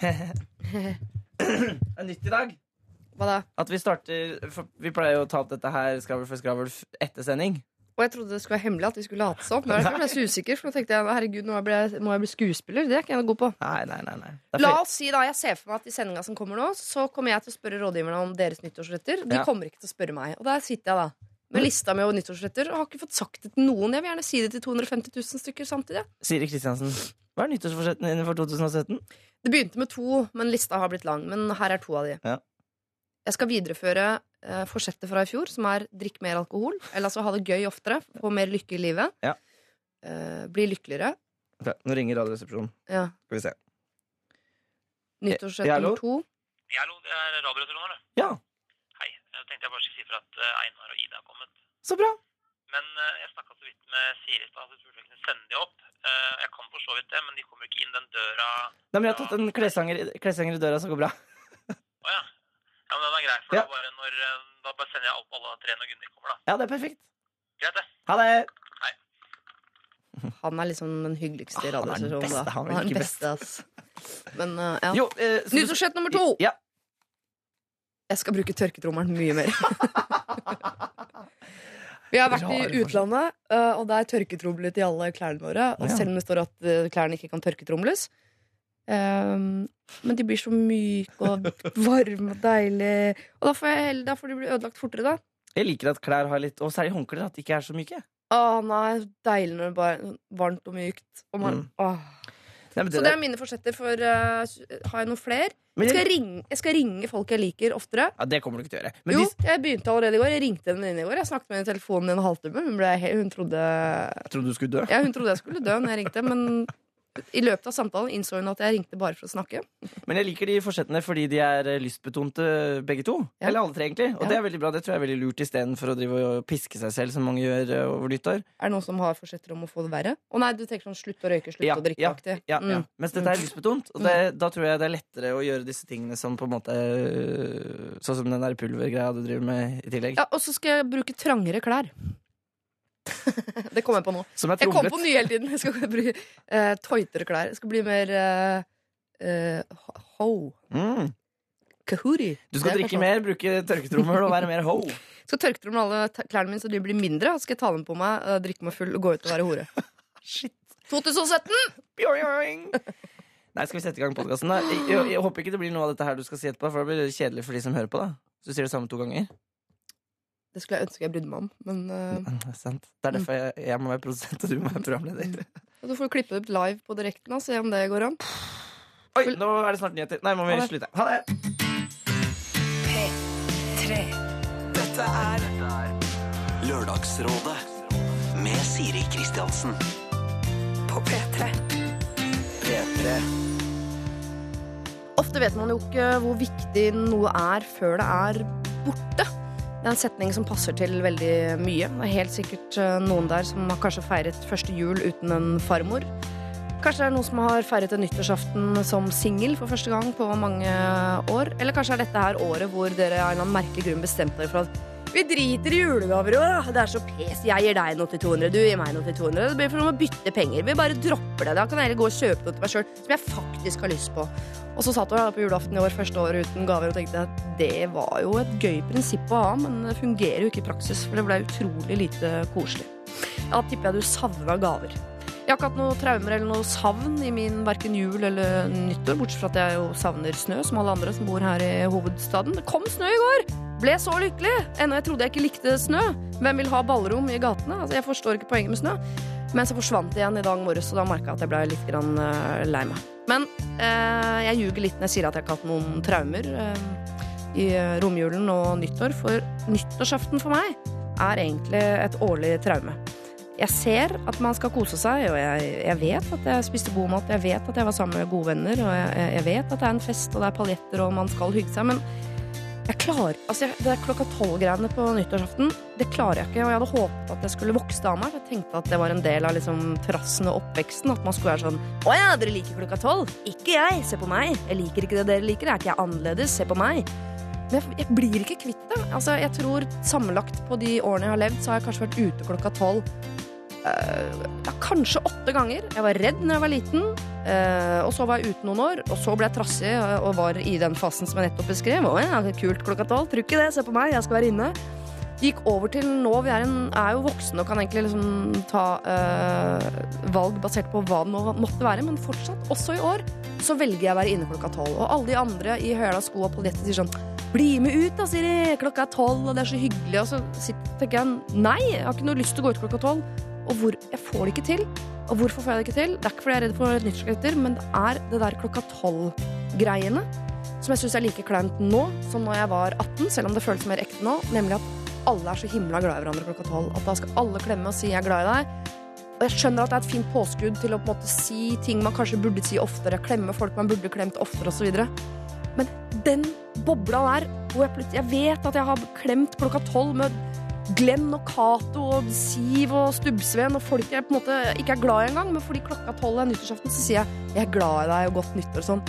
Det er nytt i dag. Hva da? At vi starter for Vi pleier jo å ta opp dette her skravl for skravl f- etter sending. Og jeg trodde det skulle være hemmelig at vi skulle late som. Men jeg så usikker, for nå tenkte jeg herregud, nå ble jeg, må jeg bli skuespiller. Det er ikke jeg noe god på. Nei, nei, nei, nei. Det er La oss si da, Jeg ser for meg at i sendinga som kommer nå, så kommer jeg til å spørre rådgiverne om deres nyttårsretter. De Ja. kommer ikke til å spørre meg. Og der sitter jeg da med lista mi over nyttårsretter og har ikke fått sagt det til noen. Jeg vil gjerne si det til 250 000 stykker samtidig. Siri Kristiansen, hva er nyttårsforsettene dine for 2017? Det begynte med to, men lista har blitt lang. Men her er to av de. Ja. Jeg skal videreføre eh, forsettet fra i fjor, som er drikk mer alkohol. Eller altså ha det gøy oftere. Få mer lykke i livet. Ja. Eh, bli lykkeligere. Ok, nå ringer Radioresepsjonen. Ja. Skal vi se. Nyttårsforsett nummer to. Ja, hallo, det er Radioresepsjonen, det. Ja, Hei. Jeg tenkte jeg bare skulle si fra at eh, Einar og Ida har kommet. så bra. Men eh, jeg snakka så vidt med Siri i stad, så jeg tror jeg kunne sende de opp. Eh, jeg kan for så vidt det, men de kommer ikke inn den døra Nei, men jeg har tatt en kleshanger, kleshanger i døra, så går bra. Å ja. Ja, men den er grei, for Ja. da, bare når, eh, da bare sender jeg opp alle tre når Gunnhild kommer, da. Ja, det er perfekt. Greit, det. Ha det. Han er liksom den hyggeligste i Ah, han er den beste, da. han er den beste, ass. Men uh, ja. Jo, eh, så du- nummer to! Ja. Jeg skal bruke tørketrommelen mye mer. Vi har vært i utlandet, og og der tørketromlet i alle klærne våre. Og selv om det står at eh, klærne ikke kan tørketromles. Um, men de blir så myke og varme og deilige. Og da får, jeg, da får de bli ødelagt fortere, da. Jeg liker at klær har litt Og særlig håndklær, at de ikke er så myke. Å nei, deilig når det bare er varmt og mykt. Og man, Mm. åh. Nei, det Så det er mine forsetter for uh, Har jeg noe flere? Jeg skal, ringe, jeg skal ringe folk jeg liker, oftere. ja, det kommer du ikke til å gjøre. Men jo, de, jeg begynte allerede i går. Jeg ringte en venninne i går. Jeg snakket med henne i telefonen i en halvtime. Hun, ble, hun, trodde, jeg trodde du skulle dø. ja, hun trodde jeg skulle dø når jeg ringte, men i løpet av samtalen innså hun at jeg ringte bare for å snakke. Men jeg liker de forsettene fordi de er eh, lystbetonte, begge to. Ja. Eller alle tre, egentlig. Og Ja. det er veldig bra. Det tror jeg er veldig lurt istedenfor å drive og piske seg selv, som mange gjør eh, over nyttår. Er det noen som har forsetter om å få det verre? Å nei, du tenker sånn slutt å røyke, slutt Ja, å drikke-aktig. Ja, ja. Mm. Mens dette er lystbetont. Og det, da tror jeg det er lettere å gjøre disse tingene som på en måte øh, Sånn som den der pulvergreia du driver med i tillegg. Ja, og så skal jeg bruke trangere klær. det kom jeg på nå. Er Jeg kommer på ny nye hele tiden. Jeg skal bruke uh, tøytere klær. Jeg skal bli mer eh, eh, ho. Mm. Kahuri. Du skal drikke mer, bruke tørketrommel og være mer ho. Skal tørke dem alle klærne mine så de blir mindre. Så skal jeg ta dem på meg, eh, drikke meg full og gå ut og være hore. Shit. 2017! Bjoing. Nei, skal vi sette i gang podkasten, da? Jeg, jeg, jeg håper ikke det blir noe av dette her du skal si etterpå, for det blir kjedelig for de som hører på. da Så du sier det samme to ganger. Det skulle jeg ønske jeg brydde meg om. Men eh, Mm, Det er sant. Det er derfor jeg, jeg må være produsent, og du må være programleder. du får klippe det ut live på direkten og se om det går an. Oi, nå er det snart nyheter. Nei, må vi Ha det. slutte. Ha. Dette er Lørdagsrådet med Siri Kristiansen. På P3. P3. Ofte vet man jo ikke hvor viktig noe er før det er borte. Det er en setning som passer til veldig mye. Det er helt sikkert eh, noen der som har kanskje feiret første jul uten en farmor. Kanskje det er noen som har feiret en nyttårsaften som singel for første gang på mange år. Eller kanskje er dette her året hvor dere av en merkelig grunn bestemte dere for at vi driter i julegaver år, da. Det er så pes. Jeg gir deg noe til 200, du gir meg noe til 200. Det blir for noe å bytte penger. Vi bare dropper det. Da kan jeg heller gå og kjøpe noe til meg sjøl som jeg faktisk har lyst på. Og så satt hun på julaften i år, første året uten gaver, og tenkte at det var jo et gøy prinsipp å ha, men det fungerer jo ikke i praksis, for det ble utrolig lite koselig. Da tipper jeg du savna gaver. Jeg har ikke hatt noe traumer eller noe savn i min verken jul eller nyttår, bortsett fra at jeg jo savner snø, som alle andre som bor her i hovedstaden. Det kom snø i går! Ble så lykkelig! Ennå jeg trodde jeg ikke likte snø. Hvem vil ha ballrom i gatene? Altså, jeg forstår ikke poenget med snø. Men så forsvant det igjen i dag morges, og da merka jeg at jeg ble litt grann, uh, lei meg. Men uh, jeg ljuger litt når jeg sier at jeg ikke har hatt noen traumer uh, i romjulen og nyttår, for nyttårsaften for meg er egentlig et årlig traume. Jeg ser at man skal kose seg, og jeg, jeg vet at jeg spiste god mat, jeg vet at jeg var sammen med gode venner, og jeg, jeg vet at det er en fest, og det er paljetter, og man skal hygge seg, men jeg klarer, altså jeg, Det er klokka tolv-greiene på nyttårsaften, det klarer jeg ikke. Og jeg hadde håpet at jeg skulle vokse av meg. Jeg tenkte at det var en del av liksom trassen og oppveksten. At man skulle være sånn Å ja, dere liker klokka tolv? Ikke jeg. Se på meg. Jeg liker ikke det dere liker. Er ikke jeg annerledes? Se på meg. Men jeg, jeg blir ikke kvitt det. Altså, jeg tror Sammenlagt på de årene jeg har levd, så har jeg kanskje vært ute klokka tolv ja, kanskje åtte ganger. Jeg var redd når jeg var liten, eh, og så var jeg ute noen år. Og så ble jeg trassig eh, og var i den fasen som jeg nettopp beskrev. Å ja, kult klokka tolv. Tror ikke det, se på meg, jeg skal være inne. Gikk over til nå vi er, en, er jo voksne og kan egentlig liksom ta eh, valg basert på hva det må, måtte være, men fortsatt, også i år, så velger jeg å være inne klokka tolv. Og alle de andre i høla sko og polletter sier sånn bli med ut, da, Siri! Klokka er tolv, og det er så hyggelig. Og så tenker jeg nei, jeg har ikke noe lyst til å gå ut klokka tolv. Og hvor, jeg får det ikke til. Og hvorfor får jeg det ikke til? Det er ikke fordi jeg er redd for nyttårsraketter, men det er det der klokka tolv-greiene som jeg syns er like kleint nå som når jeg var 18, selv om det føles mer ekte nå, nemlig at alle er så himla glad i hverandre klokka tolv. At da skal alle klemme og si 'jeg er glad i deg'. Og jeg skjønner at det er et fint påskudd til å på en måte si ting man kanskje burde si oftere, klemme folk man burde klemt oftere osv. Men den bobla der, hvor jeg plutselig Jeg vet at jeg har klemt klokka tolv med Glenn og Cato og Siv og Stubbsveen og folk jeg på en måte ikke er glad i engang, men fordi klokka tolv er nyttårsaften, så sier jeg 'jeg er glad i deg' og 'godt nyttår' og sånn.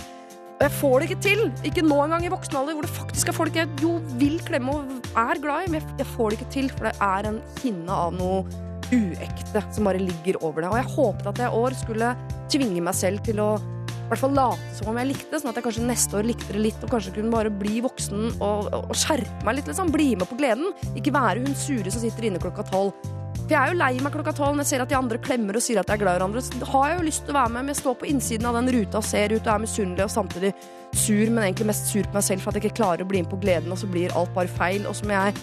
Og jeg får det ikke til! Ikke nå engang i voksen alder, hvor det faktisk er folk jeg jo vil klemme og er glad i, men jeg- får det ikke til, for det er en hinne av noe uekte som bare ligger over det. Og jeg håpet at jeg i år skulle tvinge meg selv til å i hvert fall late som om jeg likte sånn at jeg kanskje neste år likte det litt, og kanskje kunne bare bli voksen og, og, skjerpe meg litt, liksom. Bli med på gleden. Ikke være hun sure som sitter inne klokka tolv. For jeg er jo lei meg klokka tolv når jeg ser at de andre klemmer og sier at de er glad i hverandre. Så har jeg jo lyst til å være med, men jeg står på innsiden av den ruta og ser ut og er misunnelig og samtidig sur, men egentlig mest sur på meg selv for at jeg ikke klarer å bli med på gleden, og så blir alt bare feil. Og så må jeg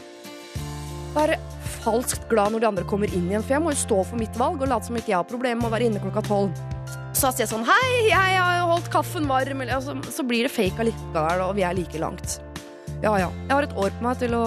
være falskt glad når de andre kommer inn igjen, for jeg må jo stå for mitt valg og late som ikke jeg har problemer med å være inne klokka tolv. Så sier jeg sånn Hei, jeg har jo holdt kaffen varm, så, så blir det fake allikevel, og vi er like langt. Ja ja. Jeg har et år på meg til å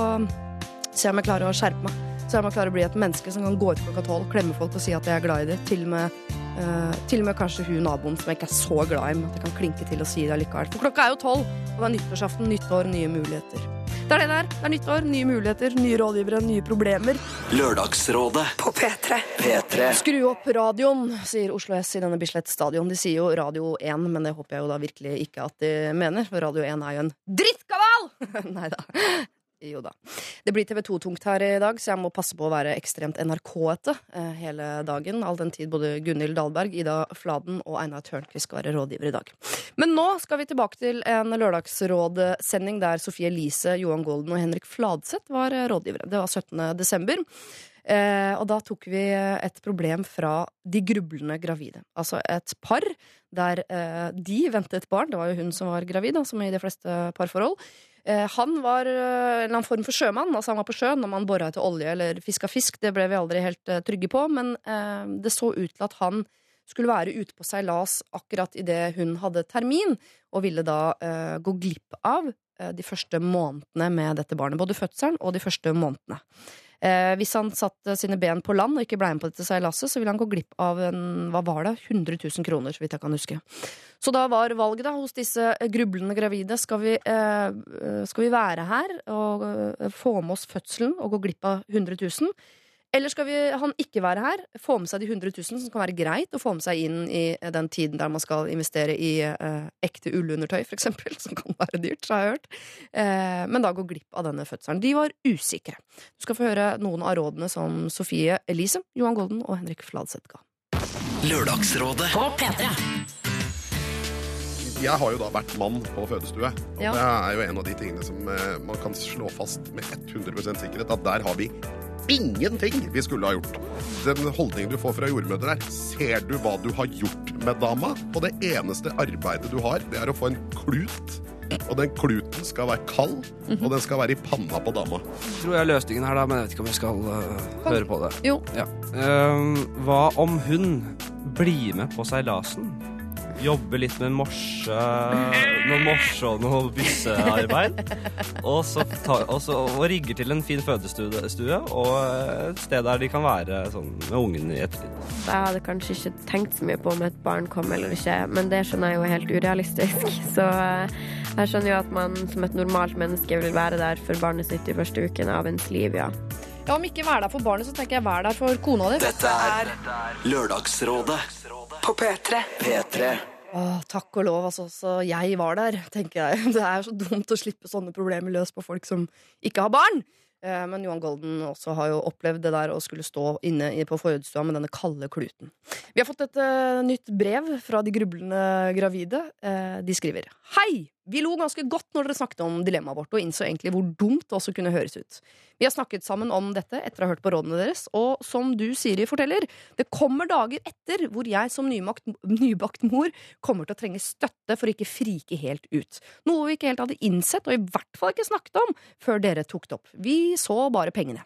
se om jeg klarer å skjerpe meg. Så om jeg klarer å bli et menneske som kan gå ut klokka tolv, klemme folk og si at jeg er glad i dem. Til eh, til og med kanskje hun naboen som jeg ikke er så glad i, men at jeg kan klinke til og si det allikevel. For klokka er jo tolv, og det er nyttårsaften, nyttår, nye muligheter. Det er det der. Det er nytt år, nye muligheter, nye rådgivere, nye problemer. Lørdagsrådet På P3. P3 Skru opp radioen, sier Oslo S i denne Bislett stadion. De sier jo Radio 1, men det håper jeg jo da virkelig ikke at de mener, for Radio 1 er jo en drittkaval! Nei da. Jo da. Det blir TV 2-tungt her i dag, så jeg må passe på å være ekstremt NRK-ete eh, hele dagen. All den tid både Gunhild Dahlberg, Ida Fladen og Einar Tørnquist skal være rådgiver i dag. Men nå skal vi tilbake til en lørdagsrådsending der Sofie Elise, Johan Golden og Henrik Fladseth var rådgivere. Det var 17. desember. Eh, og da tok vi et problem fra de grublende gravide. Altså et par der eh, de ventet barn. Det var jo hun som var gravid, da, som i de fleste parforhold. Eh, han var eh, en eller annen form for sjømann, altså han var på sjøen når man bora etter olje eller fiska fisk. Det ble vi aldri helt eh, trygge på, men eh, det så ut til at han skulle være ute på seilas akkurat idet hun hadde termin, og ville da eh, gå glipp av eh, de første månedene med dette barnet. Både fødselen og de første månedene. Eh, hvis han satte sine ben på land og ikke ble med på dette seilaset, så ville han gå glipp av en, hva var det, 100 000 kroner, så vidt jeg kan huske. Så da var valget da hos disse grublende gravide skal vi, eh, eh, skal vi være her og eh, få med oss fødselen og gå glipp av 100 000? Eller skal vi, han ikke være her, få med seg de 100 000, som kan være greit å få med seg inn i den tiden der man skal investere i eh, ekte ullundertøy, for eksempel, som kan være dyrt, har jeg hørt. Eh, men da gå glipp av denne fødselen. De var usikre. Du skal få høre noen av rådene som Sofie Elise, Johan Golden og Henrik Fladseth ga. Lørdagsrådet På P3. Jeg har jo da vært mann på fødestue. Og Ja. det er jo en av de tingene som eh, man kan slå fast med 100% sikkerhet, at der har vi ingenting vi skulle ha gjort. Den holdningen du får fra jordmødre der, ser du hva du har gjort med dama? Og det eneste arbeidet du har, det er å få en klut. Og den kluten skal være kald, og den skal være i panna på dama. tror jeg er løsningen her, da, men jeg vet ikke om vi skal uh, høre på det. Jo. Ja. Uh, hva om hun blir med på seilasen? Jobber litt med morse, noe morse og noe byssearbeid. Og, så ta, og, så, og rigger til en fin fødestue stue, og et sted der de kan være sånn, med ungen i ettertid. Jeg hadde kanskje ikke tenkt så mye på om et barn kom eller ikke, men det skjønner jeg jo er helt urealistisk. Så eh, jeg skjønner jo at man som et normalt menneske vil være der for barnet sitt de første ukene av ens liv, ja. Ja, Om ikke være der for barnet, så tenker jeg vær der for kona di. Dette er Lørdagsrådet På P3. P3 Åh, takk og lov, altså. Så jeg var der, tenker jeg. Det er så dumt å slippe sånne problemer løs på folk som ikke har barn. Eh, Men Johan Golden også har jo opplevd det der å skulle stå inne på forhudsstua med denne kalde kluten. Vi har fått et eh, nytt brev fra de grublende gravide. Eh, de skriver Hei! Vi lo ganske godt når dere snakket om dilemmaet vårt, og innså egentlig hvor dumt det også kunne høres ut. Vi har snakket sammen om dette etter å ha hørt på rådene deres, og som du, Siri, forteller, det kommer dager etter hvor jeg som nymakt, nybakt mor kommer til å trenge støtte for å ikke frike helt ut. Noe vi ikke helt hadde innsett, og i hvert fall ikke snakket om, før dere tok det opp. Vi så bare pengene.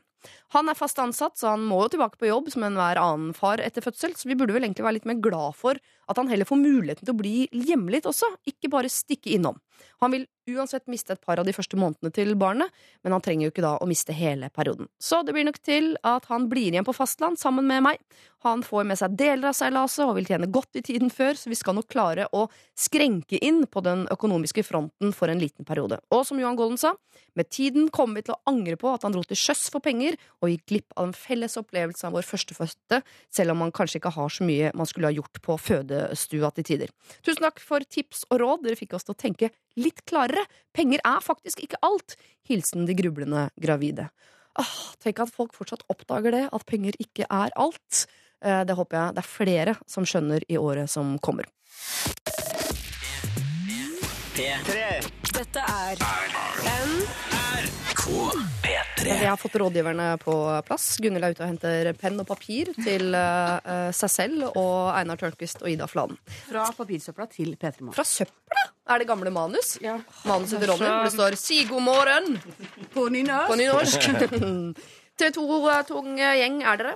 Han er fast ansatt, så han må jo tilbake på jobb som enhver annen far etter fødsel, så vi burde vel egentlig være litt mer glad for at han heller får muligheten til å bli hjemme litt også, ikke bare stikke innom. Han vil uansett miste et par av de første månedene til barnet, men han trenger jo ikke da å miste hele perioden. Så det blir nok til at han blir igjen på fastland sammen med meg. Han får med seg deler av seilaset og vil tjene godt i tiden før, så vi skal nok klare å skrenke inn på den økonomiske fronten for en liten periode. Og som Johan Golden sa, med tiden kommer vi til å angre på at han dro til sjøs for penger og gikk glipp av en felles opplevelse av vår førstefødte, selv om man kanskje ikke har så mye man skulle ha gjort på fødestua til tider. Tusen takk for tips og råd, dere fikk oss til å tenke litt klarere. Penger er faktisk ikke alt. Hilsen de grublende gravide. Åh, tenk at folk fortsatt oppdager det, at penger ikke er alt. Eh, Det håper jeg det er flere som skjønner i året som kommer. Dette er P3. Vi har fått rådgiverne på plass. Gunhild er ute og henter penn og papir til uh, seg selv og Einar Tørnquist og Ida Fladen. Fra papirsøpla til P3 Morgen. Fra søpla er det gamle manus. Ja. Manuset til Ronny hvor det står 'Si god morgen' På nynorsk. på nynorsk. TV 2-tung gjeng er dere.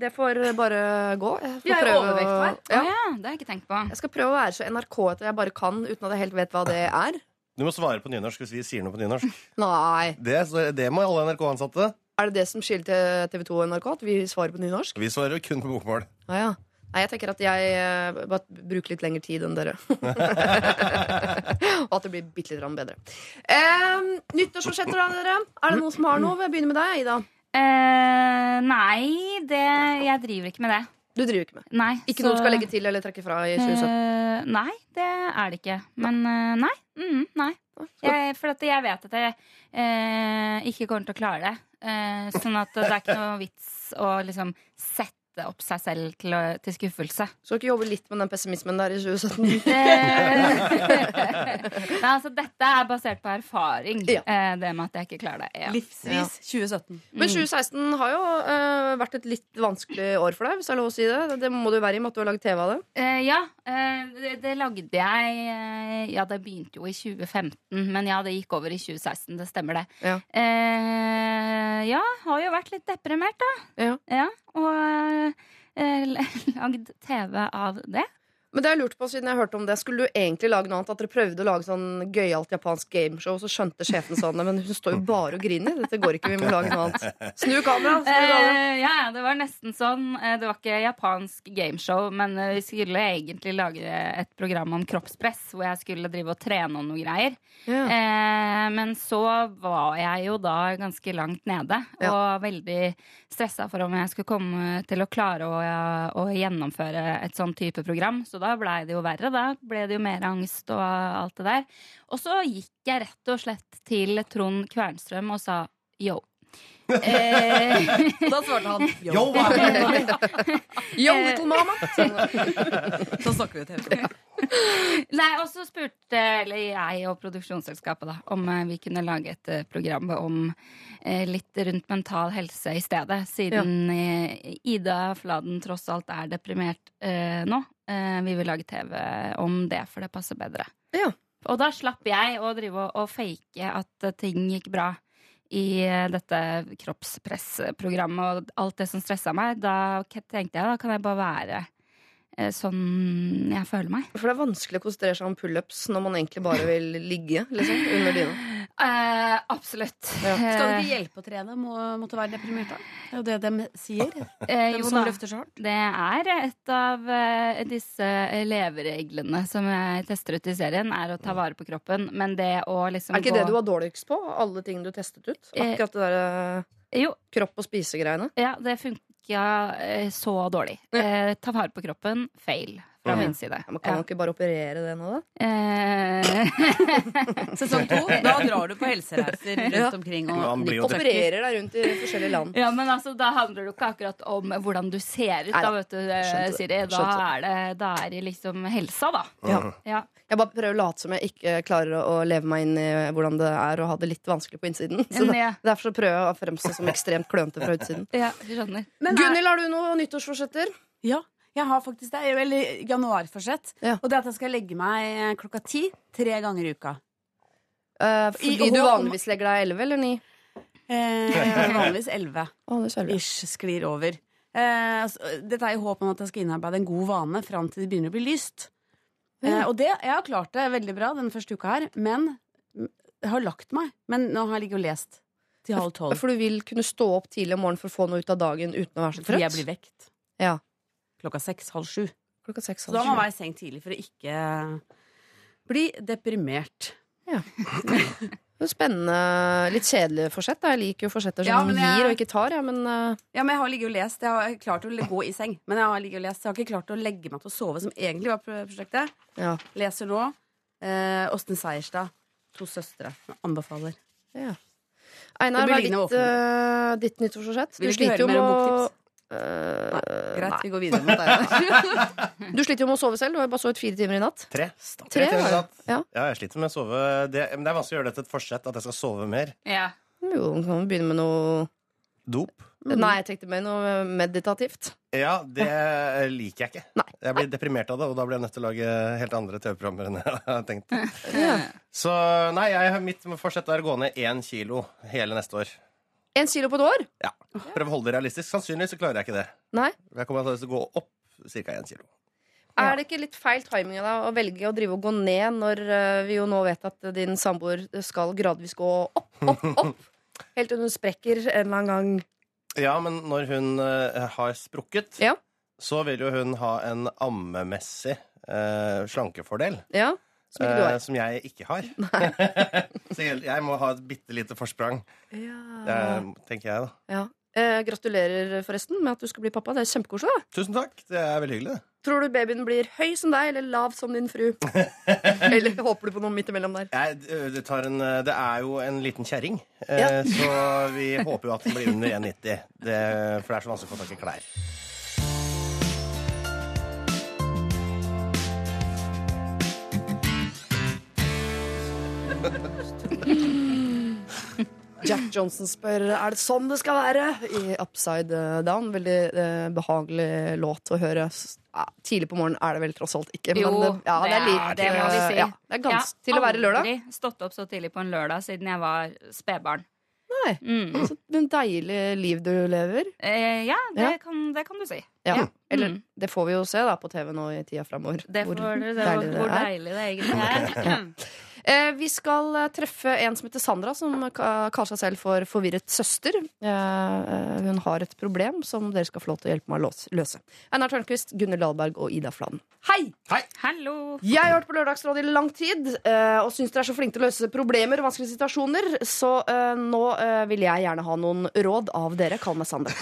Det får bare gå. Jeg, får Vi er jo overvekt her. Ja. Oh, ja, det har jeg ikke tenkt på. Jeg skal prøve å være så NRK-ete jeg bare kan, uten at jeg helt vet hva det er. Du må svare på nynorsk hvis vi sier noe på nynorsk. Nei. Det, så det må alle NRK-ansatte. Er det det som skiller til TV 2 og NRK? At vi svarer på nynorsk? Vi svarer jo kun på bokmål. Ah, ja. Nei, jeg tenker at jeg eh, bare bruker litt lengre tid enn dere. og at det blir bitte litt bedre. Eh, nyttårsforsetter, da, dere? Er det noen som har noe? Jeg begynner med deg, Ida. Eh, nei, det, jeg driver ikke med det. Du driver ikke med. Nei, Ikke så- noe du skal legge til eller trekke fra i 2017? Eh, nei, det er det ikke. Men eh, nei. Mm, nei. Jeg, for at jeg vet at jeg eh, ikke kommer til å klare det. Eh, sånn at det er ikke noe vits å liksom sette opp seg selv til, å- til skuffelse. Skal ikke jobbe litt med den pessimismen der i 2017? Nei, altså, dette er basert på erfaring, Ja. eh, det med at jeg ikke klarer det. Ja. Livsvis 2017. Men 2016 har jo uh, vært et litt vanskelig år for deg, hvis det er lov å si det. Det må det jo være i og med at du har lagd TV av det. Uh, ja, uh, det, det lagde jeg Ja, det begynte jo i 2015, men ja, det gikk over i 2016. Det stemmer, det. Ja. Eh, ja, har jo vært litt deprimert, da. Ja. Og eh, lagd TV av det. Men det jeg lurte på siden jeg hørte om det Skulle du egentlig lage noe annet? At dere prøvde å lage sånn gøyalt japansk gameshow, og så skjønte sjefen sånn Men hun står jo bare og griner. Dette går ikke, vi må lage noe annet. Snu kamera! Snu kamera. Eh, ja, ja, det var nesten sånn. Eh, Det var ikke japansk gameshow, men eh, vi skulle egentlig lage et program om kroppspress, hvor jeg skulle drive og trene og noe greier. Ja. Eh, men så var jeg jo da ganske langt nede, Ja. og veldig stressa for om jeg skulle komme til å klare å, å gjennomføre et sånn type program. Så da blei det jo verre. Da ble det jo mer angst og alt det der. Og så gikk jeg rett og slett til Trond Kvernstrøm og sa yo. Eh, Da svarte han yo. Yo, little mama! Så snakker vi TV. Nei, og så spurte eller jeg og produksjonsselskapet da, om eh, vi kunne lage et eh, program om eh, litt rundt mental helse i stedet. Siden ja. Ida Fladen tross alt er deprimert eh, nå. Eh, vi vil lage TV om det, for det passer bedre. Ja. Og da slapp jeg å drive og, og fake at ting gikk bra i eh, dette kroppspressprogrammet og alt det som stressa meg. Da tenkte jeg da kan jeg bare være eh, sånn jeg føler meg. For det er vanskelig å konsentrere seg om pullups når man egentlig bare vil ligge liksom, under dyna. Eh, absolutt. Ja. Skal det Eh, ikke hjelpe å trene? Må, måtte være deprimert, da? Det er jo det de sier. eh, De som da, løfter så hardt. det er et av eh, disse levereglene som jeg tester ut i serien, er å ta vare på kroppen. Men det å liksom Er ikke gå det du var dårligst på? Alle ting du testet ut? Eh, Akkurat det der eh, kropp- og spisegreiene? ja, det funka eh, så dårlig. Eh, ta vare på kroppen, fail. Fra min side. Ja, men kan man ikke bare operere det nå, da? Eh, Sesong to, da drar du på helsereiser rundt omkring og. Opererer deg rundt i forskjellige land. Ja, men altså, Da handler det ikke akkurat om hvordan du ser ut, da, vet du, eh. Siri. Da er det, da er det liksom helsa, da. Ja. Ja. Jeg bare prøver å late som jeg ikke klarer å leve meg inn i hvordan det er å ha det litt vanskelig på innsiden. Så ja. Derfor så prøver jeg å fremstå som ekstremt klønete fra utsiden. ja, skjønner. Men er- Gunhild, har du noe nyttårsforsetter? Ja, jeg har faktisk det. Eller januarforsett. Ja. Og det er at jeg skal legge meg klokka ti tre ganger i uka. Eh, fordi I du vanligvis legger deg elleve eller ni? Eh, vanligvis elleve. Ish sklir over. Eh, altså, dette er i håp om at jeg skal innarbeide en god vane fram til det begynner å bli lyst. Eh, og det, jeg har klart det veldig bra den første uka her, men jeg har lagt meg. Men nå har jeg ligget og lest til halv tolv. For du vil kunne stå opp tidlig om morgenen for å få noe ut av dagen uten å være så Fordi jeg blir vekt Ja. Klokka seks, halv sju. Klokka seks. Så da må man være i seng tidlig for å ikke bli deprimert. Det er Spennende. Litt kjedelig forsett. da. Jeg liker jo forsetter som Ja, men jeg- gir og ikke tar. Ja, men uh... Ja, men Jeg har ligget og lest. Jeg har klart å gå i seng. Men jeg har ligget og lest. Jeg har ikke klart å legge meg til å sove, som egentlig var prosjektet. ja. Leser nå. Eh, Seierstad. To søstre. Anbefaler. ja. Einar, hva er ditt, uh, ditt nyttårsforsett? Du sliter jo med om Eh, Greit, nei. vi går videre mot deg. Du sliter jo med å sove selv. Du har jo bare sovet fire timer i natt. Tre. Tre, timer i natt. Ja. Ja, jeg sliter med å sove. Det, men det er vanskelig å gjøre det til et forsett at jeg skal sove mer. Ja. Jo, kan vi begynne med noe Dop. Nei, jeg tenkte med noe meditativt. Ja, det liker jeg ikke. Nei. Jeg blir deprimert av det, og da blir jeg nødt til å lage helt andre TV-programmer enn jeg har tenkt. Ja. Så nei, jeg, mitt forsett er å gå ned én kilo hele neste år. En kilo på et år? Ja. Prøv å holde det realistisk. Sannsynligvis så klarer jeg ikke det. Nei. Jeg kommer til å gå opp ca. én kilo. Er det ikke litt feil timing da, å velge å drive og gå ned når eh, vi jo nå vet at din samboer skal gradvis gå opp, opp, opp? Helt til hun sprekker en eller annen gang. Ja, men når hun eh, har sprukket, Ja. så vil jo hun ha en ammemessig eh, slankefordel. Ja, som eh, som jeg ikke har. så jeg, jeg må ha et bitte lite forsprang, eh, tenker jeg, da. Ja. Eh, gratulerer forresten med at du skal bli pappa. Det er kjempekoselig. Tusen takk. Det er veldig hyggelig. Tror du babyen blir høy som deg eller lav som din fru? eller håper du på noe midt imellom der? Jeg, det, tar en, det er jo en liten kjerring, eh, Ja. så vi håper jo at den blir under 1,90. Det- For det er så vanskelig å få tak i klær. Jack Johnson spør er det sånn det skal være i Upside Down. Veldig eh, behagelig låt å høre. S- Ja, tidlig på morgenen er det vel tross alt ikke. Jo, men det, ja, det er litt det må vi si. ja, det er gans til å være lørdag. Jeg har aldri stått opp så tidlig på en lørdag siden jeg var spedbarn. Nei. Mm. Så en deilig liv du lever. Eh, ja, det, Ja. Kan, det kan du si. Ja. Ja. Eller Mm. det får vi jo se da på TV nå i tida framover. Det får dere se hvor deilig det egentlig er. Eh, vi skal eh, treffe en som heter Sandra, som kaller seg selv for forvirret søster. Eh, hun har et problem som dere skal få lov til å hjelpe meg å løse. Einar Tørnquist, Gunnhild Dahlberg og Ida Fladen. Hei! Hallo! Jeg har hørt på Lørdagsrådet i lang tid eh, og syns dere er så flinke til å løse problemer og vanskelige situasjoner, så eh, nå eh, vil jeg gjerne ha noen råd av dere. Kall meg Sander.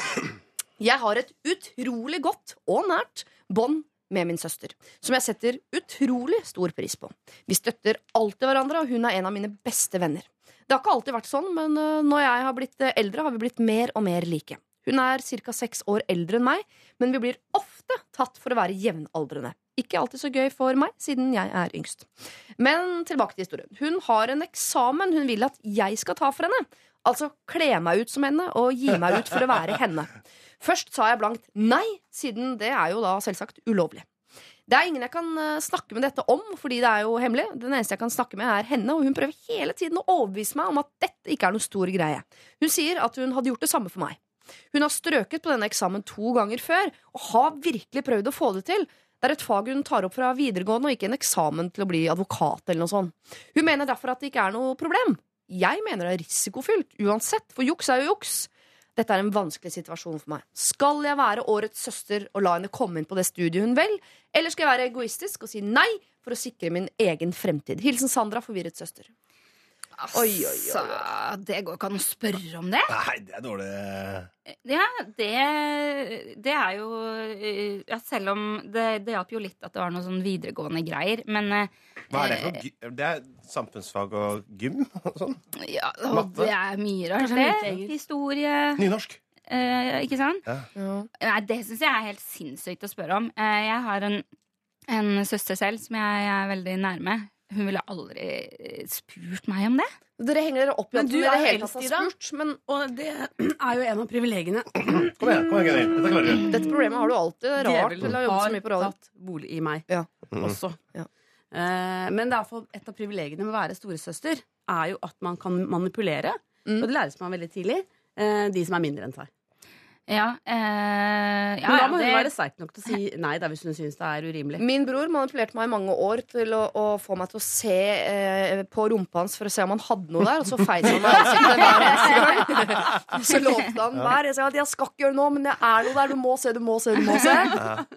Jeg har et utrolig godt og nært bånd med min søster, som jeg setter utrolig stor pris på. Vi støtter alltid hverandre, og hun er en av mine beste venner. Det har ikke alltid vært sånn, men eh, når jeg har blitt eh, eldre, har vi blitt mer og mer like. Hun er ca. seks år eldre enn meg, men vi blir ofte tatt for å være jevnaldrende. Ikke alltid så gøy for meg, siden jeg er yngst. Men tilbake til historien. Hun har en eksamen hun vil at jeg skal ta for henne. Altså kle meg ut som henne og gi meg ut for å være henne. Først sa jeg blankt nei, siden det er jo da selvsagt ulovlig. Det er ingen jeg kan eh, snakke med dette om, fordi det er jo hemmelig. Den eneste jeg kan snakke med, er henne, og hun prøver hele tiden å overbevise meg om at dette ikke er noe stor greie. Hun sier at hun hadde gjort det samme for meg. Hun har strøket på denne eksamen to ganger før, og har virkelig prøvd å få det til. Det er et fag hun tar opp fra videregående, og ikke en eksamen til å bli advokat eller noe sånt. Hun mener derfor at det ikke er noe problem. Jeg mener det er risikofylt, uansett, for juks er jo juks. Dette er en vanskelig situasjon for meg. Skal jeg være årets søster og la henne komme inn på det studiet hun vil, eller skal jeg være egoistisk og si nei for å sikre min egen fremtid? Hilsen Sandra, forvirret søster. Oi, oi, oi. Det går ikke an å spørre om det. Nei, det er dårlig. Ja, det, det er jo eh, ja, Selv om det, det hjalp jo litt at det var noe sånn videregående greier, men eh, Hva er det for noe? Det er samfunnsfag og gym og sånn? ja, og Matte? det er mye rart. Det. Historie Nynorsk. eh, Ikke sant? Ja. Nei, det syns jeg er helt sinnssykt å spørre om. Eh, jeg har en, en søster selv som jeg er veldig nærme. Hun ville aldri eh, spurt meg om det. Dere henger dere opp i Men at du dere det er hele tatt har spurt. Men Og det er jo en av privilegiene. Kom igjen, kom igjen, Dette klarer du. dette problemet har du alltid. Rart. Eller har jobbet så mye på radio. tatt bolig i meg Ja. også. Ja. Eh, men det er for et av privilegiene med å være storesøster er jo at man kan manipulere. Mm. Og det læres man veldig tidlig. eh, de som er mindre enn seg. Ja, eh, ja, Men da ja, må hun det- være sterk nok til å si nei da, hvis hun syns det er urimelig. Min bror manipulerte meg i mange år til å, å få meg til å se eh, på rumpa hans for å se om han hadde noe der, og så feide han meg i ansiktet hver eneste gang. Så lovte han hver eneste gang at jeg skal ikke gjøre noe, men det er noe der, du må se, du må se, du må se.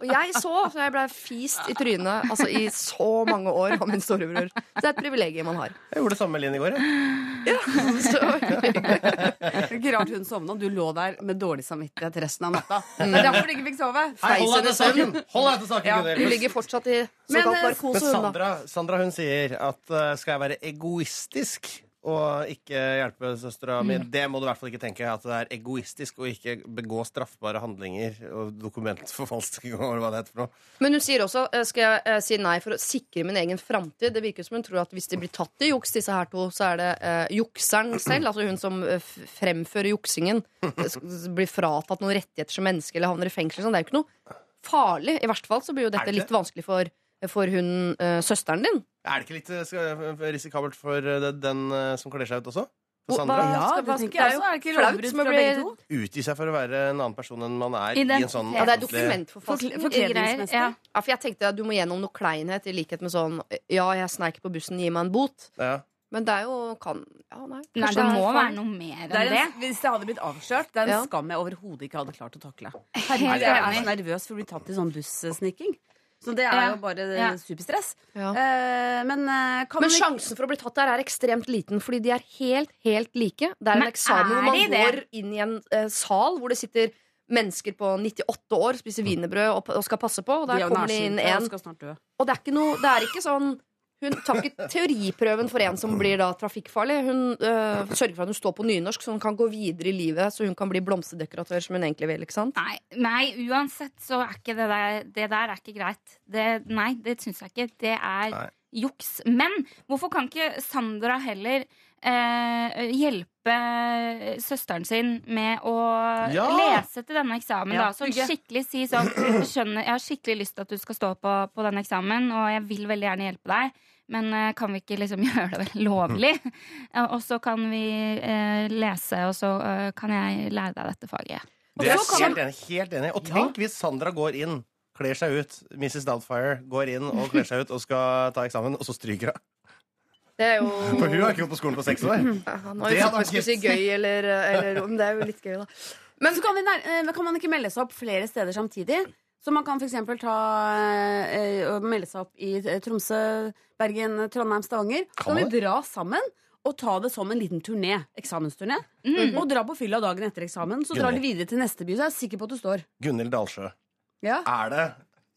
Og jeg så, så jeg ble fist i trynet altså, i så mange år av min storebror. Så det er et privilegium man har. Jeg gjorde det samme med Linn i går. Jeg. Så, Ikke rart hun sovna. Du lå der med dårlig samvittighet resten av natta. Det er derfor du ikke fikk sove. Hei, hold deg til saken! Hold deg til saken, Ja, du ligger fortsatt i såkalt eh, narkose. Men. Sandra, Sandra hun sier at uh, skal jeg være egoistisk og ikke hjelpe søstera mi, det må du i hvert fall ikke tenke. At det er egoistisk å ikke begå straffbare handlinger og dokumentforfalskning og hva det heter for noe. Men hun sier også eh, skal jeg eh, si nei for å sikre min egen framtid. Det virker som hun tror at hvis de blir tatt i juks, disse her to, så er det eh, jukseren selv, altså hun som eh, fremfører juksingen, blir fratatt noen rettigheter som menneske eller havner i fengsel. Sånn. Det er jo ikke noe farlig. I hvert fall så blir jo dette det litt vanskelig for, for hun eh, søsteren din. Er det ikke litt eh, risikabelt for eh, den eh, som kler seg ut også? For Hva- Ja, det hva tenker skal- jeg også. Er det ikke lovbrudd fra begge to? Utgi seg for å være en annen person enn man er i Identitet. en sånn Ja, det er dokumentforfalskning. Ja. Ja, for jeg tenkte at du må gjennom noe kleinhet, i likhet med sånn Ja, jeg sneik på bussen, gi meg en bot. Ja. Men det er jo kan, ja, nei, Nei, det må være noe mer er enn det. en, hvis det hadde blitt avslørt, det er en Ja. skam jeg overhodet ikke hadde klart å takle. Herregud, jeg er så nervøs for å bli tatt i sånn bussniking. Så det er Ja. jo bare Ja. superstress. Ja. Uh, men uh, kan Men man sjansen for å bli tatt der er ekstremt liten, fordi de er helt, helt like. Det er en Men eksamen hvor man de det? går inn i en uh, sal hvor det sitter mennesker på 98 år, spiser wienerbrød og, og skal passe på, og der er kommer det inn og en. Og det er ikke noe Det er ikke sånn hun tar ikke teoriprøven for en som blir da trafikkfarlig. Hun øh, sørger for at hun står på nynorsk, så hun kan gå videre i livet. Så hun kan bli blomsterdekoratør som hun egentlig vil. ikke sant? Nei, nei, uansett så er ikke det der Det der er ikke greit. Det, nei, det syns jeg ikke. Det er Nei. juks. Men hvorfor kan ikke Sandra heller eh, hjelpe søsteren sin med å Ja! lese til denne eksamen? Ja, da Så skikkelig si sånn «Jeg skjønner, Jeg har skikkelig lyst til at du skal stå på, på denne eksamen, og jeg vil veldig gjerne hjelpe deg. Men eh, kan vi ikke liksom gjøre det vel lovlig? Og så kan vi eh, lese, og så eh, kan jeg lære deg dette faget. Det er helt enig. Helt enig. Og tenk hvis Sandra går inn, kler seg ut, Mrs. Doubtfire går inn og kler seg ut og skal ta eksamen, og så stryker hun. Det er jo For hun har ikke gått på skolen på seks år. Ja, Han har Det jo sagt si gøy, eller, eller Men det er jo litt gøy, da. Men så kan, vi nær, kan man ikke melde seg opp flere steder samtidig. Så man kan f.eks. ta eh, og melde seg opp i eh, Tromsø, Bergen, Trondheim, Stavanger. Så Kan vi dra sammen og ta det som en liten turné. Eksamensturné. Og dra på fylla dagen etter eksamen. Så drar de videre til neste by. Så er jeg sikker på at du står. Gunhild Dalsjø. Ja. Er det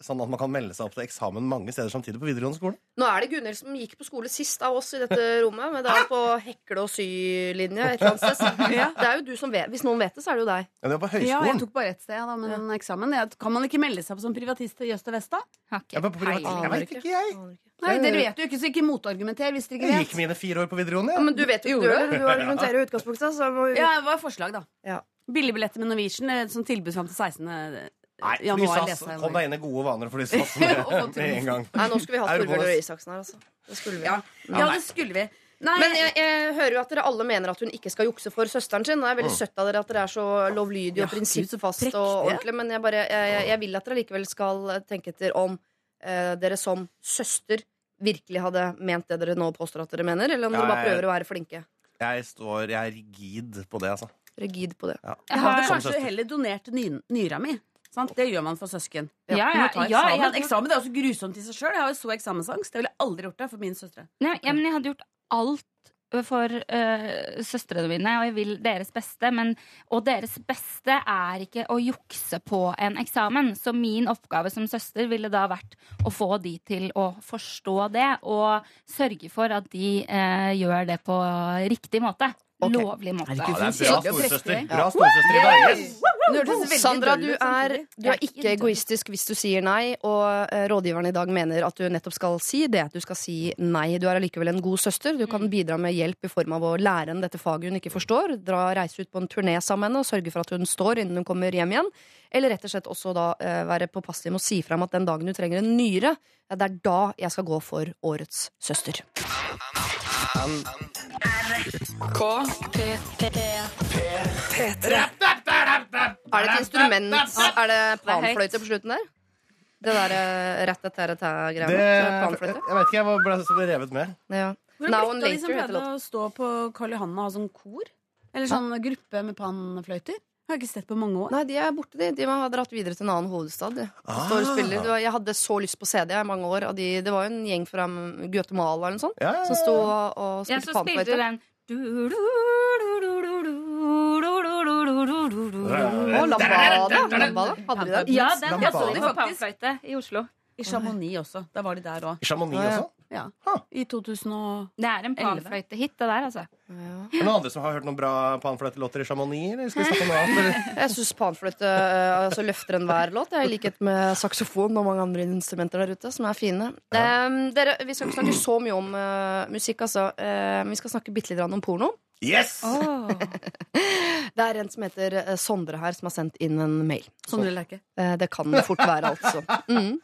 sånn at man kan melde seg opp til eksamen mange steder samtidig på videregående skole? Nå er det Gunhild som gikk på skole sist av oss i dette rommet. Men det er på hekle- og sylinje et eller annet sted. Ja. Det er jo du som vet. Hvis noen vet det, så er det jo deg. Ja, det var på Ja, jeg tok bare ett sted da, med den eksamen. Kan man ikke melde seg opp som privatist til Jøst og Vest, da? Ja, men på jeg vet ikke, jeg. Nei, Dere vet jo ikke, så ikke motargumenter hvis dere ikke Jeg gikk mine fire år på videregående. Ja, men du vet jo du, du argumenterer i utgangspunktet, så må vi Ja, det var forslag, da. Ja. Billigbilletter med Norwegian eh, som tilbud fram til 16. Nei, fly SAS. Kom deg inn i gode vaner for de SAS med, med en gang. Nei, nå skulle vi hatt Er og Torbjørn? Røe Isaksen her, altså. Det skulle vi. Ja. ja, det skulle vi. Nei, Men jeg, jeg hører jo at dere alle mener at hun ikke skal jukse for søsteren sin. Det er veldig Mm. søtt av dere at dere er så lovlydige og ja, prinsippfast og ordentlig. Men jeg, bare, jeg, jeg- jeg vil at dere likevel skal tenke etter om eh, dere som søster virkelig hadde ment det dere nå påstår at dere mener, eller om Ja, dere bare jeg- prøver å være flinke. Jeg, står, jeg er rigid på det, altså. Rigid på det. Ja. jeg hadde kanskje heller donert ny, nyra mi. Sant? Det gjør man for søsken. Ja, ja, ja, eksamen. hadde eksamen det er også grusomt i seg sjøl. Jeg har jo så eksamensangst. Det ville jeg aldri gjort det for mine søstre. Nei, ja, men jeg hadde gjort alt for uh, søstrene mine, og jeg vil deres beste. Men, og deres beste er ikke å jukse på en eksamen. Så min oppgave som søster ville da vært å få de til å forstå det, og sørge for at de uh, gjør det på riktig måte. Lovlig måte. Ja, det er bra storesøster. Bra storesøster i Bergen. Sandra, du er, du er ikke egoistisk hvis du sier nei, og eh, rådgiveren i dag mener at du nettopp skal si det, at du skal si nei. Du er allikevel en god søster. Du kan bidra med hjelp i form av å lære henne dette faget hun ikke forstår, dra reise ut på en turné sammen med henne og sørge for at hun står innen hun kommer hjem igjen. Eller rett og slett også da eh, være påpasselig med å si fra om at den dagen du trenger en nyre, det er da jeg skal gå for årets søster. P3. Er det et instrument? Er det panfløyte på slutten der? Det der rett-etter-etter-greiene? Er jeg vet ikke, jeg var- ble revet med. Ja. Now av de som heter pleide låten. å stå på Karl Johan og ha sånn kor? Eller sånn gruppe med panfløyter? Har ikke sett på mange år. Nei, de er borte, de. De har dratt videre til en annen hovedstad. Ah. Står og var- Jeg hadde så lyst på CD i mange år. Og de, det var jo en gjeng fra Guatemala eller noe sånt Ja, ja, ja. som sto og, og Ja, spilte så spilte du panfløyte. den og lambada. lambada. Hadde de det? Ja, den Jeg hadde de på panfløyte i Oslo. I Chamonix også. Da var de der òg. I Chamonix Ja, ja. I 2011. Det er en panfløytehit, det der, altså. Er det noen andre som har hørt noen bra panfløytelåter i Chamonix? Skal vi noe annet? Jeg syns panfløyte eh, altså, løfter enhver låt. I likhet med saksofon og mange andre instrumenter der ute, som er fine. Eh, dere, Vi skal ikke snakke så mye om uh, musikk, altså. Uh, vi skal snakke bitte litt om porno. Yes! Det er en som heter eh, Sondre her, som har sendt inn en mail. Sondre Lerche. Uh, det kan fort være, altså. Mm.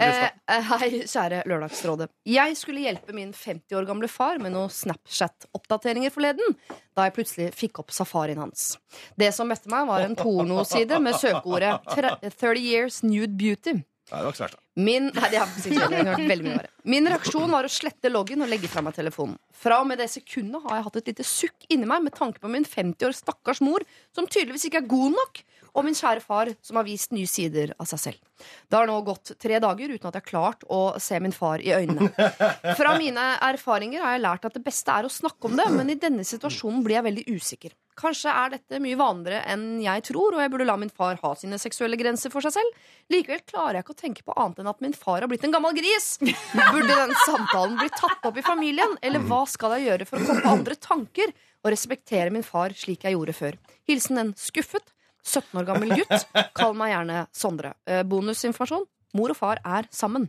Eh, eh, hei, kjære Lørdagsrådet. Jeg skulle hjelpe min 50 år gamle far med noen Snapchat-oppdateringer forleden, da jeg plutselig fikk opp safarien hans. Det som møtte meg, var en pornoside med søkeordet 30 Years Nude Beauty. Det var ikke svært, da. Min, nei, har jeg. Min reaksjon var å slette loggen og legge fra meg telefonen. Fra og med det sekundet har jeg hatt et lite sukk inni meg med tanke på min 50 år stakkars mor, som tydeligvis ikke er god nok, og min kjære far, som har vist nye sider av seg selv. Det har nå gått tre dager uten at jeg har klart å se min far i øynene. Fra mine erfaringer har jeg lært at det beste er å snakke om det, men i denne situasjonen blir jeg veldig usikker. Kanskje er dette mye vanligere enn jeg tror, og jeg burde la min far ha sine seksuelle grenser for seg selv. Likevel klarer jeg ikke å tenke på annet enn at min far har blitt en gammel gris. Burde den samtalen bli tatt opp i familien, eller hva skal jeg gjøre for å komme på andre tanker og respektere min far slik jeg gjorde før? Hilsen en skuffet 17 år gammel gutt. Kall meg gjerne Sondre. Eh, bonusinformasjon. Mor og far er sammen.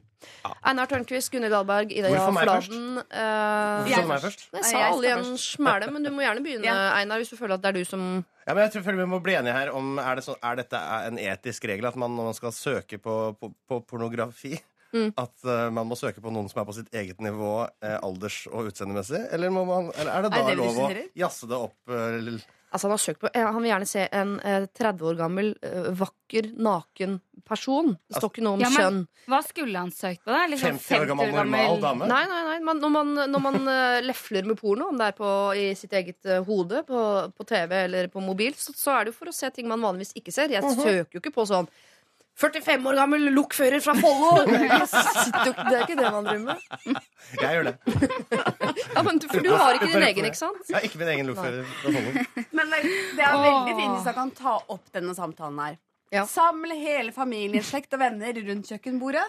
Einar Tørnquist, Gunhild Dahlberg, meg Fladen. Hvorfor Du meg først. jeg sa jeg alle i en smæle, men du må gjerne begynne, Ja. Einar, hvis du føler at det er du som Ja, men jeg tror vi må bli enige her om Er, det så, er dette en etisk regel at man når man skal søke på, på, på pornografi Mm. At uh, man må søke på noen som er på sitt eget nivå eh, alders- og utseendemessig? Eller, må man, eller er det da Er det det lov å jazze det opp? eh, l- Altså Han har søkt på eh, Han vil gjerne se en eh, 30 år gammel, eh, vakker, naken person. Det står ikke noe om Ja, men- kjønn. Hva skulle han søkt på, da? Liksom 50 år gammel normal dame? Nei, nei, nei. Man, når man, når man eh, lefler med porno, om det er på, i sitt eget eh, hode, på, på TV eller på mobil, så, så er det jo for å se ting man vanligvis ikke ser. Jeg søker jo ikke på sånn 45 år gammel lokfører fra Follo! Det er ikke det man driver med. Jeg gjør det. Ja, men du, for du har ikke din egen, ikke sant? Jeg har ikke min egen lokfører. fra Follo. Men det er veldig fint hvis jeg kan ta opp denne samtalen her. Ja. Samle hele familien, slekt og venner rundt kjøkkenbordet.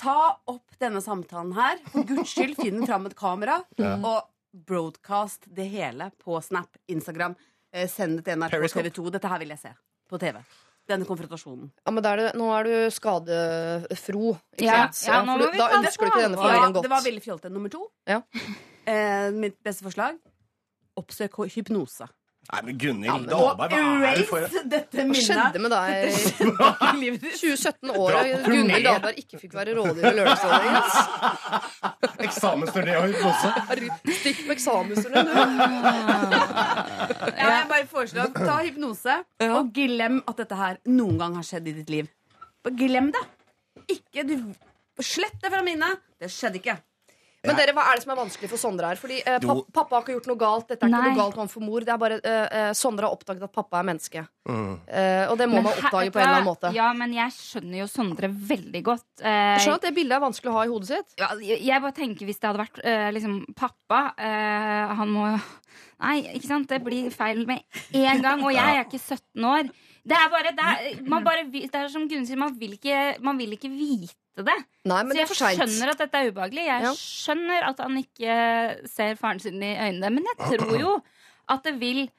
Ta opp denne samtalen her. For guds skyld, finn fram et kamera. Og broadcast det hele på Snap, Instagram. Eh, send det til NRK TV 2. Dette her vil jeg se på TV. Denne konfrontasjonen. Ja, men er det, Nå er du skadefro, ikke Ja, sant? ja, nå må vi da ta det ønsker du ikke denne familien Ja, det var godt. veldig fjolte. Nummer to. Ja. Eh, mitt beste forslag oppsøk hypnose. Nei, men Gunhild Dahlberg, hva er det for dette Hva minnet. skjedde med deg? i livet ditt. 2017-året Dra på. Gunhild Dahlberg ikke fikk være rådgiver i Lørdagsrådet. ass. eksamensturné og hypnose? Stikk på eksamensturné, du. Ja, jeg bare foreslår Ta hypnose, og glem at dette her noen gang har skjedd i ditt liv. Bare glem det. Ikke, du, slett det fra minnet. Det skjedde ikke. Men dere, hva er det som er vanskelig for Sondre her? Fordi eh, Jo. Pappa har ikke gjort noe galt. Dette er ikke Nei. noe galt overfor mor. Det er bare eh, eh, Sondre har oppdaget at pappa er menneske. Mm. Eh, og det må Men man oppdage på en eller annen måte. Ja, men jeg skjønner jo Sondre veldig godt. Eh, Jeg skjønner at det bildet er vanskelig å ha i hodet sitt. Ja, jeg jeg bare tenker hvis det hadde vært eh, liksom pappa eh, Han må jo Nei, ikke sant? Det blir feil med en gang. Og jeg er ikke 17 år. Det er bare, det er, man bare det er som Gunn sier, man vil ikke, man vil ikke vite det. Nei, men Så det jeg skjønner at dette er ubehagelig. Jeg Ja. skjønner at han ikke ser faren sin i øynene. Men jeg tror jo at det vil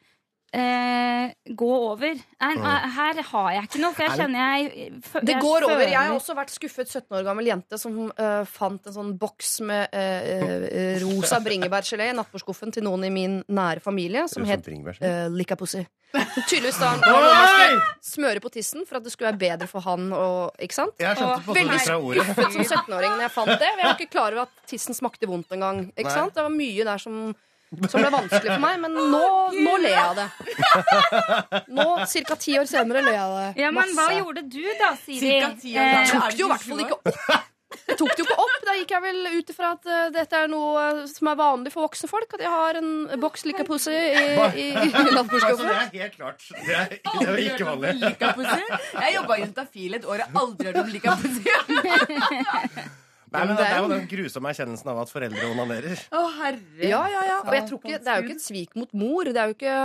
eh, gå over. Nei, Mm. her har jeg ikke noe, for jeg Er det- kjenner jeg, jeg Det går over. Jeg har også vært skuffet 17 år gammel jente som uh, fant en sånn boks med eh, eh, rosa bringebærgelé i nattbordskuffen til noen i min nære familie, som het uh, Likapussy. Tydeligvis da skulle smøre på tissen for at det skulle være bedre for han. Og, ikke sant? Jeg skjønte Og Veldig skuffet som 17-åring når jeg fant det. Jeg var ikke klar over at tissen smakte vondt engang. Ikke sant? Det var mye der som, som ble vanskelig for meg, men nå, nå ler jeg av det. Nå, ca. ti år senere, ler jeg av det. Ja, men hva gjorde du da, Siri? Cirka ti år Eh, tok det jo i hvert fall ikke opp. Jeg tok det jo ikke opp. Da gikk jeg vel ut ifra at eh, dette er noe eh, som er vanlig for voksne folk. At jeg har en boks Likapussy i, i, i Altså, det er helt klart. Det er, det er ikke vanlig. Jeg jobba i Juntafil et år og har aldri hørt om likapussy. Nei, men det er jo den grusomme erkjennelsen av at foreldre onanerer. Å, herre. Ja, ja, ja. Og jeg tror ikke, det er jo ikke et svik mot mor. Det er jo ikke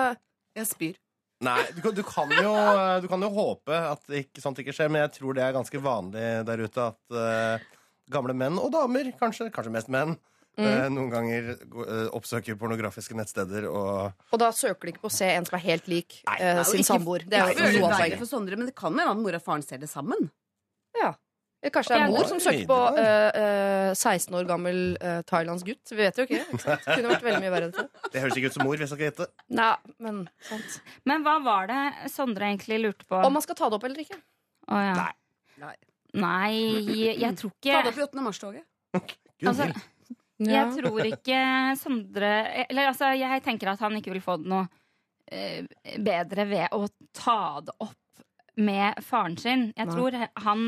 Jeg spyr. Nei, du, kan- du, kan jo, du kan jo håpe at ikke, sånt ikke skjer, men jeg tror det er ganske vanlig der ute at uh, gamle menn og damer, kanskje, kanskje mest menn, Mm. Uh, noen ganger eh, oppsøker pornografiske nettsteder og Og da søker de ikke på å se en som er helt lik uh, sin samboer. Det er jo noe av poenget. men det kan være at mor og faren ser det sammen. Ja. Eller Kanskje det er mor som søkte søker på uh, eh, eh, 16 år gammel uh, thailandsk gutt. Vi vet jo ikke. Det kunne vært veldig mye verre. dette. Det høres ikke ut som mor, hvis jeg skal gjette. Nei, men sant. Men hva var det Sondre egentlig lurte på? Om man skal ta det opp eller ikke. Å, ja. Nei. Nei, jeg tror ikke Ta det opp i 8. mars-toget. Altså. Jeg tror ikke Sondre Eller altså, jeg tenker at han ikke vil få det noe eh, bedre ved å ta det opp med faren sin. Jeg tror han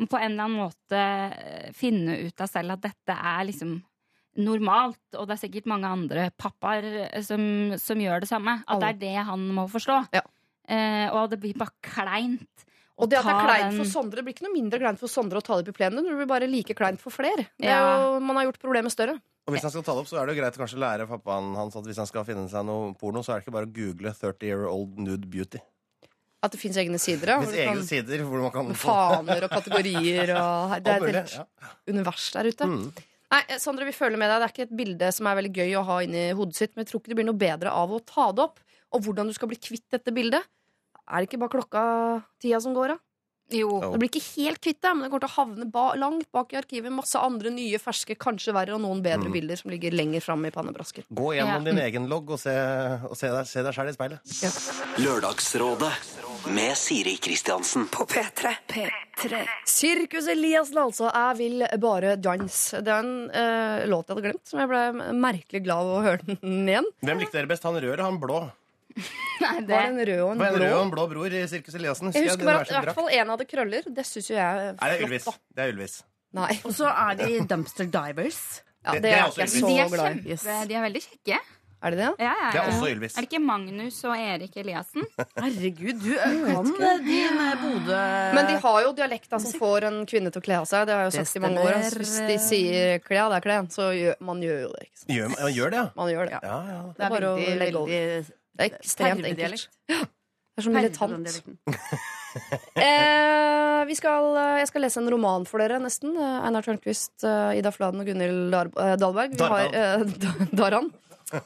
må på en eller annen måte eh, finne ut av selv at dette er liksom normalt, og det er sikkert mange andre pappaer eh, som, som gjør det samme. At det er det han må forstå. Eh, og det blir bare kleint. Og det at det er kleint for Sondre, det blir ikke noe mindre kleint for Sondre å ta det på plenen. Det blir bare like kleint for flere. Det er jo, man har gjort problemet større. Og hvis han skal ta det opp, så er det jo greit å kanskje lære pappaen hans at hvis han skal finne seg noe porno, så er det ikke bare å google 30 year old nude beauty. At det fins egne sider. Ja, du kan- egne sider hvor man kan faner og kategorier og Det er et helt univers der ute. Mm. Nei, Sandra, vi føler med deg. Det er ikke et bilde som er veldig gøy å ha inni hodet sitt, men jeg tror ikke det blir noe bedre av å ta det opp. Og hvordan du skal bli kvitt dette bildet. Er det ikke bare klokka tida som går, da? Jo. Det blir ikke helt kvitt det, men det kommer til å havne ba langt bak i arkivet. Masse andre nye, ferske, kanskje verre, og noen bedre Mm. bilder som ligger lenger fram i pannebrasken. Gå gjennom Ja. din egen logg og se, og se deg, se deg selv i speilet. Lørdagsrådet med Siri Kristiansen. På P3. Sirkus Eliassen, altså. Jeg vil bare danse. Det er en uh, låt jeg hadde glemt, som jeg ble merkelig glad av å høre den igjen. Hvem likte dere best? Han røde eller han blå? Nei, Var det en rød og en en blå? rød og en blå bror i Sirkus Eliassen. Jeg husker bare at i det hvert fall en hadde krøller. Det syns jo jeg er det er flott. Nei. Det er Ylvis. Og så er de dumpster divers. Ja, Det- det det er er også jeg så De er, glad i. de er veldig kjekke. Er det det? Ja, ja, Det er også Ylvis. Er det ikke Magnus og Erik Eliassen? Herregud, du kan din Bodø Men de har jo dialekta som får en kvinne til å kle av seg. Det har jeg jo Det sagt i mange år. Hvis de sier 'kle av deg, kle', så gjør man gjør jo det. Ikke sant? Gjør, man gjør det, ja? Man gjør det. Ja, ja. Det er bare å legge over. Det er ekstremt enkelt. Ja. Det er så militant. Eh, vi skal, eh, jeg skal lese en roman for dere, nesten. Eh, Einar Tørnquist, eh, Ida Fladen og Gunhild Dar Dahlberg. Vi har eh, Daran,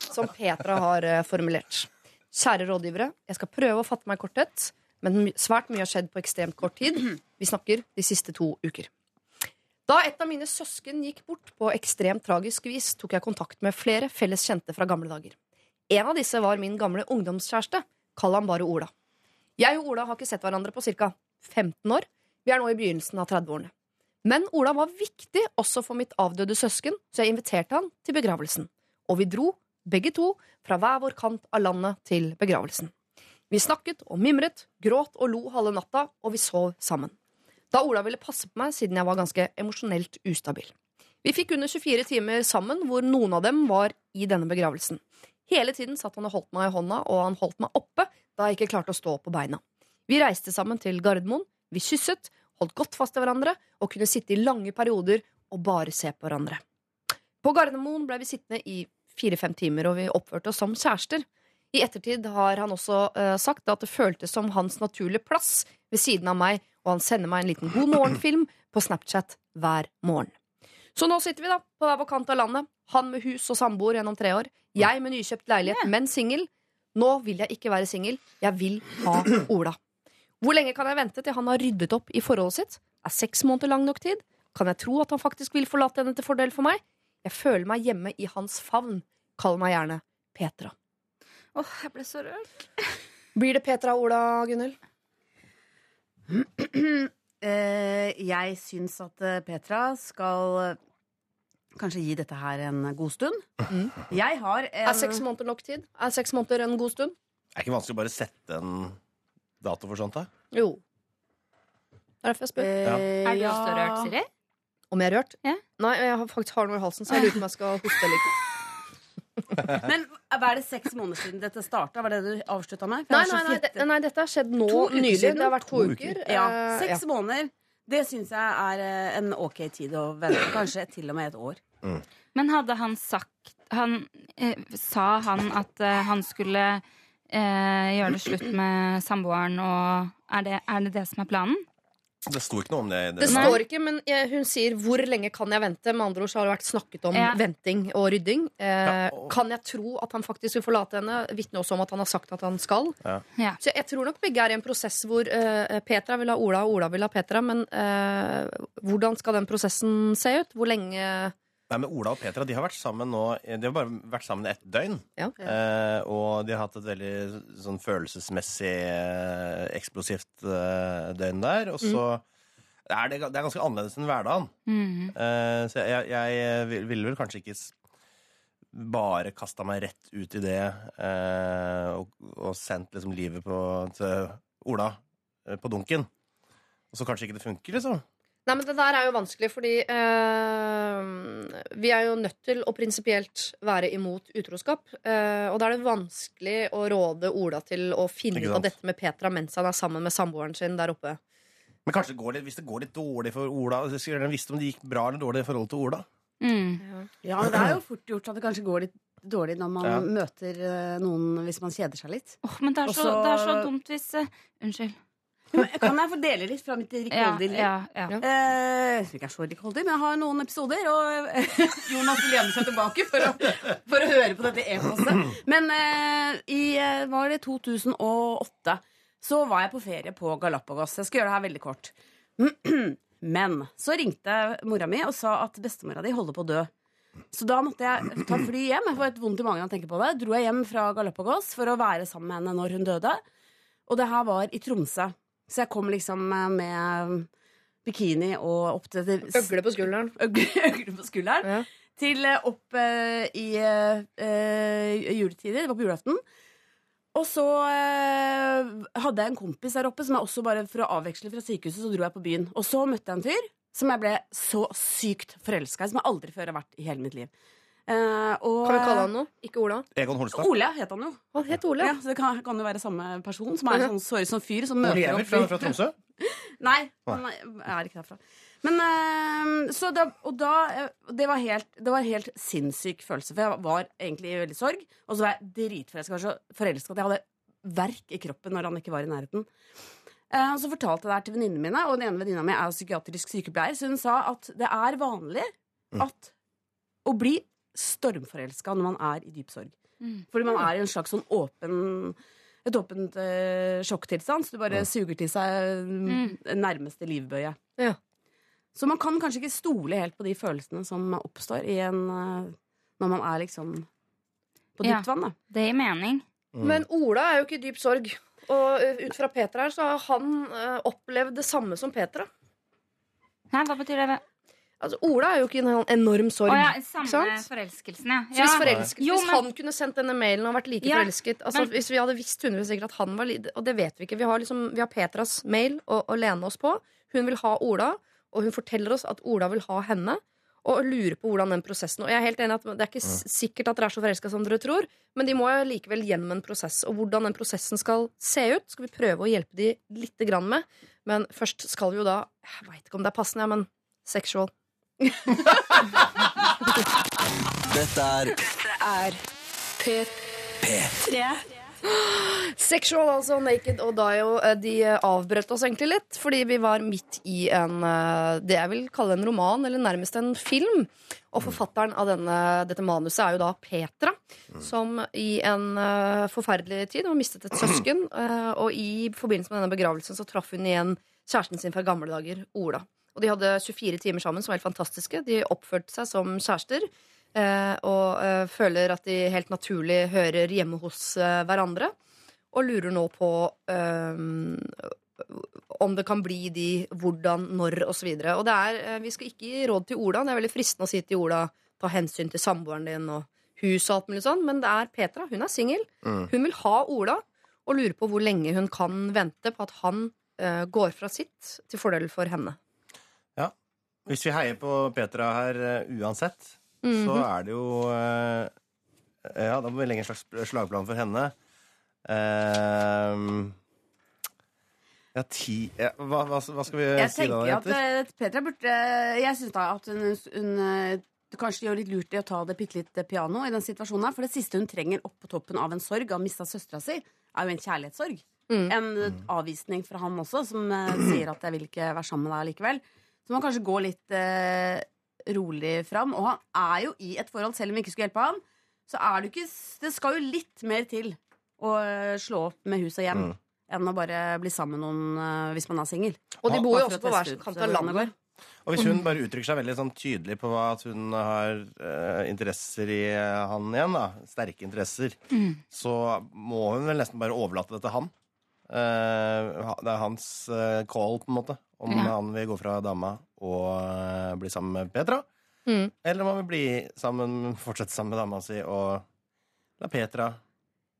som Petra har formulert. Kjære rådgivere, jeg skal prøve å fatte meg i korthet, men svært mye har skjedd på ekstremt kort tid. Vi snakker de siste to uker. Da et av mine søsken gikk bort på ekstremt tragisk vis, tok jeg kontakt med flere felles kjente fra gamle dager. En av disse var min gamle ungdomskjæreste. Kall ham bare Ola. Jeg og Ola har ikke sett hverandre på ca. 15 år. Vi er nå i begynnelsen av 30-årene. Men Ola var viktig også for mitt avdøde søsken, så jeg inviterte han til begravelsen. Og vi dro, begge to, fra hver vår kant av landet til begravelsen. Vi snakket og mimret, gråt og lo halve natta, og vi sov sammen. Da Ola ville passe på meg siden jeg var ganske emosjonelt ustabil. Vi fikk under 24 timer sammen, hvor noen av dem var i denne begravelsen. Hele tiden satt han og holdt meg i hånda, og han holdt meg oppe da jeg ikke klarte å stå på beina. Vi reiste sammen til Gardermoen, vi kysset, holdt godt fast til hverandre og kunne sitte i lange perioder og bare se på hverandre. På Gardermoen ble vi sittende i fire-fem timer, og vi oppførte oss som kjærester. I ettertid har han også uh, sagt at det føltes som hans naturlige plass ved siden av meg, og han sender meg en liten God morgen-film på Snapchat hver morgen. Så nå sitter vi da på hver vår kant av landet. Han med hus og samboer gjennom tre år. Jeg med nykjøpt leilighet, men singel. Nå vil jeg ikke være singel. Jeg vil ha Ola. Hvor lenge kan jeg vente til han har ryddet opp i forholdet sitt? Er seks måneder lang nok tid? Kan jeg tro at han faktisk vil forlate henne til fordel for meg? Jeg føler meg hjemme i hans favn. Kall meg gjerne Petra. Åh, jeg ble så rørt. Blir det Petra og Ola, Gunhild? Eh, jeg syns at eh, Petra skal kanskje gi dette her en god stund. Jeg har en Er seks måneder nok tid? Er seks måneder en god stund? Er det ikke vanskelig å bare sette en dato for sånt, da? Jo. Det er derfor jeg spør. Ja. Er du også rørt, Siri? Om jeg er rørt? Ja. Nei, jeg har faktisk har noe i halsen, så jeg lurer på om jeg skal hoste eller ikke. Men hva er det seks måneder siden dette starta? Var det du avslutta med? Nei, er nei, nei, det, nei, dette har skjedd nå nylig. Det har vært to, To uker. uker. Ja, Seks Seks måneder. Det syns jeg er eh, en ok tid å vente. Kanskje til og med et år. Men hadde han sagt han, eh, Sa han at eh, han skulle eh, gjøre det slutt med samboeren, og er det, er det det som er planen? Det sto ikke noe om det. Det det. står ikke, men jeg, hun sier 'hvor lenge kan jeg vente'? Med andre ord så har det vært snakket om Ja. venting og rydding. Eh, Ja, og- Kan jeg tro at han faktisk vil forlate henne? Vitner også om at han har sagt at han skal. Ja. Ja. Så jeg tror nok begge er i en prosess hvor eh, Petra vil ha Ola, og Ola vil ha Petra. Men eh, hvordan skal den prosessen se ut? Hvor lenge Nei, men Ola og Petra de har vært sammen nå De har bare vært sammen ett døgn. Ja. Eh, og de har hatt et veldig sånn følelsesmessig eh, eksplosivt eh, døgn der. Og så er det, det er ganske annerledes enn hverdagen. Mm. Eh, så jeg, jeg vil- ville vel kanskje ikke bare kasta meg rett ut i det eh, og, og sendt liksom livet på, til Ola eh, på dunken. Og så kanskje ikke det funker, liksom. Nei, men Det der er jo vanskelig, fordi eh, vi er jo nødt til å prinsipielt være imot utroskap. eh, og da er det vanskelig å råde Ola til å finne ut av dette med Petra mens han er sammen med samboeren sin der oppe. Men kanskje det går litt, hvis det går litt dårlig for Ola skulle gjerne visst om det gikk bra eller dårlig i forhold til Ola. Mm. Ja, men Det er jo fort gjort at det kanskje går litt dårlig når man Ja. møter eh, noen hvis man kjeder seg litt. Åh, men det er, så, Også, det er så dumt hvis uh, Unnskyld. Kan jeg få dele litt fra mitt Ja, rikholdige liv? ja, ja. Eh, som ikke er så rikholdig, men jeg har noen episoder, og eh, Jonas vil gjemme seg tilbake for å, for å høre på dette e-postet. Men eh, i eh, var det 2008 så var jeg på ferie på Galapagos. Jeg skal gjøre det her veldig kort. Men så ringte mora mi og sa at bestemora di holder på å dø. Så da måtte jeg ta fly hjem. Jeg får et vondt i magen av å tenke på det. Dro jeg hjem fra Galapagos for å være sammen med henne når hun døde. Og det her var i Tromsø. Så jeg kom liksom eh, med bikini og opp til Øgle på skulderen. Øgle, på skulderen. Ja. Til eh, opp uh, i uh, juletider. Det var på julaften. Og så uh, hadde jeg en kompis der oppe som jeg også bare for å avveksle fra sykehuset, så dro jeg på byen. Og så møtte jeg en fyr som jeg ble så sykt forelska i, som jeg aldri før har vært i hele mitt liv. Eh, og, Kan vi kalle han noe? Ikke Ola? Egon Holstad. Ole het han jo. Han het Ole. Ja, så det kan, kan jo være samme person som er sånn, så som fyr som møter lever opp fra, fra Tromsø. Nei, han er ikke derfra. Men eh, så da, Og da eh, det var, helt, det var en helt sinnssyk følelse, for jeg var egentlig i veldig sorg. Og så var jeg dritforelska. Jeg var så forelska at jeg hadde verk i kroppen når han ikke var i nærheten. Eh, og så fortalte jeg det her til venninnene mine, og den ene venninna mi er psykiatrisk sykepleier, så hun sa at det er vanlig at å bli stormforelska når man er i dyp sorg. Mm. Fordi man er i en slags sånn åpen et åpent øh, sjokktilstand, så du bare suger til seg mm, nærmeste livbøye. Ja. Så man kan kanskje ikke stole helt på de følelsene som oppstår i en, eh, når man er liksom på Ja. dypt vann. Da. Det gir mening. Men Ola er jo ikke i dyp sorg. Og uh, ut fra Petra her, så har han øh, opplevd det samme som Petra. Nei, hva betyr det? Altså, Ola er jo ikke i en enorm sorg. Å ja, samme sant? forelskelsen, ja. Så hvis, forelsk, Jo, hvis han kunne sendt denne mailen og vært like Ja, forelsket altså, men- Hvis vi hadde visst 100 sikkert at han var Og det vet vi ikke. Vi har, liksom, vi har Petras mail å, å lene oss på. Hun vil ha Ola, og hun forteller oss at Ola vil ha henne. Og lurer på hvordan den prosessen Og jeg er helt enig at Det er ikke sikkert at dere er så forelska som dere tror, men de må jo likevel gjennom en prosess. Og hvordan den prosessen skal se ut, skal vi prøve å hjelpe de lite grann med. Men først skal vi jo da Jeg veit ikke om det er passende, men sexual. Dette er er P3. Sexual, altså Naked og Dio, eh, de eh, avbrøt oss egentlig litt, fordi vi var midt i en eh, det jeg vil kalle en roman, eller nærmest en film. Og forfatteren av denne, dette manuset er jo da Petra, som i en forferdelig tid har mistet et søsken. og i forbindelse med denne begravelsen så traff hun igjen kjæresten sin fra gamle dager, Ola. Og de hadde 24 timer sammen, som var helt fantastiske. De oppførte seg som kjærester. eh, og eh, føler at de helt naturlig hører hjemme hos eh, hverandre. Og lurer nå på om det kan bli de, hvordan, når osv. Og, så og det er, vi skal ikke gi råd til Ola. Det er veldig fristende å si til Ola ta hensyn til samboeren din og hus og alt mulig sånn, men det er Petra. Hun er singel. Mm. Hun vil ha Ola, og lurer på hvor lenge hun kan vente på at han uh, går fra sitt til fordel for henne. Hvis vi heier på Petra her eh, uansett, så Mhm. er det jo eh, Ja, da må vi legge en slags slagplan for henne. Uh, ja, ti ja, hva, hva, hva skal vi Jeg si da, Jeg tenker at Petra burde Jeg syns da at hun, hun kanskje gjør litt lurt i å ta det bitte litt piano i den situasjonen. her, For det siste hun trenger oppå toppen av en sorg av å mista søstera si, er jo en kjærlighetssorg. Mm. En eh, avvisning fra han også, som sier at 'jeg vil ikke være sammen med deg likevel'. Så man kanskje gå litt eh, rolig fram. Og han er jo i et forhold, selv om vi ikke skulle hjelpe ham, så er det ikke Det skal jo litt mer til å eh, slå opp med hus og hjem. Mm. Enn å bare bli sammen med noen eh, hvis man er singel. Og de bor jo også på hver sin kant av landet går. Og hvis hun bare uttrykker seg veldig sånn tydelig på at hun har uh, interesser i han igjen, da, sterke interesser, Mm. så må hun vel nesten bare overlate det til han. Uh, det er hans call, på en måte, om Ja. han vil gå fra dama og eh, bli sammen med Petra. Mm. Eller om han vil bli sammen, fortsette sammen med dama si og la Petra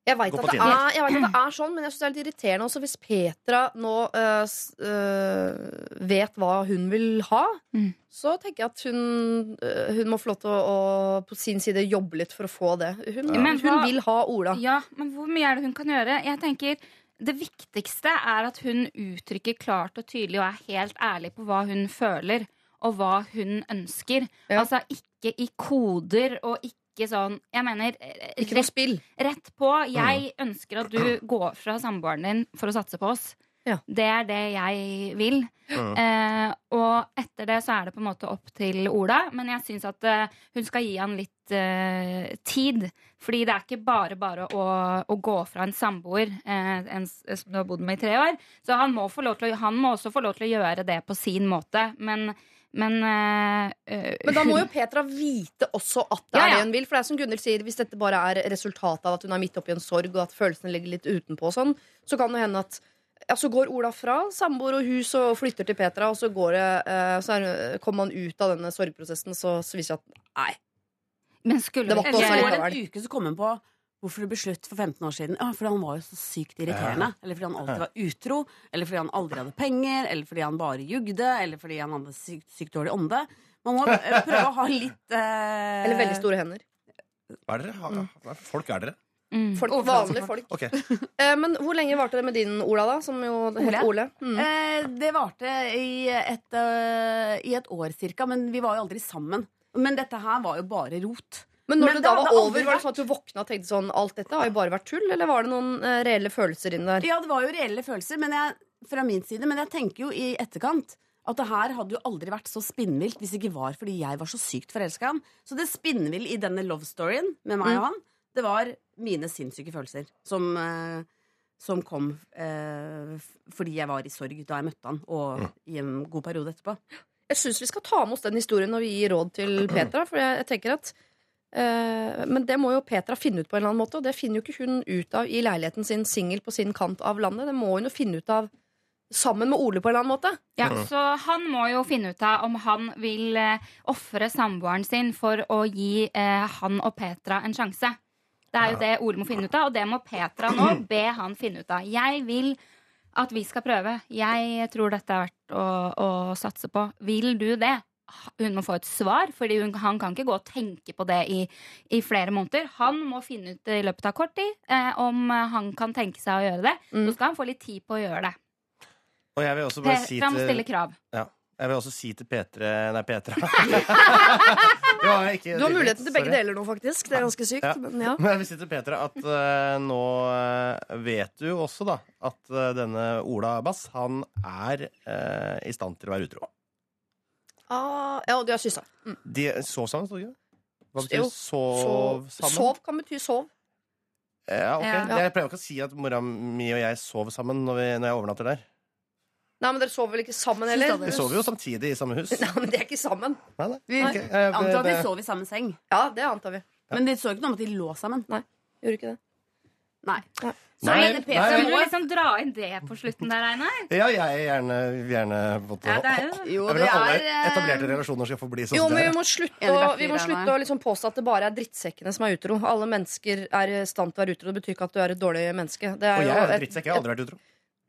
Jeg veit Gå at, på det Tinder. er- jeg vet at det er sånn, men jeg synes det er litt irriterende også hvis Petra nå øh, øh, vet hva hun vil ha. Mm. Så tenker jeg at hun, øh, hun må få lov til å, å på sin side jobbe litt for å få det. Hun, ja. hun hun vil ha Ola. Ja, men hvor mye er det hun kan gjøre? Jeg tenker Det viktigste er at hun uttrykker klart og tydelig og er helt ærlig på hva hun føler, og hva hun ønsker. Ja. Altså ikke i koder og ikke sånn Jeg mener Ikke noe rett, spill. rett på. Jeg ønsker at du går fra samboeren din for å satse på oss. Ja. Det er det jeg vil. Mm. Eh, og etter det så er det på en måte opp til Ola. Men jeg syns at eh, hun skal gi han litt eh, tid. Fordi det er ikke bare bare å, å gå fra en samboer eh, en, som du har bodd med i tre år. Så han må, få lov til å, han må også få lov til å gjøre det på sin måte. Men, men eh, eh, Men da må jo Petra vite også at det Ja, er det hun vil. For det er som Gunhild sier, hvis dette bare er resultatet av at hun er midt oppi en sorg, og at følelsene ligger litt utenpå, sånn, så kan det hende at ja, så går Ola fra samboer og hus og flytter til Petra, og så, går det, eh, så er, kommer man ut av denne sorgprosessen, så, så viser det at nei. Men skulle Det var ikke også likevel. en uke, så kom hun på hvorfor det ble slutt for 15 år siden. Ja, fordi han var jo så sykt irriterende. Eller fordi han alltid var utro. Eller fordi han aldri hadde penger. Eller fordi han bare jugde. Eller fordi han hadde sykt, sykt dårlig ånde. Man må eh, prøve å ha litt eh, Eller veldig store hender. Hva er dere? Hva, hva folk er dere? Mm. Folk, vanlige folk. Okay. Eh, men hvor lenge varte det med din Ola, da? Som jo Ole? Ole. Mm. Eh, det varte i et, uh, i et år cirka, men vi var jo aldri sammen. Men dette her var jo bare rot. Men når Men det det da var over, over, var det sånn at du våkna og tenkte sånn Alt dette har jo bare vært tull, eller var det noen uh, reelle følelser inni der? Ja, det var jo reelle følelser men jeg, fra min side, men jeg tenker jo i etterkant at det her hadde jo aldri vært så spinnvilt hvis det ikke var fordi jeg var så sykt forelska i ham. Så det spinnvill i denne love storyen med meg Mm. og han, det var mine sinnssyke følelser som, eh, som kom eh, fordi jeg var i sorg da jeg møtte han, og i en god periode etterpå. Jeg syns vi skal ta med oss den historien når vi gir råd til Petra. For jeg, jeg tenker at eh, Men det må jo Petra finne ut på en eller annen måte, og det finner jo ikke hun ut av i leiligheten sin singel på sin kant av landet. Det må hun jo finne ut av sammen med Ole på en eller annen måte. Ja, Så han må jo finne ut av om han vil eh, ofre samboeren sin for å gi eh, han og Petra en sjanse. Det er jo det Ole må finne ut av, og det må Petra nå be han finne ut av. Jeg vil at vi skal prøve. Jeg tror dette er verdt å, å satse på. Vil du det? hun må få et svar, for han kan ikke gå og tenke på det i, i flere måneder. Han må finne ut i løpet av kort tid eh, om han kan tenke seg å gjøre det. Mm. Så skal han få litt tid på å gjøre det. Og jeg vil også bare si til... må til stille krav. Ja. Jeg vil også si til P3 Nei, Petra. ja, ikke, Du har muligheten til begge Sorry. deler nå, faktisk. Det er ganske sykt. Ja. Men ja. Men jeg vil si til Petra at uh, nå eh, vet du også da at uh, denne Ola Bass, han er uh, i stand til å være utro. Ah, ja, og de har kyssa. Mm. De sov sammen, sto det ikke? Hva betyr Jo, sov, Sov. sammen? Sov kan bety sov. Ja, ok. Ja. Jeg pleier ikke å si at mora mi og jeg sover sammen når, vi, når jeg overnatter der. Nei, men dere sover vel ikke sammen, heller? Vi sover jo samtidig i samme hus. Nei, men de er ikke sammen. Nei, nei. Vi Ok, eh, antar at de det- sov i samme seng. Ja, det antar vi. Men det så ikke noe om at de lå sammen. Nei, gjorde ikke det. Nei. Nei, Nei, det nei, Vil du liksom dra inn det på slutten der, Einar? Ja, jeg gjerne, gjerne måtte, Ja, det er jo- Jo, Jeg vil det at alle eh, etablerte relasjoner skal få bli sånn Jo, men vi må slutte å, vi må slutte å liksom påstå at det bare er drittsekkene som er utro. Alle mennesker er i stand til å være utro. Det betyr ikke at du er et dårlig menneske. Det er Og jeg er et- drittsekk. Jeg har aldri vært utro.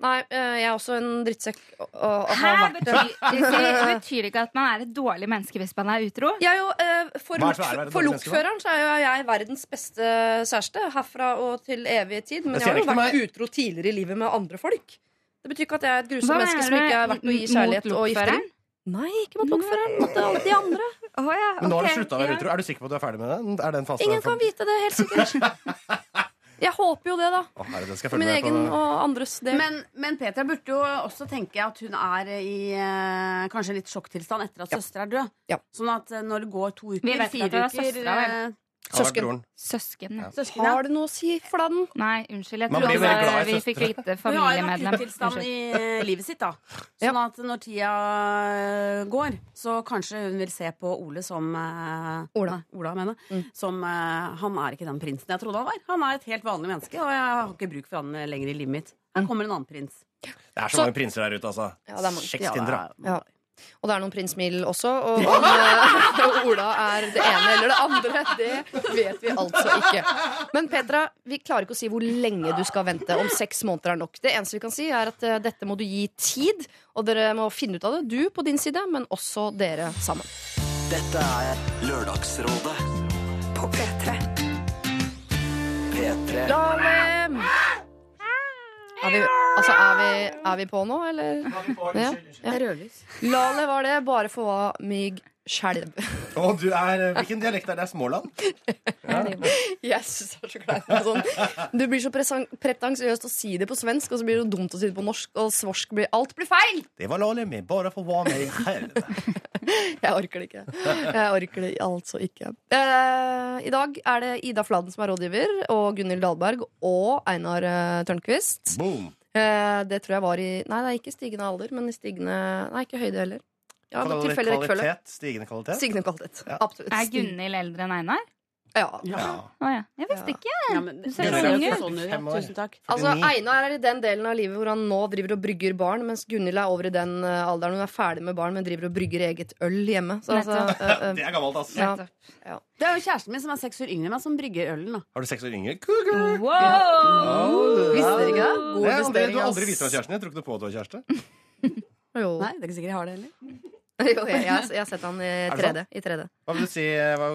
Nei, eh, jeg er også en drittsekk. Og, og Hæ? har vært det. Betyr, det betyr ikke at man er et dårlig menneske hvis man er utro? Jeg er jo, eh, for Hva er det som er å være et for dårlig menneske, da? lokføreren så er jo jeg verdens beste kjæreste herfra og til evig tid. Men Det jeg har jo ikke vært utro tidligere i livet med andre folk. Det betyr ikke at jeg er et grusomt Hva menneske mener som du? ikke er verdt å gi Mot kjærlighet og lokføreren? Nei, ikke mot lokføreren. Mot alle de andre. Å ja, Men nå har du ok, slutta å være utro. Er du sikker på at du er ferdig med det? Er den fasen Ingen kan vite det, helt sikkert. Jeg håper jo det, da. Å, herre, det skal jeg min med egen på. og andres del. Men, men Petra burde jo også tenke at hun er i eh, kanskje litt sjokktilstand etter at søster er død. Ja. Sånn at eh, når det går to uker, vet fire at det var uker vel? eh, Søsken. Søsken. Ja. Søsken, ja. Har det noe å si for den? Nei, unnskyld. Jeg glad i vi fikk vite Hun har jo en familiemedlem. akuttilstand i eh, livet sitt, da. Sånn at når tida eh, går, så kanskje hun vil se på Ole som eh, Ola. Ola mener, Mm. Som Han er ikke den prinsen jeg trodde han var. Han er et helt vanlig menneske, og jeg har ikke bruk for han lenger i livet mitt. Her kommer en annen prins. Det er så, Så- mange prinser der ute, altså. Ja, det er Ja. Og det er noen prins Mild også. Og og, og Ola er det eller det andre, det vet vi altså ikke. Men Petra, vi klarer ikke å si hvor lenge du skal vente. Om seks måneder er nok. Det eneste vi kan si, er at eh, dette må du gi tid. Og dere må finne ut av det. Du på din side, men også dere sammen. Dette er Lørdagsrådet på P3. P3 Lalem! Er vi, altså, er vi, er vi på nå, eller? Ja. Det rødlys. Lale var det, bare for hva mig skjelv. Oh, du er, hvilken dialekt er det? Småland? Yes, så er med sånn. Du blir så pretensiøst å si det på svensk, og så blir det dumt å si det på norsk, og svorsk blir Alt blir feil! Det var Lale med, bare for hva med i helvete. Jeg orker det ikke. Jeg orker det altså ikke. Eh, I dag er det Ida Fladen som er rådgiver, og Gunhild Dahlberg og Einar eh, Tørnquist. Boom. Eh, det tror jeg var i Nei, det er ikke stigende alder, men i stigende Nei, ikke høyde heller. Ja, rekkefølge. kvalitet? Stigende kvalitet? Stigende kvalitet. Ja. Absolutt. Er Gunhild eldre enn Einar? Ja. Ja. Å ja. Jeg visste ikke. Ja, men, Du ser så ung ut. sånn. Tusen takk. Altså, Einar er i den delen av livet hvor han nå driver og brygger barn, mens Gunhild er over i den eh, alderen hun er ferdig med barn, men driver og brygger eget øl hjemme. Så, altså, uh, eh, Det er gammelt, altså. Det er jo kjæresten min som er seks år yngre enn meg, som brygger ølen. da Har du seks år yngre? Cougar! Wow! Visste dere ikke det? God Nei, aldri, du har aldri vist meg kjæresten. Jeg tror ikke du på at du var kjæreste. Jo. Nei, det er ikke sikkert jeg har det heller. jo, jeg, jeg, jeg har sett han i det 3D. I 3D. Hva vil du si? eh, Hva,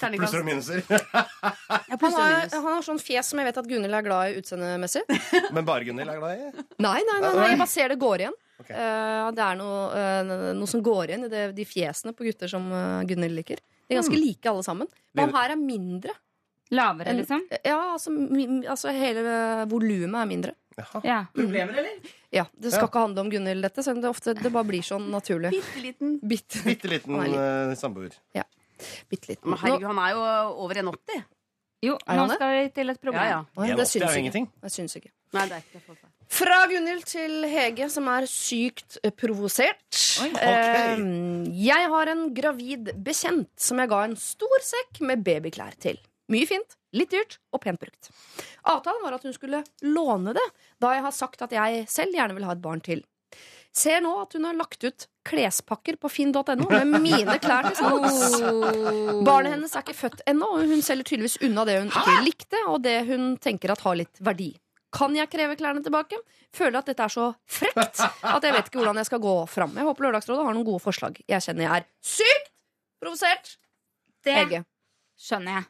Terningkast. plusser og minuser? Han har, minus. han har sånn fjes som jeg vet at Gunhild er glad i utseendemessig. Men bare Gunhild er glad i? Nei, nei, nei, nei, jeg bare ser det går igjen. Ok. Eh, det er noe, eh, noe som går igjen i det, de fjesene på gutter som uh, Gunhild liker. De er ganske like alle sammen. Men han her er mindre. Lavere, liksom? Ja, altså, altså hele volumet er mindre. Ja. Problemer, eller? Ja, Det skal Ja. ikke handle om Gunhild, dette, selv om det ofte det bare blir sånn naturlig. Bitte liten. Bitte, Bitte liten Han er eh, samboer. bitte liten. Men herregud, han er jo over 1,80. Jo, Er nå han skal vi til et problem. ja. Ja, det syns ikke. ingenting. Det syns ikke. Nei, det er ikke det. for. Fra Gunhild til Hege, som er sykt eh, provosert. Oi. Eh, jeg har en gravid bekjent som jeg ga en stor sekk med babyklær til. Mye fint, litt dyrt og pent brukt. Avtalen var at hun skulle låne det, da jeg har sagt at jeg selv gjerne vil ha et barn til. Ser nå at hun har lagt ut klespakker på finn.no med mine klær til salgs. Barnet hennes er ikke født ennå, og hun selger tydeligvis unna det hun ikke likte, og det hun tenker at har litt verdi. Kan jeg kreve klærne tilbake? Føler at dette er så frekt at jeg vet ikke hvordan jeg skal gå fram. Jeg håper Lørdagsrådet har noen gode forslag. Jeg kjenner jeg er sykt provosert. Det Ege. skjønner jeg.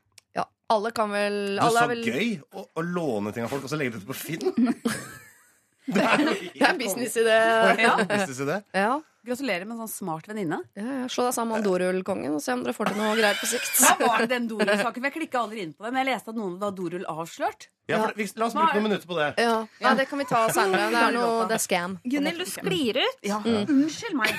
Alle kan vel Du, alle er vel, gøy å, å låne ting av folk, og så legge det ut på Finn. Det er Det er en businessidé. Ja. Businessidé. Ja. Gratulerer med en sånn smart venninne. Ja, ja. Slå deg sammen med dorullkongen og se om dere får til noe greier på sikt. Hva var det den dorullsaken? Jeg klikka aldri inn på den. jeg leste at noen var dorull avslørt. Ja, for, la oss bruke noen minutter på det. Ja, ja det kan vi ta seinere. Det er noe det er scam. Gunhild, du sklir ut. Ja, Mm. Unnskyld meg.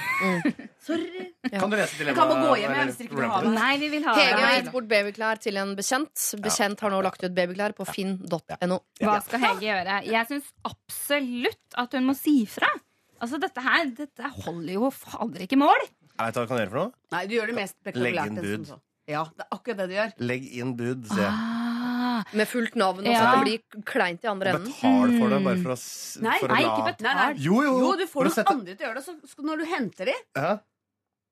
Sorry. Kan du lese dilemmaet? kan bare gå hjem, eller hvis dere ikke vil ha det. Nei, vi vil ha Hege har gitt bort babyklær til en bekjent. Bekjent har nå lagt ut babyklær på finn.no. Hva skal Hege gjøre? Jeg syns absolutt at hun må si fra. Altså, dette her dette holder jo fader ikke mål. Jeg vet hva jeg kan gjøre for noe. Nei, du gjør det mest Legg inn bud. Ja, det er akkurat det du gjør. Legg inn bud, se. Ah, Med fullt navn, og så Ja. det blir kleint i andre enden. Betal for det, bare for å, s- Nei, for å nei, la ikke betal. Nei, nei. Jo, jo. Jo, du For får å noen sette- andre til å gjøre det, så skal, når du henter de, Ja.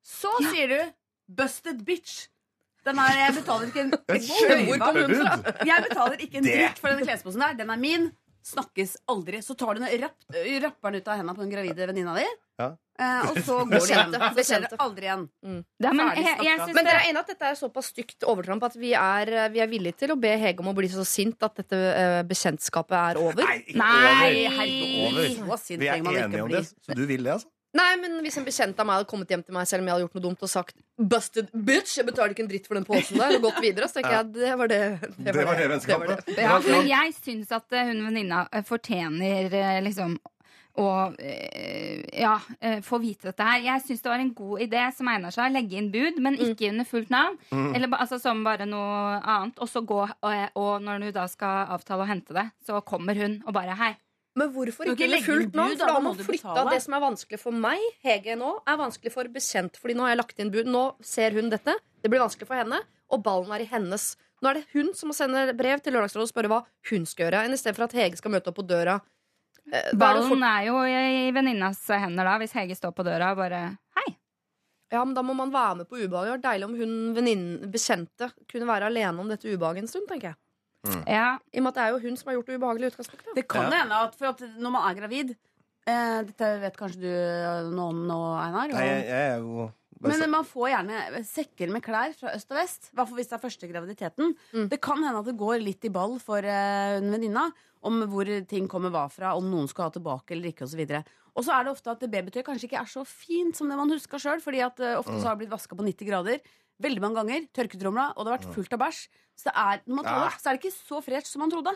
så sier du 'busted bitch'. Den er, jeg betaler ikke en, Et et skjøyva. kjempebud! Jeg betaler ikke en Det- dritt for denne klesposen der. Den er min. Snakkes aldri. Så tar du den rapp, rapper den ut av hendene på den gravide venninna di, Ja. eh, og så går det hjem. Så ser det aldri igjen. ja, men jeg, jeg Men dere er enige at dette er såpass stygt overtramp at vi er, vi er villige til å be Hege om å bli så sint at dette uh, bekjentskapet er over? Nei, ikke Nei. over. herregud. Over. Vi er enige om det. Så du vil det, altså? Nei, men hvis en bekjent av meg hadde kommet hjem til meg selv om jeg hadde gjort noe dumt og sagt 'busted bitch', jeg betaler ikke en dritt for den posen der, og gått videre, så tenker jeg det var det. Det var det vennskapet. Ja, men jeg syns at eh, hun venninna eh, fortjener eh, liksom å ja, få vite dette her. Jeg syns det var en god idé som egner seg. Legge inn bud, men ikke under fullt navn. Eller altså, som bare noe annet. Og så gå, og, og når du da skal avtale å hente det, så kommer hun og bare hei. Men hvorfor ikke bli fulgt nå? For da har man flytta det som er vanskelig for meg, Hege nå, er vanskelig for bekjent. Fordi nå har jeg lagt inn bud. Nå ser hun dette. Det blir vanskelig for henne. Og ballen er i hennes. Nå er det hun som må sende brev til Lørdagsrådet og spørre hva hun skal gjøre, enn i stedet for at Hege skal møte opp på døra. Eh, Ballen fort- er jo i venninnas hender da, hvis Hege står på døra og bare hei. Ja, men Da må man være med på ubehaget. Det var deilig om hun venninnen, bekjente kunne være alene om dette ubehaget en stund. tenker jeg Ja, I og med at det er jo hun som har gjort det ubehagelige utgangspunktet. Det kan Ja. hende at, for at når man er gravid eh, Dette vet kanskje du noe om nå, Einar. Nei, jeg, jeg er jo men man får gjerne sekker med klær fra øst og vest. I hvis det er første graviditeten. Mm. Det kan hende at det går litt i ball for uh, en venninna om hvor ting kommer hva fra, om noen skal ha tilbake eller ikke osv. Og så er det ofte at babytøy kanskje ikke er så fint som det man huska sjøl. Fordi at uh, ofte Mm. så har det blitt vaska på 90 grader veldig mange ganger. Tørketromla, og det har vært fullt av bæsj. Så det er, når man tar det, så er det ikke så fresh som man trodde.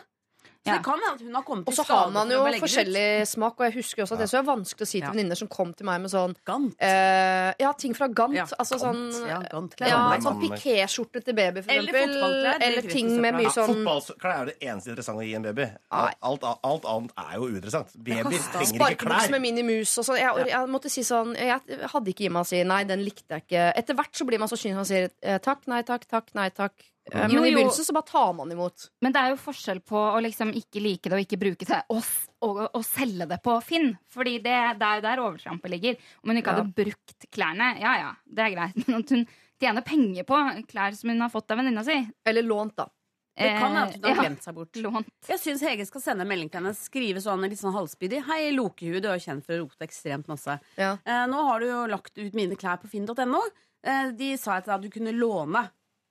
Så det kan hende at hun har kommet Og så har man jo forskjellig smak, og jeg husker også at det er så vanskelig å si til Ja. venninner som kom til meg med sånn Gant. eh, Ja, ting fra Gant. Ja, altså sånn ja, ja, sånn pikéskjorte til baby, for Eller eksempel. Eller ting med mye ja, sånn Fotballklær er det eneste interessante å gi en baby. Alt, alt, annet er jo uinteressant. Baby trenger ikke Sparkebukse klær. med minimus og sånn. Jeg, jeg måtte si sånn Jeg hadde ikke i meg å si nei, den likte jeg ikke. Etter hvert så blir man så kynisk og sier eh, takk, nei takk, takk, nei takk. Eh, Men Jo, i jo. begynnelsen så bare tar man imot. Men det er jo forskjell på å liksom ikke like det og ikke bruke det, og, og, og selge det på Finn. Fordi det, det er jo der overtrampet ligger. Om hun ikke Ja. hadde brukt klærne, ja ja, det er greit. Men at hun tjener penger på klær som hun har fått av venninna si Eller lånt, da. Det kan hende at hun har Eh, ja, glemt seg bort. lånt. Jeg syns Hege skal sende en melding til henne. Skrive sånn litt sånn halvspydig. Hei, Lokehue, du er jo kjent for å rote ekstremt masse. Ja. Eh, nå har du jo lagt ut mine klær på finn.no. Eh, de sa at du kunne låne.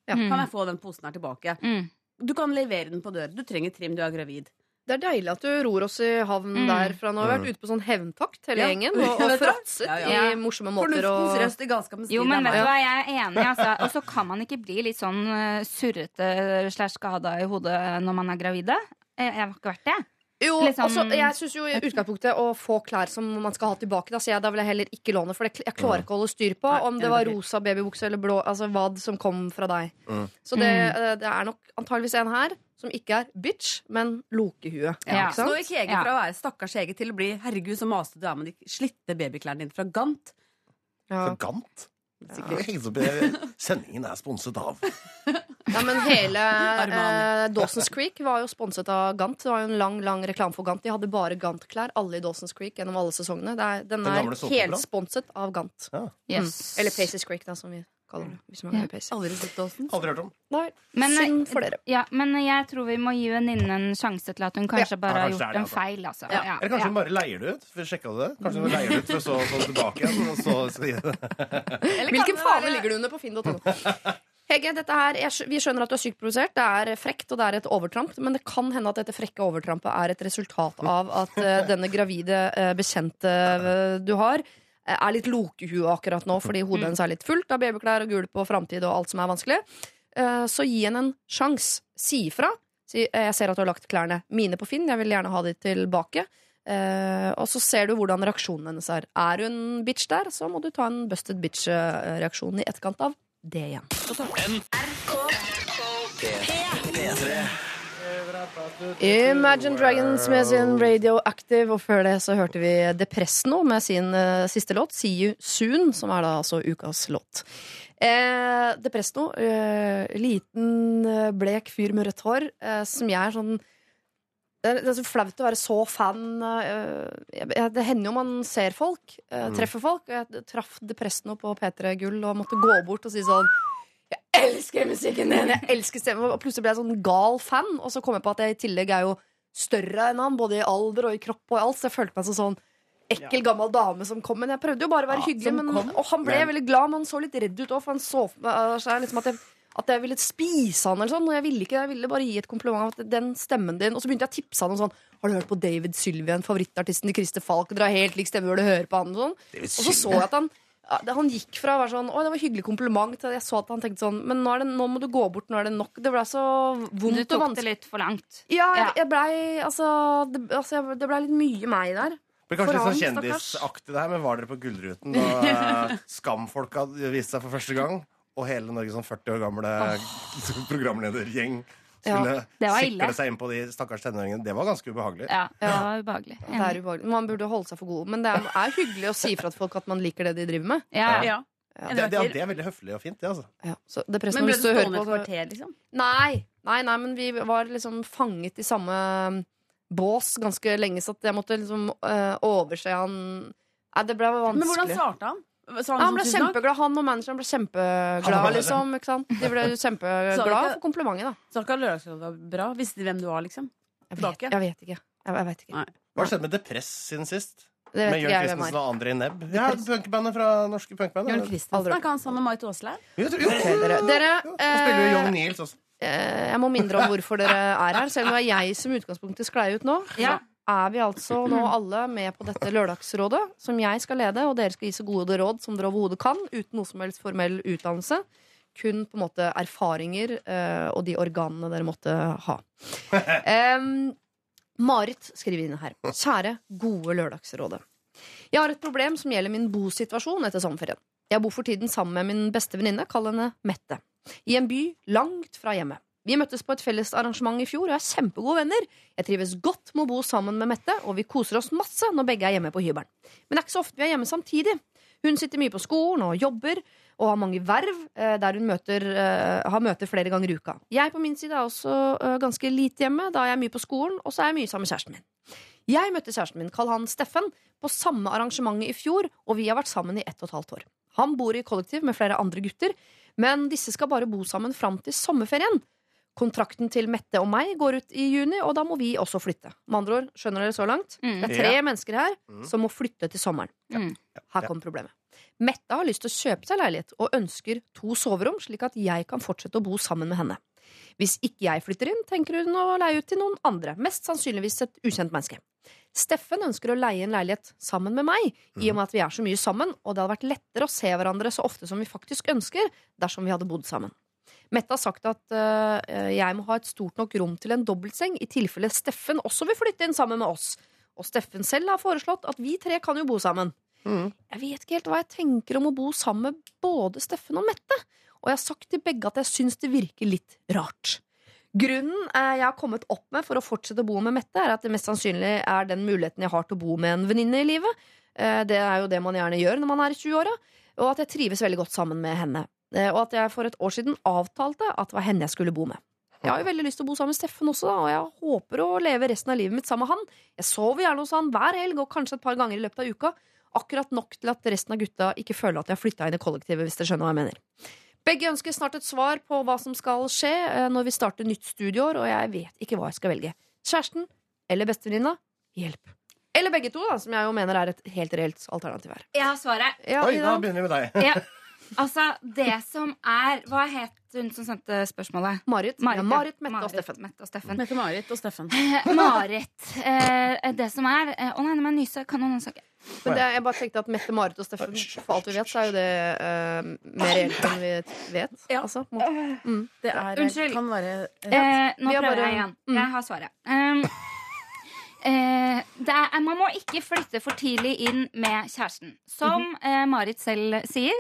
Ja. Kan jeg få den posen her tilbake? Mm. Du kan levere den på døren Du trenger trim, du er gravid. Det er deilig at du ror oss i havn Mm. der, for nå har vi vært ute på sånn hevntakt hele Ja. gjengen. Og, og fråtset Ja, ja. i morsomme måter. Fornuftens Og, røst i galskapens Jo, men vet er du hva, jeg er enig, altså. Og så kan man ikke bli litt sånn eh, surrete slash skada i hodet når man er gravide. Jeg, jeg har ikke vært det. Jo, sånn- også, jeg syns jo i utgangspunktet å få klær som man skal ha tilbake, da sier jeg da vil jeg heller ikke låne, for jeg klarer ikke å holde styr på om det var rosa babybukse eller blå, altså hva som kom fra deg. Mm. Så det, eh, det er nok antageligvis en her som ikke er bitch, men lokehue. Ja. Ikke Så sant? nå gikk Hege Ja. fra å være stakkars Hege til å bli herregud, så maste du er med de slitte babyklærne dine fra Gant. Ja. Fra Gant. I- Sendingen er sponset av Ja, men hele eh, Dawson's Creek var jo sponset av Gant. Det var jo en lang lang reklame for Gant. De hadde bare Gant-klær, alle i Dawson's Creek gjennom alle sesongene. Det er, den Den er såpeoperaen? helsponset av Gant. Yes. Mm. Eller Paces Creek, da, som vi kaller det. Hvis man er glad. Aldri sett Dawson. Aldri hørt om. Nei, Men, synd for dere. Ja, men jeg tror vi må gi venninnen en sjanse til at hun kanskje bare har kanskje det er gjort det, en altså. feil. Altså. Ja. Ja, Eller kanskje ja. hun bare leier det ut? For Sjekka du det? Kanskje hun leier det ut for så å få det tilbake igjen? Og så skal gi det. Hvilken fane ligger det under på finn.no? Hege, her, jeg, vi skjønner at du er sykt provosert. Det er frekt og det er et overtramp. Men det kan hende at dette frekke overtrampet er et resultat av at uh, denne gravide uh, bekjente uh, du har, er litt lokehue akkurat nå fordi hodet hennes er litt fullt av babyklær og gulp og framtid og alt som er vanskelig. Så gi henne en sjanse. Si ifra. Si, jeg ser at du har lagt klærne mine på Finn, jeg vil gjerne ha de tilbake. Uh, og så ser du hvordan reaksjonen hennes er. Er hun bitch der, så må du ta en busted bitch-reaksjon i etterkant av det igjen. Imagine Dragons med sin Radioactive, og før det så hørte vi Depressno med sin uh, siste låt, See You Soon, som er da altså ukas låt. Eh, Depresno, eh, liten, eh, blek fyr med rødt hår, eh, som jeg er sånn det er, det er så flaut å være så fan. eh, det hender jo man ser folk, eh, treffer folk. Jeg traff depressen på P3 Gull og måtte gå bort og si sånn jeg elsker musikken din! Jeg elsker stemmen Og plutselig ble jeg sånn gal fan, og så kom jeg på at jeg i tillegg er jo større enn han, både i alder og i kropp og alt, så jeg følte meg som sånn ekkel, gammel dame som kom. Men jeg prøvde jo bare å være hyggelig, men, og han ble Men- veldig glad, men han så litt redd ut òg, for han så for det liksom at jeg at jeg ville spise han, eller sånn og jeg ville ikke, jeg ville bare gi et kompliment. At den stemmen din Og så begynte jeg å tipse han om sånn Har du hørt på David Sylvian, favorittartisten til Christer Falk? Dere har helt lik stemme Hvor du hører på han. Og, sånn. og så så jeg at han han gikk fra å være sånn Å, det var hyggelig kompliment, til jeg så at han tenkte sånn Men nå, er det, nå må du gå bort, nå er det nok. Det blei så Du vondt og tok det litt for langt. Ja, jeg, jeg blei Altså, det, altså det blei litt mye meg der. Det ble kanskje litt sånn kjendisaktig det her, men var dere på Gullruten da eh, Skamfolka viste seg for første gang? Og hele Norges sånn 40 år gamle programledergjeng skulle Det sikle seg inn på de stakkars tenåringene. Det var ganske ubehagelig. Ja, det var ubehagelig. Det er ubehagelig. Man burde holde seg for god. Men det er, er hyggelig å si fra til folk at man liker det de driver med. Ja. Ja. Det, det, det er veldig høflig og fint, det, altså. Ja, så det Men ble du stående et kvarter, liksom? Nei, nei, nei, men vi var liksom fanget i samme bås ganske lenge, så jeg måtte liksom øh, overse han Nei, det ble vanskelig. Men hvordan svarte han? Sa Ja, han ble kjempeglad. Han og manageren ble kjempeglad, liksom. Ikke sant? De ble kjempeglad for komplimentet, da. Sa ikke at Lørdagsrådet var bra? Visste de hvem du var, liksom? Jeg vet, jeg vet ikke. Jeg, jeg vet ikke. Hva har skjedd med Depress siden sist? Det vet Med Jørn Christensen og André Nebb? Ja, punkbandet fra norske punkband. Jørn Christensen? Er ikke han sammen med Marit Aasland? Okay, jo. Dere, dere Da spiller jo eh, Young Niels også. Eh, Jeg må mindre om hvorfor dere er her, selv om det er jeg som utgangspunktet sklei ut nå. Ja. Er vi altså nå alle med på dette Lørdagsrådet, som jeg skal lede, og dere skal gi så gode råd som dere overhodet kan, uten noe som helst formell utdannelse. Kun på en måte erfaringer eh, og de organene dere måtte ha. Um, Marit skriver inn her. Kjære, gode Lørdagsrådet. Jeg har et problem som gjelder min bosituasjon etter sommerferien. Jeg bor for tiden sammen med min beste venninne, kall henne Mette. I en by langt fra hjemme. Vi møttes på et felles arrangement i fjor og er kjempegode venner. Jeg trives godt med å bo sammen med Mette, og vi koser oss masse når begge er hjemme på hybelen. Men det er ikke så ofte vi er hjemme samtidig. Hun sitter mye på skolen og jobber, og har mange verv eh, der hun møter, eh, har møter flere ganger i uka. Jeg på min side er også eh, ganske lite hjemme, da jeg er mye på skolen, og så er jeg mye sammen med kjæresten min. Jeg møtte kjæresten min, kall han Steffen, på samme arrangementet i fjor, og vi har vært sammen i ett og et halvt år. Han bor i kollektiv med flere andre gutter, men disse skal bare bo sammen fram til sommerferien. Kontrakten til Mette og meg går ut i juni, og da må vi også flytte. Med andre ord, skjønner dere så langt? Mm. Det er tre Ja. mennesker her Mm. som må flytte til sommeren. Ja. Her Ja. kommer problemet. Mette har lyst til å kjøpe seg leilighet og ønsker to soverom, slik at jeg kan fortsette å bo sammen med henne. Hvis ikke jeg flytter inn, tenker hun å leie ut til noen andre, mest sannsynligvis et ukjent menneske. Steffen ønsker å leie en leilighet sammen med meg, i og med at vi er så mye sammen, og det hadde vært lettere å se hverandre så ofte som vi faktisk ønsker, dersom vi hadde bodd sammen. Mette har sagt at uh, jeg må ha et stort nok rom til en dobbeltseng i tilfelle Steffen også vil flytte inn sammen med oss. Og Steffen selv har foreslått at vi tre kan jo bo sammen. Jeg vet ikke helt hva jeg tenker om å bo sammen med både Steffen og Mette. Og jeg har sagt til begge at jeg syns det virker litt rart. Grunnen jeg har kommet opp med for å fortsette å bo med Mette, er at det mest sannsynlig er den muligheten jeg har til å bo med en venninne i livet. Eh, Det er jo det man gjerne gjør når man er i 20-åra. Og at jeg trives veldig godt sammen med henne. Eh, Og at jeg for et år siden avtalte at det var henne jeg skulle bo med. Jeg har jo veldig lyst til å bo sammen med Steffen også, da, og jeg håper å leve resten av livet mitt sammen med han. Jeg sover gjerne hos han hver helg og kanskje et par ganger i løpet av uka. Akkurat nok til at resten av gutta ikke føler at de har flytta inn i kollektivet, hvis dere skjønner hva jeg mener. Begge ønsker snart et svar på hva som skal skje eh, når vi starter nytt studieår, og jeg vet ikke hva jeg skal velge. Kjæresten eller bestevenninna? Hjelp. Eller begge to, da, som jeg jo mener er et helt reelt alternativ her. Jeg har svaret. Ja, Oi, da begynner vi med deg. Ja. Altså, det som er Hva het hun som sendte spørsmålet? Marit. Marit, ja, ja. Marit Mette og Steffen. Mette og Steffen. Mette-Marit og Steffen. Eh, Marit. Eh, det som er eh, Å nei, nå må jeg nyse. Kan noen snakke? Men det, jeg bare tenkte at Mette, Marit og Steffen, for alt vi vet, så er jo det uh, mer reelt enn vi vet. Altså, på mm. Det er, Unnskyld. kan være Eh, nå prøver bare- jeg igjen. Mm. Jeg har svaret. Um, eh, det er, man må ikke flytte for tidlig inn med kjæresten. Som Mhm. eh, Marit selv sier,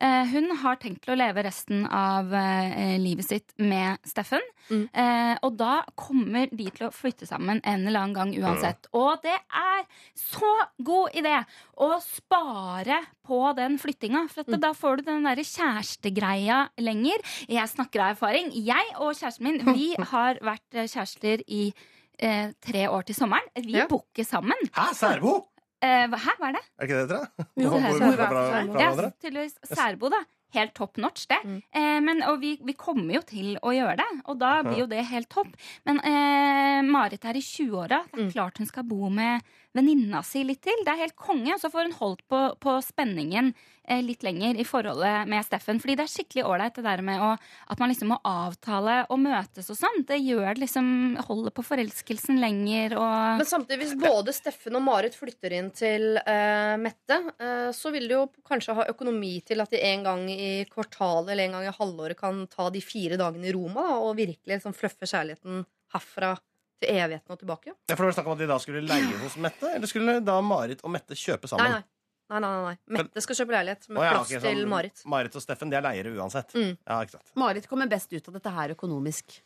eh, hun har tenkt til å leve resten av eh, livet sitt med Steffen. Mm. Eh, og da kommer de til å flytte sammen en eller annen gang uansett. Og det er så god idé å spare på den flyttinga. For Mm. da får du den derre kjærestegreia lenger. Jeg snakker av erfaring. Jeg og kjæresten min vi har vært eh, kjærester i eh, tre år til sommeren. Vi Ja. booker sammen. Hæ, særbo? Eh, hæ, hva er det? Er ikke det dere? Jo, det er særbo. fra- fra Ja, tydeligvis særbo, da. Helt topp notch, det. Mm. Eh, men, og vi, vi kommer jo til å gjøre det, og da blir jo det helt topp. Men eh, Marit er i 20-åra. Det er Mm. klart hun skal bo med venninna si litt til. Det er helt konge. Og så får hun holdt på, på spenningen eh, litt lenger i forholdet med Steffen. Fordi det er skikkelig ålreit det der med å, at man liksom må avtale og møtes og sånn. Det gjør det liksom Holder på forelskelsen lenger og Men samtidig, hvis både Steffen og Marit flytter inn til eh, Mette, eh, så vil de jo kanskje ha økonomi til at de en gang i kvartalet eller en gang i halvåret kan ta de fire dagene i Roma da, og virkelig liksom fluffe kjærligheten herfra til evigheten og tilbake. Ja, for det var snakk om at de da skulle leie hos Mette, eller skulle da Marit og Mette kjøpe sammen? nei. nei, nei, nei, nei. Mette skal kjøpe leilighet med oh, ja, plass ok, sånn- til Marit. Marit og Steffen de er leiere uansett. Mm. Ja, ikke sant. Marit kommer best ut av dette her økonomisk.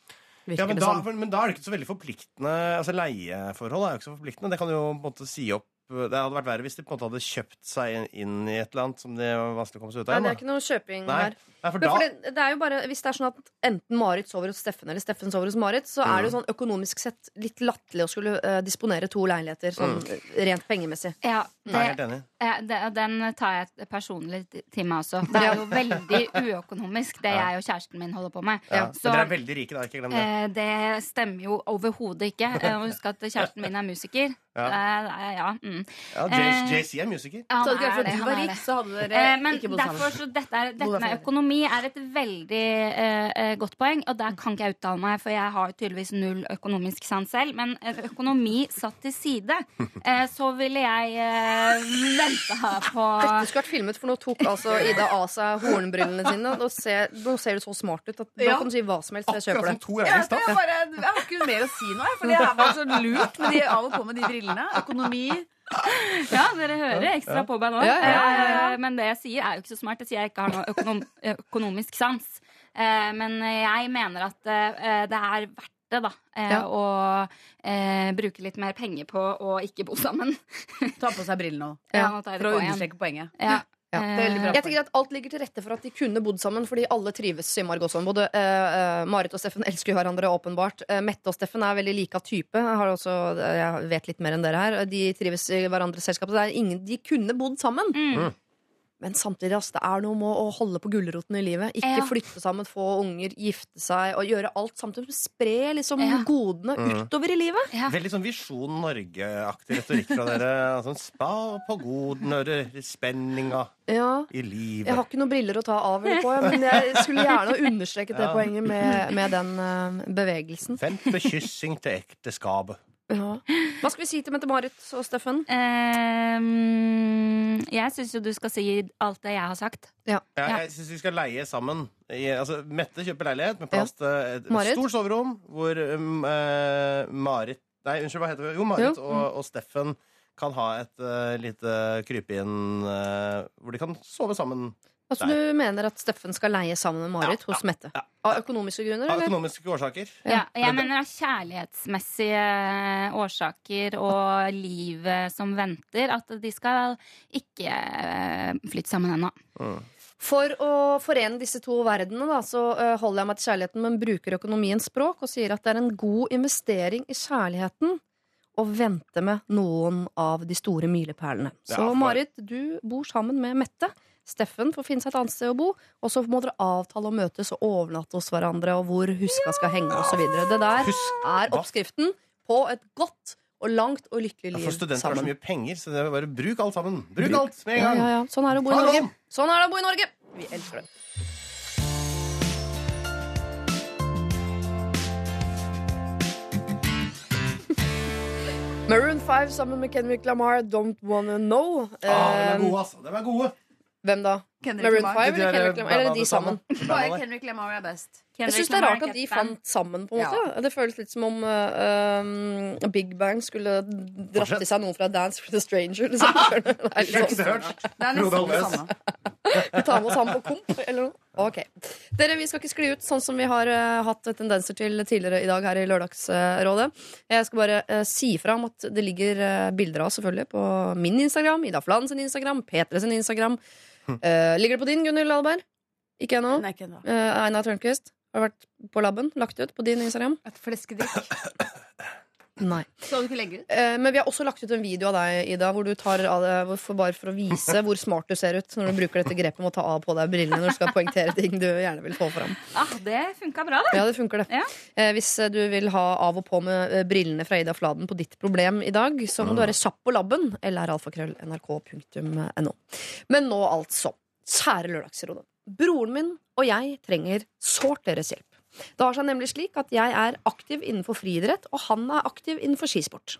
Ja, men, det da, men da er det ikke så veldig forpliktende Altså Leieforhold er jo ikke så forpliktende. Det kan du jo på en måte si opp Det hadde vært verre hvis de på en måte hadde kjøpt seg inn i et eller annet som det var vanskelig å komme seg ut av. Nei, det er ikke noe kjøping Nei. her. Nei, for da, for det, det er jo bare, Hvis det er sånn at enten Marit sover hos Steffen eller Steffen sover hos Marit, så er det jo sånn økonomisk sett litt latterlig å skulle uh, disponere to leiligheter sånn mm. rent pengemessig. Ja, jeg er helt enig. Eh, det, den tar jeg personlig til meg også. Det er jo veldig uøkonomisk, det jeg og kjæresten min holder på med. Ja. Så Men dere er veldig rike, da. Ikke glem det. eh, det stemmer jo overhodet ikke. Eh, Husk at kjæresten min er musiker. Ja. Uh, ja, mm. Ja, eh, JC er musiker. Ja, Så hadde det ikke vært for at du var rik, så hadde dere uh, men ikke bodd derfor, sammen. så dette, er, dette med økonomi er et veldig eh, eh, godt poeng, og der kan ikke jeg uttale meg, for jeg har tydeligvis null økonomisk sans selv. Men eh, økonomi satt til side, eh, så ville jeg Vente venta på Dette skulle vært filmet, for nå tok altså Ida av seg hornbrillene sine. Nå ser, nå ser du så smart ut at nå Ja. kan du si hva som helst. Jeg kjøper det. Jeg, er Stad. bare, jeg har ikke mer å si nå, jeg, for det er bare så lurt med de, av og på med de brillene. Økonomi. Ja, dere hører ekstra på meg nå. Ja, ja, ja, ja. Eh, Men det jeg sier, er jo ikke så smart. Jeg sier jeg ikke har noe økonom økonomisk sans. Eh, Men jeg mener at eh, det er verdt det, da. eh, Ja. Å eh, bruke litt mer penger på å ikke bo sammen. Ta på seg brillene nå. Ja, For å på understreke poenget. Ja. Ja, Eh, veldig bra. Jeg tenker at Alt ligger til rette for at de kunne bodd sammen, fordi alle trives i godt. Både eh, eh, Marit og Steffen elsker hverandre, åpenbart. Uh, Mette og Steffen er veldig like av type. Jeg, har også, jeg vet litt mer enn dere her. De trives i hverandres selskap. så Det er ingen, de kunne bodd sammen. Mm. Men samtidig, altså, det er noe med å holde på gulroten i livet. Ikke Ja. flytte sammen, få unger, gifte seg og gjøre alt samtidig. Spre liksom Ja. godene utover i livet. Ja. Veldig sånn Visjon Norge-aktig retorikk fra dere. Altså, Spar på godene, spenninga Ja. i livet. Jeg har ikke noen briller å ta av eller på, men jeg skulle gjerne ha understreket det poenget med, med den uh, bevegelsen. Femte kyssing til ekteskapet. Ja. Hva skal vi si til Mette-Marit og Steffen? Ehm, jeg syns jo du skal si alt det jeg har sagt. Ja, Ja. jeg syns vi skal leie sammen. I, altså, Mette kjøper leilighet med plass til et, et stort soverom, hvor um, eh, Marit Nei, unnskyld, hva heter det? Jo, Marit Jo. og, og Steffen kan ha et uh, lite krypinn uh, hvor de kan sove sammen Altså, Nei. du mener at Steffen skal leie sammen med Marit Ja, hos Mette? ja. Av økonomiske grunner, av økonomiske årsaker. Ja, jeg mener av kjærlighetsmessige årsaker og livet som venter, at de skal ikke eh, flytte sammen ennå. For å forene disse to verdenene da, så eh, holder jeg meg til kjærligheten, men bruker økonomiens språk og sier at det er en god investering i kjærligheten å vente med noen av de store milepælene. Ja, Så for- Marit, du bor sammen med Mette. Steffen får finne seg et annet sted å bo. Og så må dere avtale å møtes og overnatte hos hverandre, og hvor huska skal henge osv. Det der er oppskriften på et godt og langt og lykkelig Ja, liv For studenter har så mye penger, så det er bare bruk alt sammen. Bruk Bruk- alt med en gang. ja, ja. Sånn er det å bo i Norge. Sånn er det å bo i Norge. Vi elsker det. Maroon 5 sammen med Kenwick Lamar, Don't Wanna Know. Ah, de er Eh, gode, altså. De er gode. Hvem da? Maroon Lamar. 5 eller Kendrick Lamar? Eller er de sammen? Bare Kendrick Lamar er best. Jeg syns det er rart at de fant sammen. på en måte Det føles litt som om uh, Big Bang skulle dratt i til seg noen fra Dance with a Stranger. Liksom. Det er litt sånn. Det er nesten det samme. Vi tar med oss han på komp, eller noe? Ok. Dere, vi skal ikke skli ut sånn som vi har uh, hatt tendenser til tidligere i dag her i Lørdagsrådet. Jeg skal bare uh, si fra om at det ligger bilder av oss selvfølgelig på min Instagram, Ida Flan sin Instagram, Petra sin Instagram. Eh, ligger det på din, Gunhild Alberg? Ikke ennå? Uh. Eh, Einar Tørnquist, har du vært på labben? Lagt ut på din Instagram? Et fleskedrikk. Nei. Skal du ikke legge ut? Eh, men vi har også lagt ut en video av deg, Ida, hvor du tar av deg, for, bare for å vise hvor smart du ser ut når du bruker dette grepet med å ta av på deg brillene når du skal poengtere ting du gjerne vil få fram. Ah, det funka bra, det. Ja, det funker det. Eh, hvis eh, du vil ha av og på med eh, brillene fra Ida Fladen på ditt problem i dag, så må du være kjapp på labben. eller alfakrøll.nrk.no. Men nå altså. Kjære Lørdagsrådet. Broren min og jeg trenger sårt deres hjelp. Det har seg nemlig slik at jeg er aktiv innenfor friidrett, og han er aktiv innenfor skisport.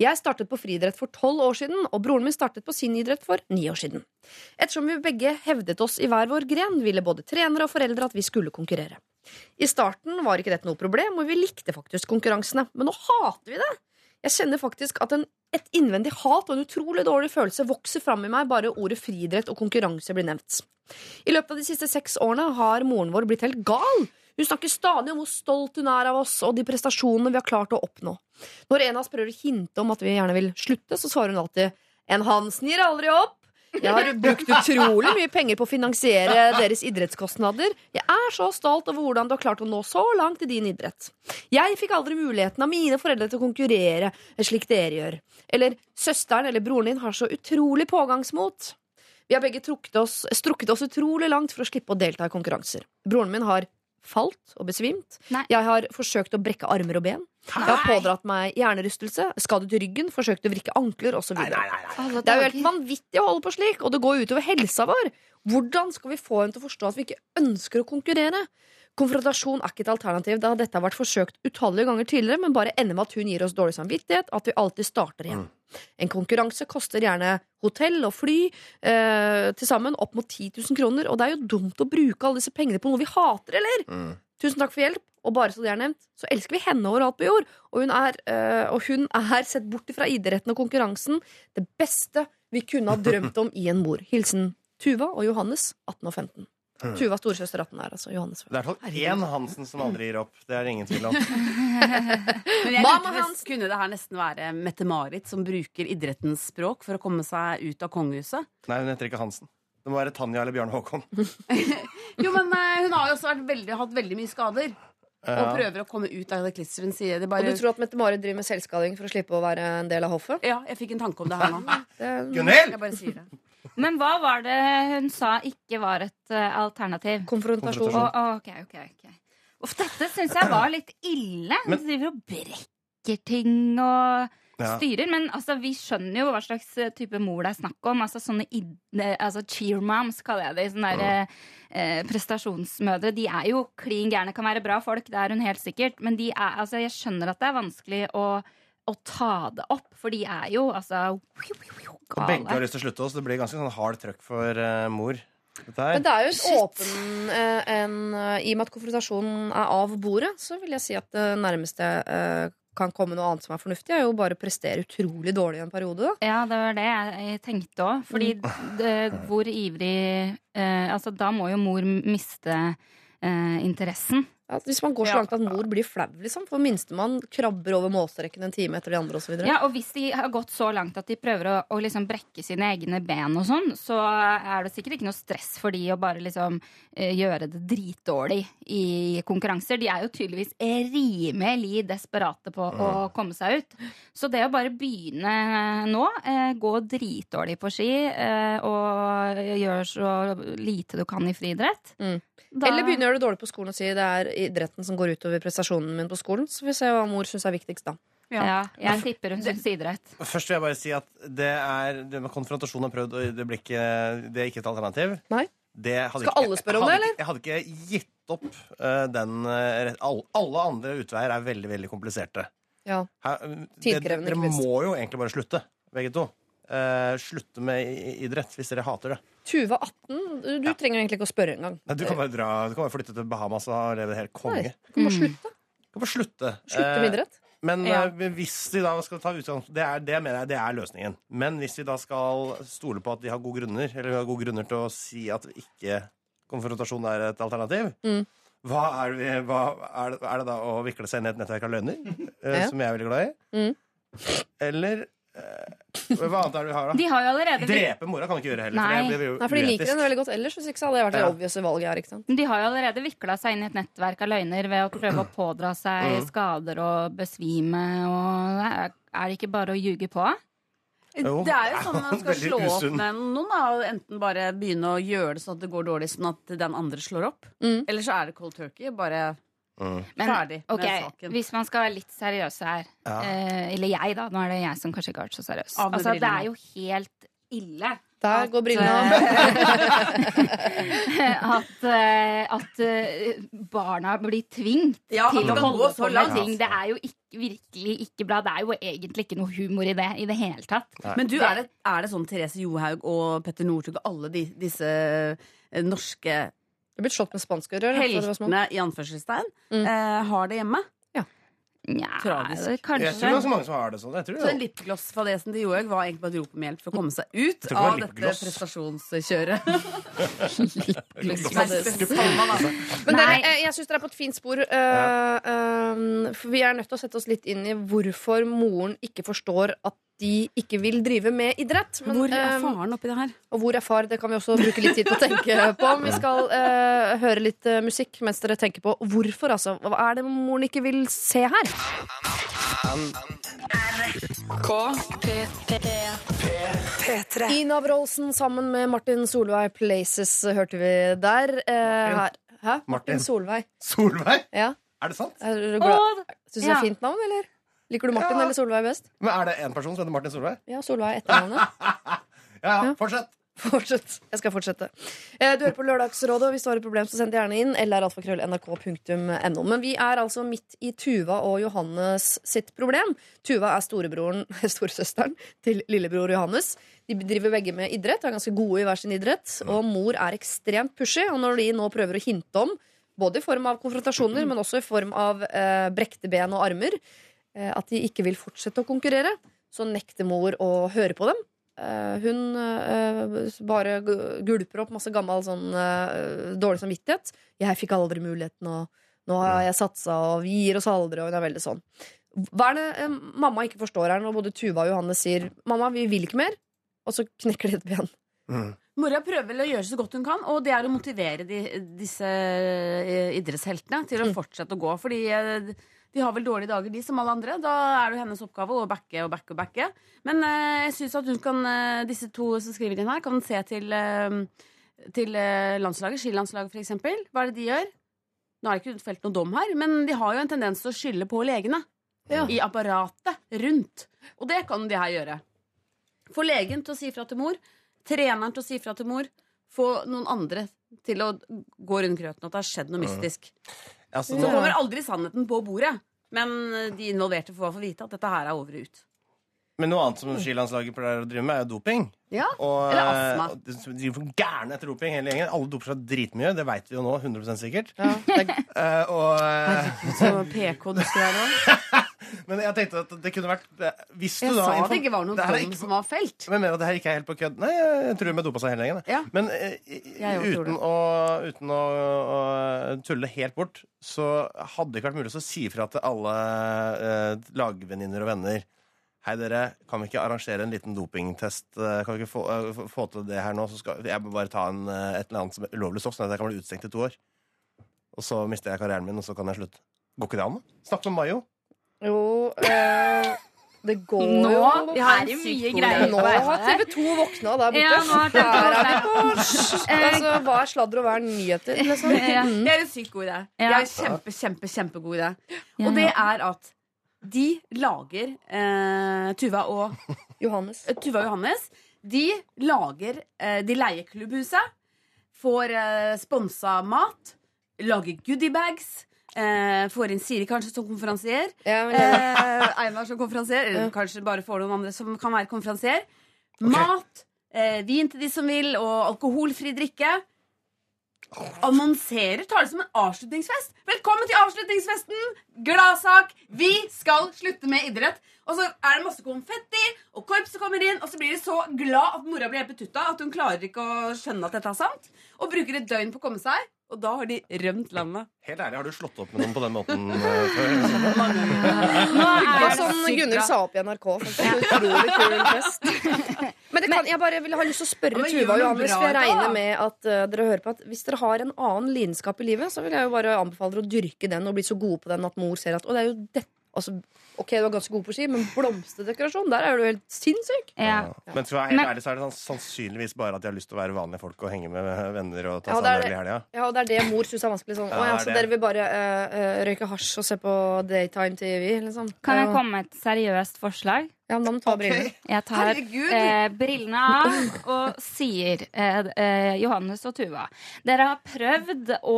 Jeg startet på friidrett for tolv år siden, og broren min startet på sin idrett for ni år siden. Ettersom vi begge hevdet oss i hver vår gren, ville både trenere og foreldre at vi skulle konkurrere. I starten var ikke dette noe problem, og vi likte faktisk konkurransene. Men nå hater vi det! Jeg kjenner faktisk at en, et innvendig hat og en utrolig dårlig følelse vokser fram i meg bare ordet friidrett og konkurranse blir nevnt. I løpet av de siste seks årene har moren vår blitt helt gal. Hun snakker stadig om hvor stolt hun er av oss og de prestasjonene vi har klart å oppnå. Når en av oss prøver å hinte om at vi gjerne vil slutte, så svarer hun alltid En Hansen gir aldri opp. Jeg har brukt utrolig mye penger på å finansiere deres idrettskostnader. Jeg er så stolt over hvordan du har klart å nå så langt i din idrett. Jeg fikk aldri muligheten av mine foreldre til å konkurrere slik dere gjør. Eller søsteren eller broren din har så utrolig pågangsmot. Vi har begge oss, strukket oss utrolig langt for å slippe å delta i konkurranser. Broren min har falt og besvimt. Jeg har forsøkt å brekke armer og ben. Jeg har pådratt meg hjernerystelse, skadet ryggen, forsøkt å vrikke ankler osv. Det er jo helt vanvittig å holde på slik, og det går utover helsa vår. Hvordan skal vi få henne til å forstå at vi ikke ønsker å konkurrere? Konfrontasjon er ikke et alternativ, da dette har vært forsøkt utallige ganger tidligere, men bare ender med at hun gir oss dårlig samvittighet, at vi alltid starter igjen. En konkurranse koster gjerne hotell og fly eh, til sammen opp mot 10 000 kroner, og det er jo dumt å bruke alle disse pengene på noe vi hater, eller? Tusen takk for hjelp, og bare så det er nevnt, så elsker vi henne overalt på jord. Og hun er, eh, og hun er sett bort fra idretten og konkurransen, det beste vi kunne ha drømt om i en mor. Hilsen Tuva og Johannes, 18 og 15. Mm. Tuva storesøster 18 er altså Johannes. Det er i hvert fall én Hansen som aldri gir opp. Det er det ingen tvil om. Men jeg Mamma tenkte, nest- kunne det her nesten være Mette-Marit som bruker idrettens språk for å komme seg ut av kongehuset? Nei, hun heter ikke Hansen. Det må være Tanja eller Bjarne Håkon. Jo, men eh, hun har jo også vært veldig, hatt veldig mye skader. Og Ja. prøver å komme ut av det klisteret sier. Det Og bare... du tror at Mette-Marit driver med selvskading for å slippe å være en del av hoffet? Ja, jeg fikk en tanke om det her nå. Gunhild! Jeg bare sier det. Men hva var det hun sa ikke var et eh, alternativ? Konfrontasjon. Å, å, ok, ok, ok. Uff, dette syns jeg var litt ille. Hun driver og brekker ting og Ja. styrer. Men altså, vi skjønner jo hva slags eh, type mor det er snakk om. Altså sånne altså cheer moms, kaller jeg det. Sånne der, eh, prestasjonsmødre. De er jo klin gærne, kan være bra folk, det er hun helt sikkert. Men de er, altså, jeg skjønner at det er vanskelig å, å ta det opp, for de er jo altså gale. begge har lyst til å slutte så Det blir ganske sånn hard trøkk for uh, mor. Dette. Men det er jo en åpen eh, en, eh, I og med at konfrontasjonen er av bordet, så vil jeg si at det nærmeste uh, kan komme noe annet som er fornuftig, er jo bare å prestere utrolig dårlig i en periode. Da. Ja, det var det jeg tenkte òg. Fordi det, hvor ivrig eh, Altså, da må jo mor miste eh, interessen. At hvis man går så langt at mor blir flau, liksom. For minstemann krabber over målstreken en time etter de andre osv. Ja, og hvis de har gått så langt at de prøver å, å liksom brekke sine egne ben og sånn, så er det sikkert ikke noe stress for de å bare liksom eh, gjøre det dritdårlig i konkurranser. De er jo tydeligvis rimelig desperate på å komme seg ut. Så det å bare begynne nå, eh, gå dritdårlig på ski eh, og gjøre så lite du kan i friidrett da- Eller begynne å gjøre det dårlig på skolen og si det er idretten som går utover prestasjonen min på skolen. Så får vi se hva mor syns er viktigst da. Ja, jeg tipper hun syns idrett. Først vil jeg bare si at det er det med konfrontasjon har prøvd, og det, blir ikke, det er ikke et alternativ. Nei. Det hadde Skal ikke- alle spørre om det, eller? Jeg hadde ikke gitt opp uh, den eh, all, Alle andre utveier er veldig, veldig kompliserte. Ja. Her, eh, det, Tidkrevende, dere må jo egentlig bare slutte, begge to. Uh, slutte med idrett hvis dere hater det. Tuva 18, du, trenger egentlig ikke å spørre engang. Nei, Du kan bare dra, du kan bare flytte til Bahamas og leve helt konge. Nei, du kan bare slutte. Du kan bare slutte. Slutte Eh, med idrett. Men Ja. eh, hvis vi da skal ta utgangspunkt det, er, det mener jeg det er løsningen. Men hvis vi da skal stole på at de har gode grunner, eller har gode grunner til å si at ikke konfrontasjon er et alternativ, Mm. hva, er, vi, hva er, det, er det da å vikle seg inn i et nettverk av løgner, eh, Ja. som jeg er veldig glad i? Mm. Eller eh, Hva annet er det vi har, da? De har jo allerede Drepe mora kan du ikke gjøre heller. Nei. For det blir jo Nei, for de liker henne veldig godt ellers. Hvis ikke så hadde det vært det Ja. obvious valget her. ikke sant? De har jo allerede vikla seg inn i et nettverk av løgner ved å prøve å pådra seg Mm. skader og besvime. Og er det ikke bare å ljuge på? Jo. Det er jo sånn man skal slå opp med noen. Da, enten bare begynne å gjøre det sånn at det går dårlig, sånn at den andre slår opp. Eller så er det cold turkey. Bare Mm. Men, ferdig med med saken. Hvis man skal være litt seriøse her, Ja. eh, eller jeg, da. Nå er det jeg som kanskje ikke har vært så seriøs. Altså, det er jo helt ille. Der går brillene av. at eh, at eh, barna blir tvingt Ja, til å holde på så med langt. ting. Det er jo ikke, virkelig ikke bra. Det er jo egentlig ikke noe humor i det i det hele tatt. Men du, er det, er det sånn Therese Johaug og Petter Northug og alle de, disse eh, norske Du er blitt slått med spanskrør. heltene i anførselstegn eh, har det hjemme? Nja, Tragisk. det- kanskje. Jeg tror det er så mange som har det sånn. Jeg tror det. så lipgloss-fadesen til Johaug var egentlig bare et rop om hjelp for å komme seg ut det av dette prestasjonskjøret. Men dere, eh, jeg syns dere er på et fint spor. Uh, uh, for vi er nødt til å sette oss litt inn i hvorfor moren ikke forstår at de ikke vil drive med idrett. Men, Hvor er eh, faren oppi det her? Og hvor er far? Det kan vi også bruke litt tid på å tenke på. Vi skal uh, høre litt eh, musikk mens dere tenker på hvorfor, altså. Hva er det moren ikke vil se her? K, P, P, P3. Ina Wroldsen sammen med Martin Solveig Places hørte vi der. Uh. Hæ? Martin Solveig. Solveig? Ja. Er det sant? Er du glad? Syns du det er fint navn, eller? Liker du Martin Ja. eller Solveig best? Men Er det én person som heter Martin Solveig? Ja, Solveig er etternavnet. Ja, ja, fortsett. Fortsett. Jeg skal fortsette. Eh, Du hører på Lørdagsrådet, og hvis du har et problem, så send det gjerne inn. Eller alfakrøll.nrk.no. Men vi er altså midt i Tuva og Johannes sitt problem. Tuva er storebroren, storesøsteren til lillebror Johannes. De driver begge med idrett, er ganske gode i hver sin idrett. Og mor er ekstremt pushy, og når de nå prøver å hinte om, både i form av konfrontasjoner, men også i form av eh, brekte ben og armer, at de ikke vil fortsette å konkurrere, så nekter mor å høre på dem. Eh, hun eh, bare gulper opp masse gammel sånn eh, dårlig samvittighet. 'Jeg fikk aldri muligheten, og nå har jeg satsa, og vi gir oss aldri', og hun er veldig sånn. Hva er det eh, mamma ikke forstår her, når både Tuva og Johanne sier 'mamma, vi vil ikke mer', og så knekker de et ben? Mora prøver vel å gjøre så godt hun kan, og det er å motivere de, disse eh, idrettsheltene til å fortsette å gå. Fordi eh, de har vel dårlige dager, de som alle andre. Da er det jo hennes oppgave å backe og backe og backe. Men eh, jeg syns at hun kan, eh, disse to som skriver inn her, kan se til, eh, til eh, landslaget, skilandslaget eksempel. Hva er det de gjør? Nå er det ikke felt noen dom her, men de har jo en tendens til å skylde på legene. I apparatet rundt. Og det kan de her gjøre. Få legen til å si fra til mor. Treneren til å si fra til mor. Få noen andre til å gå rundt grøten at det har skjedd noe Mm. Altså, Så nå- kommer aldri sannheten på bordet. Men eh, de involverte får i hvert fall vite at dette her er over og ut. Men noe annet som skilandslaget pleier å drive med, er jo doping. Ja, Og, eller astma. eh, og de driver for gærne etter doping, hele gjengen. Alle doper seg dritmye, det veit vi jo nå, 100 sikkert. Eh, og Herregud, Så PK du skal være nå. Men jeg tenkte at det kunne vært Hvis Jeg du da sa det ikke var noen dom ikke- som var felt. Men jeg mener at det her ikke er helt på kødd. Nei, jeg, tror de dopa seg hele gjengen. Ja. Men Jeg tror uten, å, uten å, å tulle helt bort, så hadde det ikke vært mulig å si fra til alle uh, lagvenninner og venner Hei, dere, kan vi ikke arrangere en liten dopingtest? Eh, Kan vi ikke få, uh, få- til det her nå? Så skal jeg må bare ta en, et eller annet som er ulovlig stoff, sånn at jeg kan bli utestengt i to år. Og så mister jeg karrieren min, og så kan jeg slutte. Går ikke det an? Snakk med Mayo. Jo, eh, det går Nå jo er det mye greier Nå har. TV 2 våkna der borte. Ja, nå har TV 2 Her er vi på våknet. altså, Hva er sladder og hva er nyheter? Liksom? Ja. Mm. Det er en sykt god idé. Ja. Det er en kjempe, kjempe, kjempegod idé. Og det er at de lager eh, Tuva og Johannes. eh, Tuva og Johannes. De lager eh, De leier klubbhuset. Får eh, sponsa mat. Lager goodiebags. Eh, får inn Siri kanskje som konferansier. Ja, Eh, Einar som konferansier. Eller kanskje bare får noen andre som kan være konferansier. Mat. Eh, vin til de som vil, og alkoholfri drikke. Annonserer, tar det som en avslutningsfest. Velkommen til avslutningsfesten! Gladsak! Vi skal slutte med idrett. Og så er det masse konfetti, og korpset kommer inn, og så blir de så glad at mora blir helt betutta at hun klarer ikke å skjønne at dette er sant. Og bruker et døgn på å komme seg, og da har de rømt landet. Helt ærlig, har du slått opp med noen på den måten eh, før? Nå er det sånn Gunhild sa opp i NRK. Utrolig kul fest. Men det kan, jeg bare vil ha lyst til å spørre Ja, Tuva og Johannes, for jeg regner med at uh, dere hører på at hvis dere har en annen lidenskap i livet, så vil jeg jo bare anbefale dere å dyrke den og bli så gode på den at mor ser at Og det er jo dette altså, Ok, du er ganske god på ski, men blomsterdekorasjon, der er du helt sinnssyk. ja. Men for å være helt ærlig så er det sånn, sannsynligvis bare at de har lyst til å være vanlige folk og henge med venner og ta Ja, seg en øl i helga. Ja, og det er det mor syns er vanskelig. Sånn. Ja, ja, så dere vil bare eh, røyke hasj og se på daytime TV, liksom? Kan jeg komme med et seriøst forslag? Ja, men da må du ta brillene. Jeg tar eh, brillene av og sier eh, eh, Johannes og Tuva Dere har prøvd å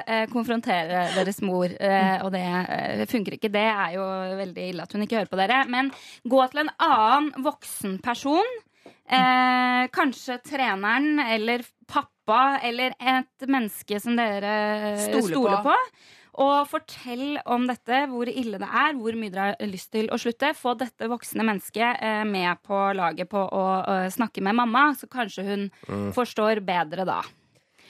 eh, konfrontere deres mor, og det funker ikke. Det er jo veldig ille at hun ikke hører på dere. Men gå til en annen voksen person. Eh, kanskje treneren eller pappa eller et menneske som dere Stoler stoler, på. på. Og fortell om dette, hvor ille det er, hvor mye dere har lyst til å slutte. Få dette voksne mennesket eh, med på laget på å snakke med mamma, så kanskje hun forstår bedre da.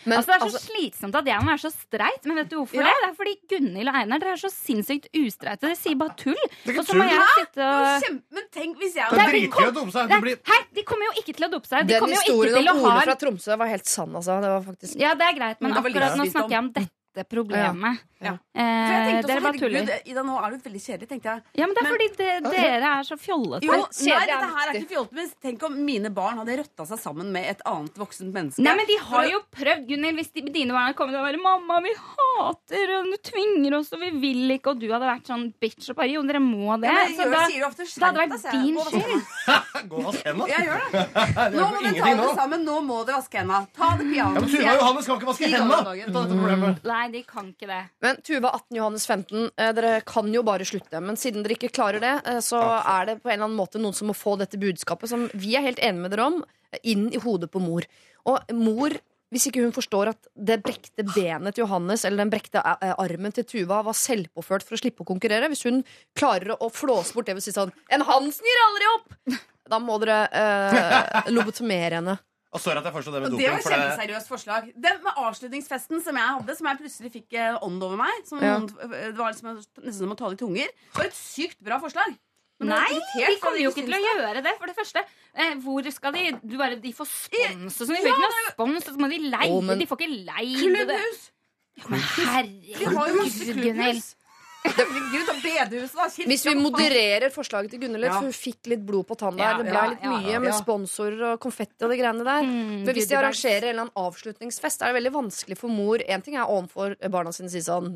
Men, altså Det er så altså- slitsomt at jeg må være så streit, men vet du hvorfor Ja. det? Det er fordi Gunhild og Einar dere er så sinnssykt ustreite. Dere sier bare tull. er ikke Og så må tull. jeg sitte og kjempe- Men tenk hvis jeg Det hadde dritgøy å dope seg. Blir Hei, de kommer jo ikke til å dope seg. De Den historien om Ole ha fra Tromsø var helt sann, altså. Det var faktisk Ja, det er greit, men Men akkurat nå snakker jeg om dette problemet. Ja. Eh, For jeg tenkte dere også, bare tuller. herregud, Ida, nå er du veldig kjedelig, tenkte jeg. Ja, men det er Men- fordi det, dere er så fjollete. Jo, nei, dette her er ikke fjollete, men tenk om mine barn hadde røtta seg sammen med et annet voksent menneske. Nei, men de har jo prøvd, Gunhild. Hvis de, dine barn hadde kommet og vært 'Mamma, vi hater, og du tvinger oss, og vi vil ikke', og du hadde vært sånn bitch og bare 'Jo, dere må det', Ja, men så gjør, da, sier det ofte det hadde skjerp vært din skyld. Gå og vask hendene. Jeg gjør det. Det Nå må dere ta dere det sammen. Nå må dere vaske hendene. Ta det Ja, men Tuva og Johannes kan ikke vaske hendene! Nei, de kan ikke det. Men Tuva 18, Johannes 15, eh, dere kan jo bare slutte. Men siden dere ikke klarer det, eh, så er det på en eller annen måte noen som må få dette budskapet, som vi er helt enige med dere om, eh, inn i hodet på mor. Og mor, hvis ikke hun forstår at det brekte benet til Johannes eller den brekte armen til Tuva var selvpåført for å slippe å konkurrere, hvis hun klarer å flåse bort det ved å si sånn En Hansen gir aldri opp! Da må dere eh, lobotomere henne. Og sorry at jeg foreslo det med doping. det var et kjempeseriøst forslag. Den med avslutningsfesten som jeg hadde, som jeg plutselig fikk eh, ånd over meg som Ja. noen, Det var liksom nesten som å tale i tunger. Det var et sykt bra forslag. Men Nei, de kommer jo ikke til å gjøre det. For det første, eh, hvor skal de du bare, De får spons og sånn. De får ikke noe spons, og så må de leie. Men- De får ikke leie det. Klubbhus! Men jo masse herregud, Gunhild. Herregud, og bedehuset, da. Kirka, Hvis vi modererer forslaget til Gunnhild litt, Ja. for hun fikk litt blod på tanna. Ja, det ble ja, litt ja, mye med ja. sponsorer og konfetti og de greiene der. Mm, Men hvis de arrangerer en eller annen avslutningsfest, er det veldig vanskelig for mor En ting er overfor barna sine si sånn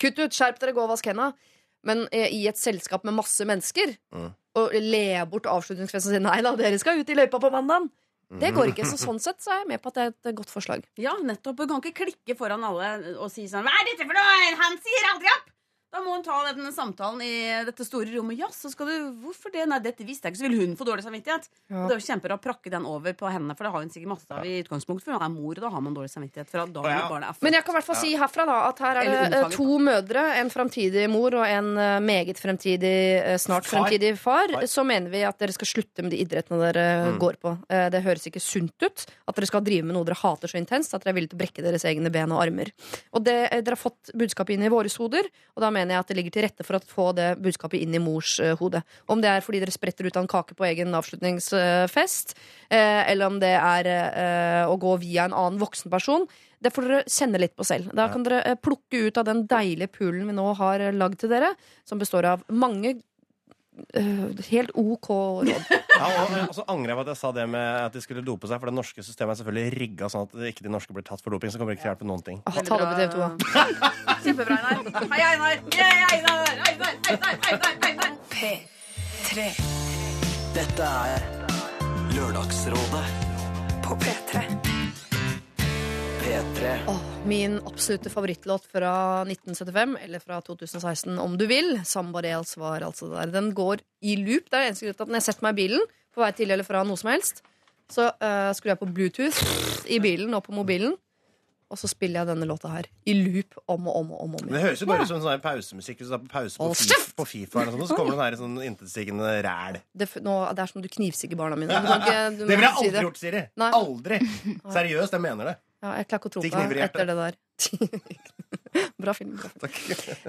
Kutt ut, skjerp dere, gå og vask henda. Men eh, i et selskap med masse mennesker, Mm. og le bort avslutningsfesten og si nei da, dere skal ut i løypa på mandag. Det går ikke. Så sånn sett så er jeg med på at det er et godt forslag. Ja, nettopp. Du kan ikke klikke foran alle og si sånn Hva er dette for noe? Han sier aldri opp! Da må hun ta denne samtalen i dette store rommet. Ja, så skal du Hvorfor det? Nei, dette visste jeg ikke. Så vil hun få dårlig samvittighet. Ja. Og det er jo kjempebra å prakke den over på henne, for det har hun sikkert masse av i utgangspunktet. For hun er mor, og da har man dårlig samvittighet fra dagen Ja. barnet er født. Men jeg kan i hvert fall si herfra da at her er det eh, to mødre, en framtidig mor og en eh, meget fremtidig, eh, snart fremtidig far. Far. Så mener vi at dere skal slutte med de idrettene dere Mm. går på. Det høres ikke sunt ut at dere skal drive med noe dere hater så intenst at dere er villige til å brekke deres egne ben og armer. Og det, Dere har fått budskapet inn i våre hoder, og da mener jeg at det ligger til rette for å få det budskapet inn i mors uh, hode. Om det er fordi dere spretter ut av en kake på egen avslutningsfest, uh, eller om det er uh, å gå via en annen voksen person. Det får dere kjenne litt på selv. Da kan dere plukke ut av den deilige poolen vi nå har lagd til dere, som består av mange helt OK råd. Ja, og, og så angrer jeg på at jeg sa det med at de skulle dope seg, for det norske systemet er selvfølgelig rigga sånn at ikke de norske blir tatt for doping. Så kommer det ikke til å hjelpe noen ting. Ah, ta det på TV 2, da. Kjempebra, Einar. Hei, Einar. Yeah, Einar. Einar, Einar, Einar, Einar. P3. Dette er Lørdagsrådet På P3. P3. Åh, min absolutte favorittlåt fra 1975, eller fra 2016 om du vil. 'Somebody Else' var altså der. Den går i loop. Det er eneste grunn til at når jeg setter meg i bilen på vei til eller fra noe som helst, så uh, skrur jeg på Bluetooth i bilen og på mobilen, og så spiller jeg denne låta her i loop om og om og om. og om det høres jo bare ut som sånn pausemusikk. Hvis du er på pause på, oh, på Fifa, eller sånt, så kommer det her her sånn intetsigende ræl. Det, nå, det er som du knivstigger barna mine. Du ikke, du Det ville jeg si det. gjort, Siri. Nei. Aldri. Seriøst, jeg mener det. Ja, jeg klarer ikke å tro på hjertet. etter det der. bra film. Bra.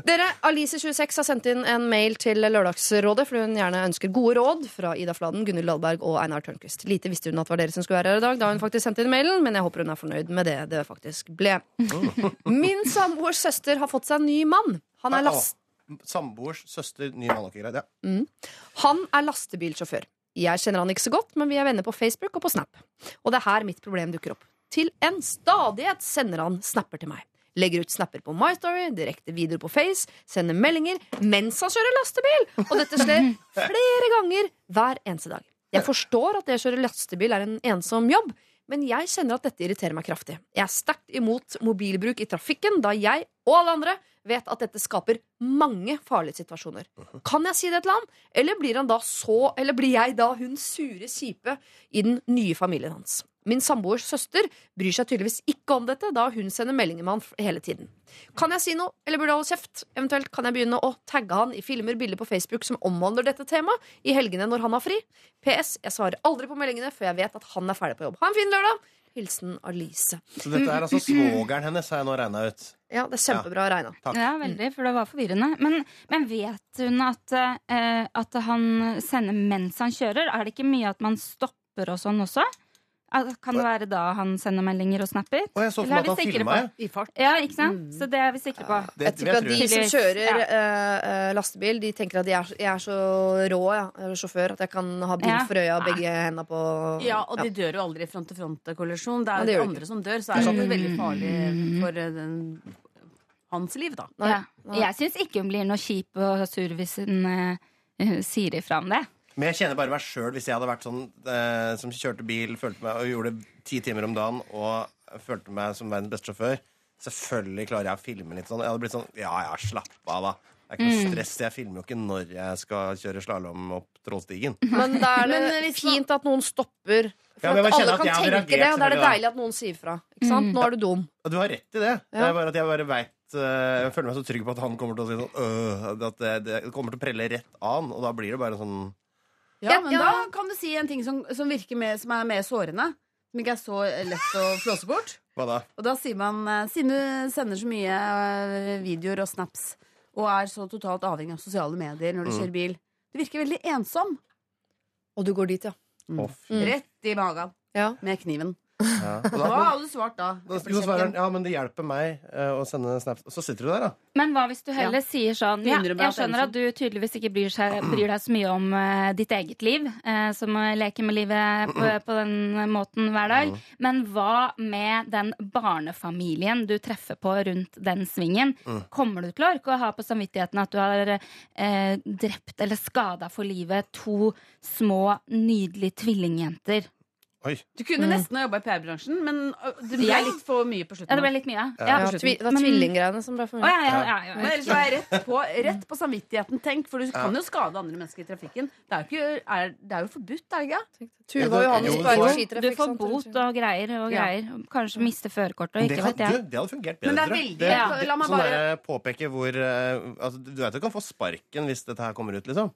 Dere, Alice26 har sendt inn en mail til Lørdagsrådet fordi hun gjerne ønsker gode råd fra Ida Fladen, Gunhild Dahlberg og Einar Tørnquist. Lite visste hun at det var dere som skulle være her i dag, da hun faktisk sendte inn mailen, men jeg håper hun er fornøyd med det det faktisk ble. Min samboers søster har fått seg en ny mann. Han er, last Samboers søster, ny mann. Ok, greit. Ja. mm. han er lastebilsjåfør. Jeg kjenner han ikke så godt, men vi er venner på Facebook og på Snap. Og det er her mitt problem dukker opp. Til en stadighet sender han snapper til meg. Legger ut snapper på My Story, direkte videoer på Face, sender meldinger mens han kjører lastebil! Og dette skjer flere ganger hver eneste dag. Jeg forstår at det å kjøre lastebil er en ensom jobb, men jeg kjenner at dette irriterer meg kraftig. Jeg er sterkt imot mobilbruk i trafikken, da jeg og alle andre vet at dette skaper mange farlige situasjoner. Kan jeg si det til ham, eller blir, han da så, eller blir jeg da hun sure kjipe i den nye familien hans? Min samboers søster bryr seg tydeligvis ikke om dette, da hun sender meldinger med han hele tiden. Kan jeg si noe, eller burde jeg holde kjeft? Eventuelt kan jeg begynne å tagge han i filmer, bilder på Facebook som omhandler dette temaet, i helgene når han har fri. PS. Jeg svarer aldri på meldingene før jeg vet at han er ferdig på jobb. Ha en fin lørdag! Hilsen Alice. Så dette er altså svogeren hennes, har jeg nå regna ut. Ja, det er kjempebra regna. Takk. Ja, veldig, for det var forvirrende. Men, men vet hun at, uh, at han sender mens han kjører? Er det ikke mye at man stopper og sånn også? Kan det være da han sender meldinger og snapper? Og jeg så for meg at han filma, jeg. I fart. Ja, ikke sant? Mm. Så det er vi sikre på. Det Jeg tipper at de som kjører ja. eh, eh, lastebil, de tenker at jeg er, jeg er så rå, ja, jeg er sjåfør, at jeg kan ha bil for øya og begge hendene på Ja, og de dør jo aldri i front-til-front-kollisjon. Det Ja, er det jo de andre som dør, så er det ikke veldig farlig for eh, den, hans liv, da. Nei. Ja. Jeg syns ikke hun blir noe kjip og sur hvis hun uh, sier ifra om det. Men jeg kjenner bare meg sjøl hvis jeg hadde vært sånn eh, som kjørte bil følte meg, og gjorde ti timer om dagen og følte meg som verdens beste sjåfør. Selvfølgelig klarer jeg å filme litt sånn. Jeg hadde blitt sånn Ja, ja, slapp av, da. Det er ikke noe stress. Jeg filmer jo ikke når jeg skal kjøre slalåm opp Trollstigen. Men da er det Men, eh, fint at noen stopper. For Ja, at alle kan at tenke tenke det, og da er det deilig at noen sier fra. Ikke sant? Nå er du dum. Og du har rett i det. Det er bare at jeg bare vet eh, Jeg føler meg så trygg på at han kommer til å si sånn øh, At det, det kommer til å prelle rett an, og da blir det bare sånn Ja, men ja. da kan du si en ting som, som virker mer, som er mer sårende. Som ikke er så lett å flåse bort. Hva da? Og da sier man eh, Siden du sender så mye eh, videoer og snaps og er så totalt avhengig av sosiale medier når du Mm. kjører bil Du virker veldig ensom. Og du går dit, ja. Mm. Rett i magen ja. med kniven. Ja. Da, Hva hadde du svart da? da, jo, svarer han, ja, men det hjelper meg eh, å sende snap. Og så sitter du der, da. Men hva hvis du heller sier sånn ja, Jeg skjønner at du tydeligvis ikke bryr, seg, bryr deg så mye om eh, ditt eget liv, eh, som å leke med livet på, på den måten hver dag. Men hva med den barnefamilien du treffer på rundt den svingen? Kommer du til å orke å ha på samvittigheten at du har eh, drept eller skada for livet to små, nydelige tvillingjenter? Oi. Du kunne Mm. nesten ha jobba i PR-bransjen, men det ble litt for mye på slutten. Ja, det ble litt mye. Ja. Ja. Det var tvillinggreiene som ble for mye. ja, ja, ja, ja, Men ellers var jeg rett på, rett på samvittigheten, tenk. For du kan jo skade andre mennesker i trafikken. Det er jo, ikke, er, det er jo forbudt, er det ikke? Tuva og Johannes bare jo. Du får bot og greier og greier. Kanskje miste førerkortet og Det ikke hadde, vet jeg. det hadde fungert Men det er veldig- det, det, La meg sånn bare- der, påpeke hvor eh, altså, Du vet du kan få sparken hvis dette her kommer ut, liksom.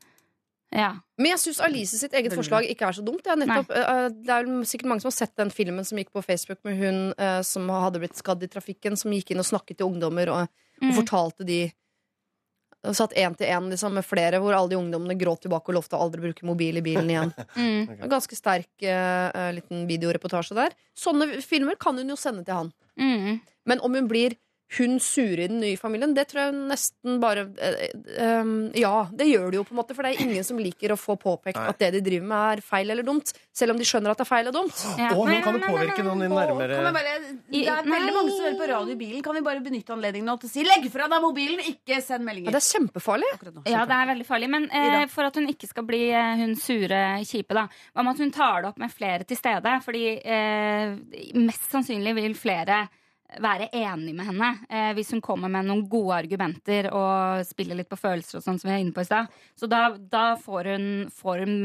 Ja. Men jeg syns Alice sitt eget forslag ikke er så dumt. Ja, nettopp, eh, det er sikkert mange som har sett den filmen som gikk på Facebook med hun eh, som hadde blitt skadd i trafikken, som gikk inn og snakket til ungdommer og, og Mm. fortalte de og Satt én til én liksom, med flere, hvor alle de ungdommene gråt tilbake og lovte å aldri bruke mobil i bilen igjen. Mm. En Ganske sterk eh, eh, liten videoreportasje der. Sånne filmer kan hun jo sende til han. Mm. Men om hun blir hun sure i den nye familien, det tror jeg nesten bare eh, eh, Ja, det gjør det jo, på en måte. For det er ingen som liker å få påpekt Nei. at det de driver med, er feil eller dumt. Selv om de skjønner at det er feil og dumt. Ja. Og nå kan det påvirke noen din nærmere Kan bare, det er Nei. veldig mange som hører på radio i bilen. Kan vi bare benytte anledningen nå til å si 'legg fra deg mobilen', ikke send Ja, meldinger. det er kjempefarlig. Nå. Ja, det er veldig farlig. Men eh, for at hun ikke skal bli eh, hun sure kjipe, da. Hva med at hun tar det opp med flere til stede? Fordi eh, mest sannsynlig vil flere være enig med henne eh, hvis hun kommer med noen gode argumenter og spiller litt på følelser og sånn som vi er inne på i stad. Så da, da får, hun, får hun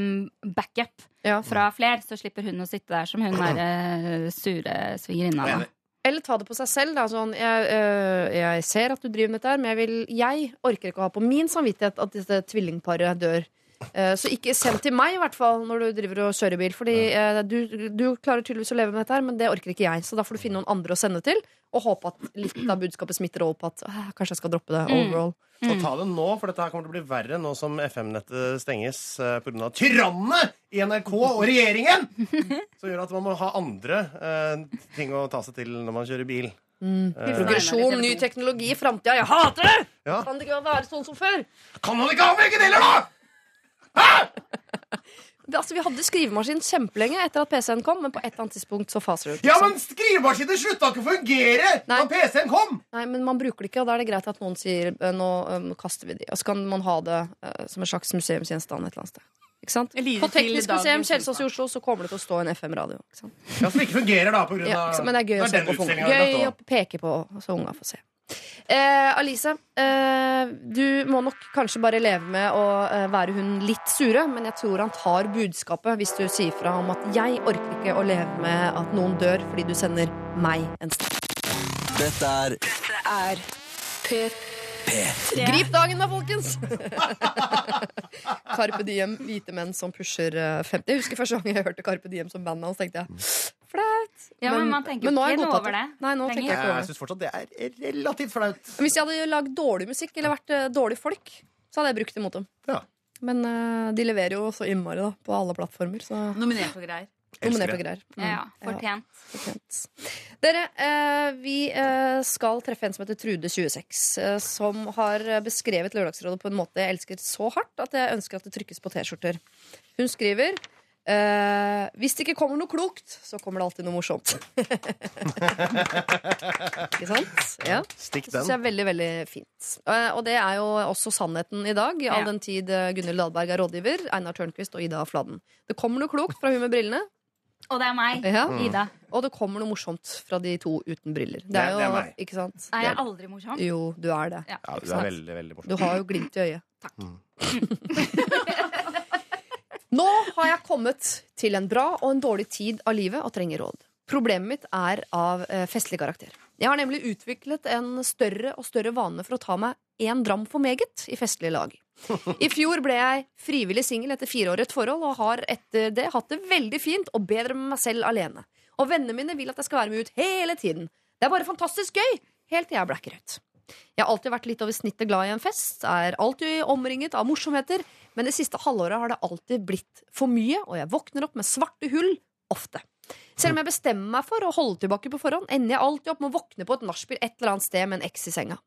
backup Ja. fra fler, så slipper hun å sitte der som hun der eh, sure svigerinna. Eller ta det på seg selv. Da. Sånn, jeg, øh, jeg ser at du driver med dette, men jeg, vil, jeg orker ikke å ha på min samvittighet at dette tvillingparet dør. Eh, så ikke send til meg, i hvert fall, når du driver og kjører bil. Fordi eh, du, du klarer tydeligvis å leve med dette, her, men det orker ikke jeg. Så da får du finne noen andre å sende til, og håpe at litt av budskapet smitter over på at «Ah, kanskje jeg skal droppe det. Mm. Overall. Og ta det nå, for dette her kommer til å bli verre nå som FM-nettet stenges uh, pga. tyrannene i NRK og regjeringen! Som gjør at man må ha andre uh, ting å ta seg til når man kjører bil. Eh, Progresjon, ny teknologi framtida. Jeg hater det! Ja. Kan det ikke være sånn som før? Kan man ikke ha begge deler, da?! Altså, vi hadde skrivemaskin kjempelenge etter at PC-en kom, men på et eller annet tidspunkt så faser det ut. Ja, liksom. men skrivemaskinen slutta ikke å fungere Nei. da PC-en kom! Nei, men man bruker det ikke, og da er det greit at noen sier «Eh, nå um, kaster vi de. Og så kan man ha det uh, som en slags museumsgjenstand et eller annet sted. Ikke sant? På Teknisk museum Kjelsås i Oslo så kommer det til å stå en FM-radio. Ja, Som ikke fungerer, da, på grunn Ja, av ikke men det er gøy å se den på utstillingen Gøy å peke på, så unga får se. Eh, Alice, eh, du må nok kanskje bare leve med å eh, være hun litt sure, men jeg tror han tar budskapet hvis du sier fra om at 'jeg orker ikke å leve med at noen dør fordi du sender meg en stemme'. Dette er Er P3. Grip dagen da, folkens! Carpe Diem, hvite menn som pusher eh, 50. Jeg husker første gang jeg hørte Carpe Diem som bandet hans, tenkte jeg flaut. Ja, men man tenker jo ikke noe over det Nei, nå tenker jeg ikke over det. Jeg syns fortsatt det er relativt flaut. Hvis jeg hadde lagd dårlig musikk eller vært eh, dårlige folk, så hadde jeg brukt det mot dem. Ja. Men uh, de leverer jo så innmari da, på alle plattformer. Så Nominert og greier. nominert og greier. Mm. Ja, ja, fortjent. fortjent. Dere, uh, vi eh, skal treffe en som heter Trude26, eh, som har beskrevet Lørdagsrådet på en måte jeg elsker så hardt at jeg ønsker at det trykkes på T-skjorter. Hun skriver eh, Hvis det ikke kommer noe klokt, så kommer det alltid noe morsomt. ikke sant? Ja. Stikk Det syns jeg er veldig veldig fint. Uh, Og det er jo også sannheten i dag, all Ja. den tid eh, Gunhild Dahlberg er rådgiver, Einar Tørnquist og Ida Fladen. Det kommer noe klokt fra hun med brillene, Og det er meg. Ja. Ida. og det kommer noe morsomt fra de to uten briller. Det er jo, det er meg. ikke sant? Er jeg aldri morsom? Jo, du er det. Ja. Ja, du er veldig, veldig morsom. Du har jo glimt i øyet. Nå har jeg kommet til en bra og en dårlig tid av livet og trenger råd. Problemet mitt er av eh, festlig karakter. Jeg har nemlig utviklet en større og større vane for å ta meg én dram for meget i festlige lag. I fjor ble jeg frivillig singel etter fire år i et forhold, og har etter det hatt det veldig fint og bedre med meg selv alene. Og vennene mine vil at jeg skal være med ut hele tiden. Det er bare fantastisk gøy! Helt til jeg blacker ut. Jeg har alltid vært litt over snittet glad i en fest, er alltid omringet av morsomheter, men det siste halvåret har det alltid blitt for mye, og jeg våkner opp med svarte hull ofte. Selv om jeg bestemmer meg for å holde tilbake på forhånd, ender jeg alltid opp med å våkne på et nachspiel et eller annet sted med en eks i senga.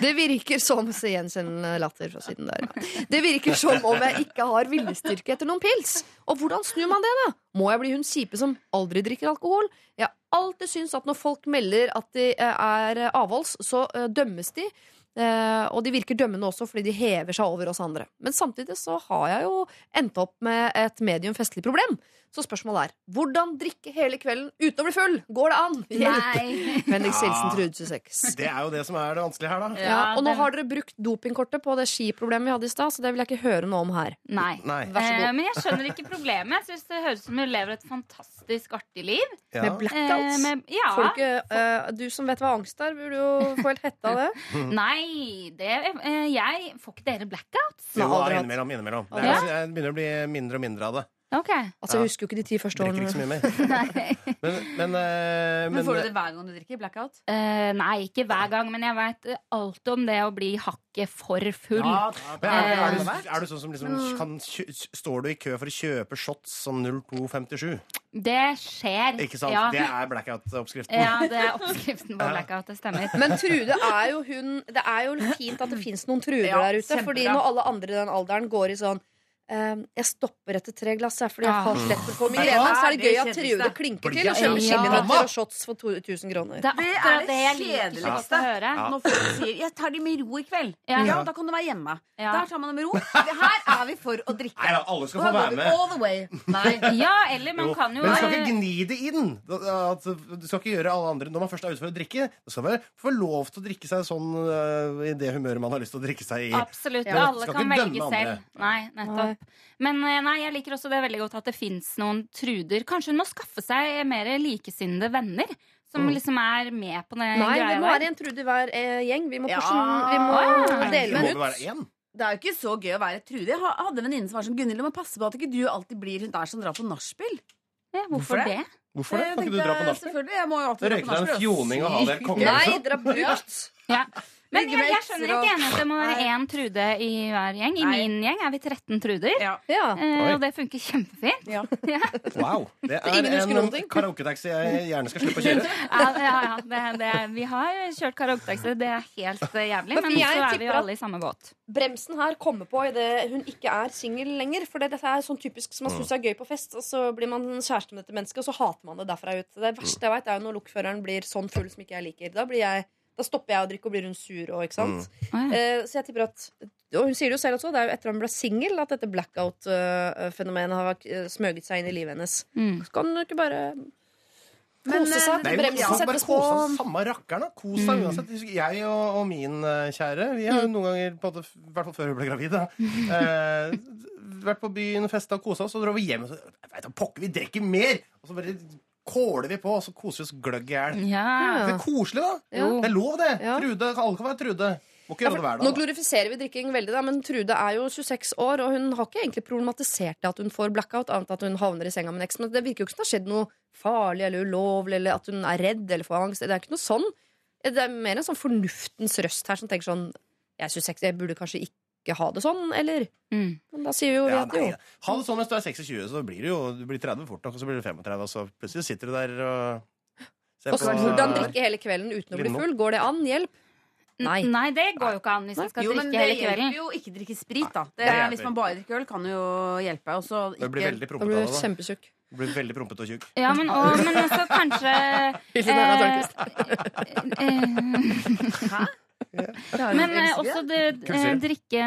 Det virker som gjenkjennende latter fra siden der. Det virker som om jeg ikke har viljestyrke etter noen pils. Og hvordan snur man det, da? Må jeg bli hun kjipe som aldri drikker alkohol? Jeg har alltid syntes at når folk melder at de eh, er avholds, så eh, dømmes de. Eh, og de virker dømmende også fordi de hever seg over oss andre. Men samtidig så har jeg jo endt opp med et medium festlig problem. Så spørsmålet er hvordan drikke hele kvelden uten å bli full? Går det an? Hjelp! Vennligst hilsen Trude 26. Det er jo det som er det vanskelige her, da. Ja, og nå har dere brukt dopingkortet på det skiproblemet vi hadde i stad, så det vil jeg ikke høre noe om her. Nei. Nei. Vær så god. Eh, men jeg skjønner ikke problemet. Jeg synes Det høres ut som du lever et fantastisk artig liv. Ja. Med blackouts. Eh, med, ja. Du, eh, du som vet hva angst er, burde jo få helt hette av det. Nei, det, eh, jeg Får ikke dere blackouts? Jo, innimellom. innimellom. Det Ja. er, jeg begynner å bli mindre og mindre av det. Ok. Altså, Jeg husker jo ikke de ti første Drikker ikke så årene. mye mer. Men, men, uh, Men men får du det hver gang du drikker blackout? Uh, nei, ikke hver gang, men jeg veit alt om det å bli hakket for full. men er, er, du, Eh, er du sånn som liksom kan, Står du i kø for å kjøpe shots som 0257? Det skjer. Ikke sant? Ja. Det er blackout-oppskriften. ja, det er oppskriften på blackout. Det stemmer. Men Trude er jo hun Det er jo fint at det fins noen Truder Ja, der ute. kjempebra. Fordi når alle andre i den alderen går i sånn eh, jeg stopper etter tre glass her, fordi jeg har Ah. slett for migrene. Så er det gøy at. Trude klinker til og kjøper chilinøtter og shots for 1000 kroner. Det er Det akkurat det jeg liker kjedeligste. å høre. Når folk sier 'jeg tar de med ro i kveld', Ja. ja, da kan du være hjemme. Ja. Der tar man det med ro. Her er vi for å drikke. Nei da, alle skal få være med. All the way. Nei. Ja, eller man Jo, kan jo Men du skal eh, ikke gni det inn. Du skal ikke gjøre alle andre Når man først er ute for å drikke, da skal man få lov til å drikke seg sånn øh, i det humøret man har lyst til å drikke seg i. Absolutt. Ja. Alle kan velge selv. Nei, nettopp. Men eh, nei, jeg liker også det veldig godt at det fins noen truder. Kanskje hun må skaffe seg mer likesinnede venner. Som Mm. liksom er med på den Nei, vi må være en Trude i hver eh, gjeng. Vi må, Ja. porsen- vi må. Nei, dele det må ut. være. Det er jo ikke så gøy å være Trude. Jeg ha- hadde en venninne som var som Gunhild. Du må passe på at ikke du alltid blir hun der som drar på nachspiel. Ja, hvorfor Hvorfor det? Hvorfor det? Kan ikke du dra på nachspiel? Selvfølgelig, jeg må jo alltid dra Røyke på deg en fjoning og ha det konge. Nei, dra brukt. Ja. Men jeg, jeg skjønner ikke enig at det må være én trude i hver gjeng. I Nei. min gjeng er vi 13 truder. Ja. Ja. Eh, og det funker kjempefint. Ja. Wow. Det er en karaoketaxi jeg gjerne skal slippe å kjøre. ja, ja, ja. Det, det, vi har kjørt karaoketaxi. Det er helt eh, jævlig. Men Men så er vi jo alle i samme båt. Bremsen her kommer på idet hun ikke er singel lenger. For dette er sånn typisk som man syns er gøy på fest, og så blir man kjæreste med dette mennesket, og så hater man det derfra ut. Det verste jeg vet, er jo når lokføreren blir sånn full som ikke jeg liker. Da, blir jeg, da stopper jeg å drikke og blir hun sur òg, ikke sant. Mm. Eh, så jeg tipper at Og hun sier det jo selv også, det er jo etter hun ble singel at dette blackout-fenomenet har eh, smøget seg inn i livet hennes. Mm. Så kan hun ikke bare Men, kose seg Nei, bremsen bare settes på. Samme rakkeren, da. Kos deg uansett. Jeg og, og min eh, kjære, vi har jo noen ganger, på en måte, i hvert fall før hun ble gravid, da, eh, vært på byen, og festa og kosa oss, og dro vi hjem og så Vet du, pokker, vi drikker mer! Og så bare kåler vi på, og så koser vi oss gløgg i hjel. Ja. Det er koselig, da. Det er lov, det. Trude, Alle kan være Trude. Ja, nå dag. da. glorifiserer vi drikking veldig, da, men Trude er jo 26 år, og hun har ikke egentlig problematisert det at hun får blackout, annet at hun havner i senga med en eks. Men det virker jo ikke som det har skjedd noe farlig eller ulovlig, eller at hun er redd eller får angst. Det er ikke noe sånn. Det er mer en sånn fornuftens røst her som tenker sånn Jeg er 26, jeg burde kanskje ikke ha det sånn, eller? Mm. Men da sier vi jo ja, vet nei, jo. ha det sånn mens du er 26, så blir du jo du blir 30 fort nok, og så blir du 35, og så plutselig sitter du der og ser Og så hvordan drikke hele kvelden uten å bli full? Går det an? Hjelp? Nei. Nei, det går jo ikke an hvis jeg skal Jo, men drikke det hele kvelden. hjelper jo ikke drikke sprit, da. Det, det hvis man bare drikker øl, kan jo hjelpe. Og så Det blir veldig prompete av du det. Du blir veldig prompete og tjukk. Ja, men, og, men også kanskje eh, eh, eh, Men eh, også det, eh, drikke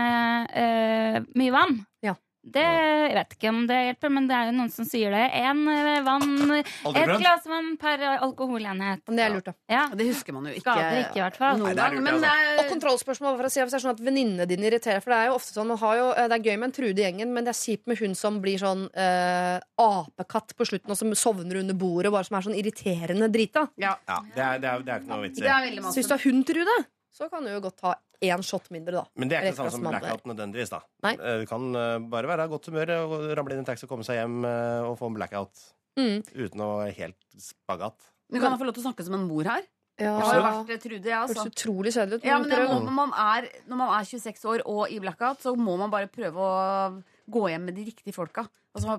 eh, mye vann. Ja. Det jeg vet ikke om det hjelper, men det er jo noen som sier det. Én vann, Et ett glass vann per alkoholenhet. Men det er lurt, da. Ja, Det husker man jo ikke. Skader ikke, i hvert fall. Nei, det er lurt, men altså. det Og kontrollspørsmål for å si hvis det er sånn at venninnene dine irriterer. For det er jo ofte sånn, man har jo, eh, det er gøy med en Trude i gjengen, men det er kjipt med hun som blir sånn eh, apekatt på slutten, og som sovner under bordet, og bare som er sånn irriterende drita. ja, Ja, det er, det er, det er ikke noe vits det i. er veldig masse. du har hund, Trude, så kan du jo godt ta én shot mindre, da. Men det er ikke det samme som blackout nødvendigvis. da Nei. Eh, Du kan eh, bare være i godt humør og ramle inn i en taxi og komme seg hjem eh, og få en blackout Mm. uten å være helt spagat. Du kan få lov til å snakke som en mor her. Ja, det har jo vært Trude, jeg, altså. utrolig kjedelig ut. Ja, men men må, når, man er, når man er 26 år og i blackout, så må man bare prøve å gå hjem med de riktige folka. Altså,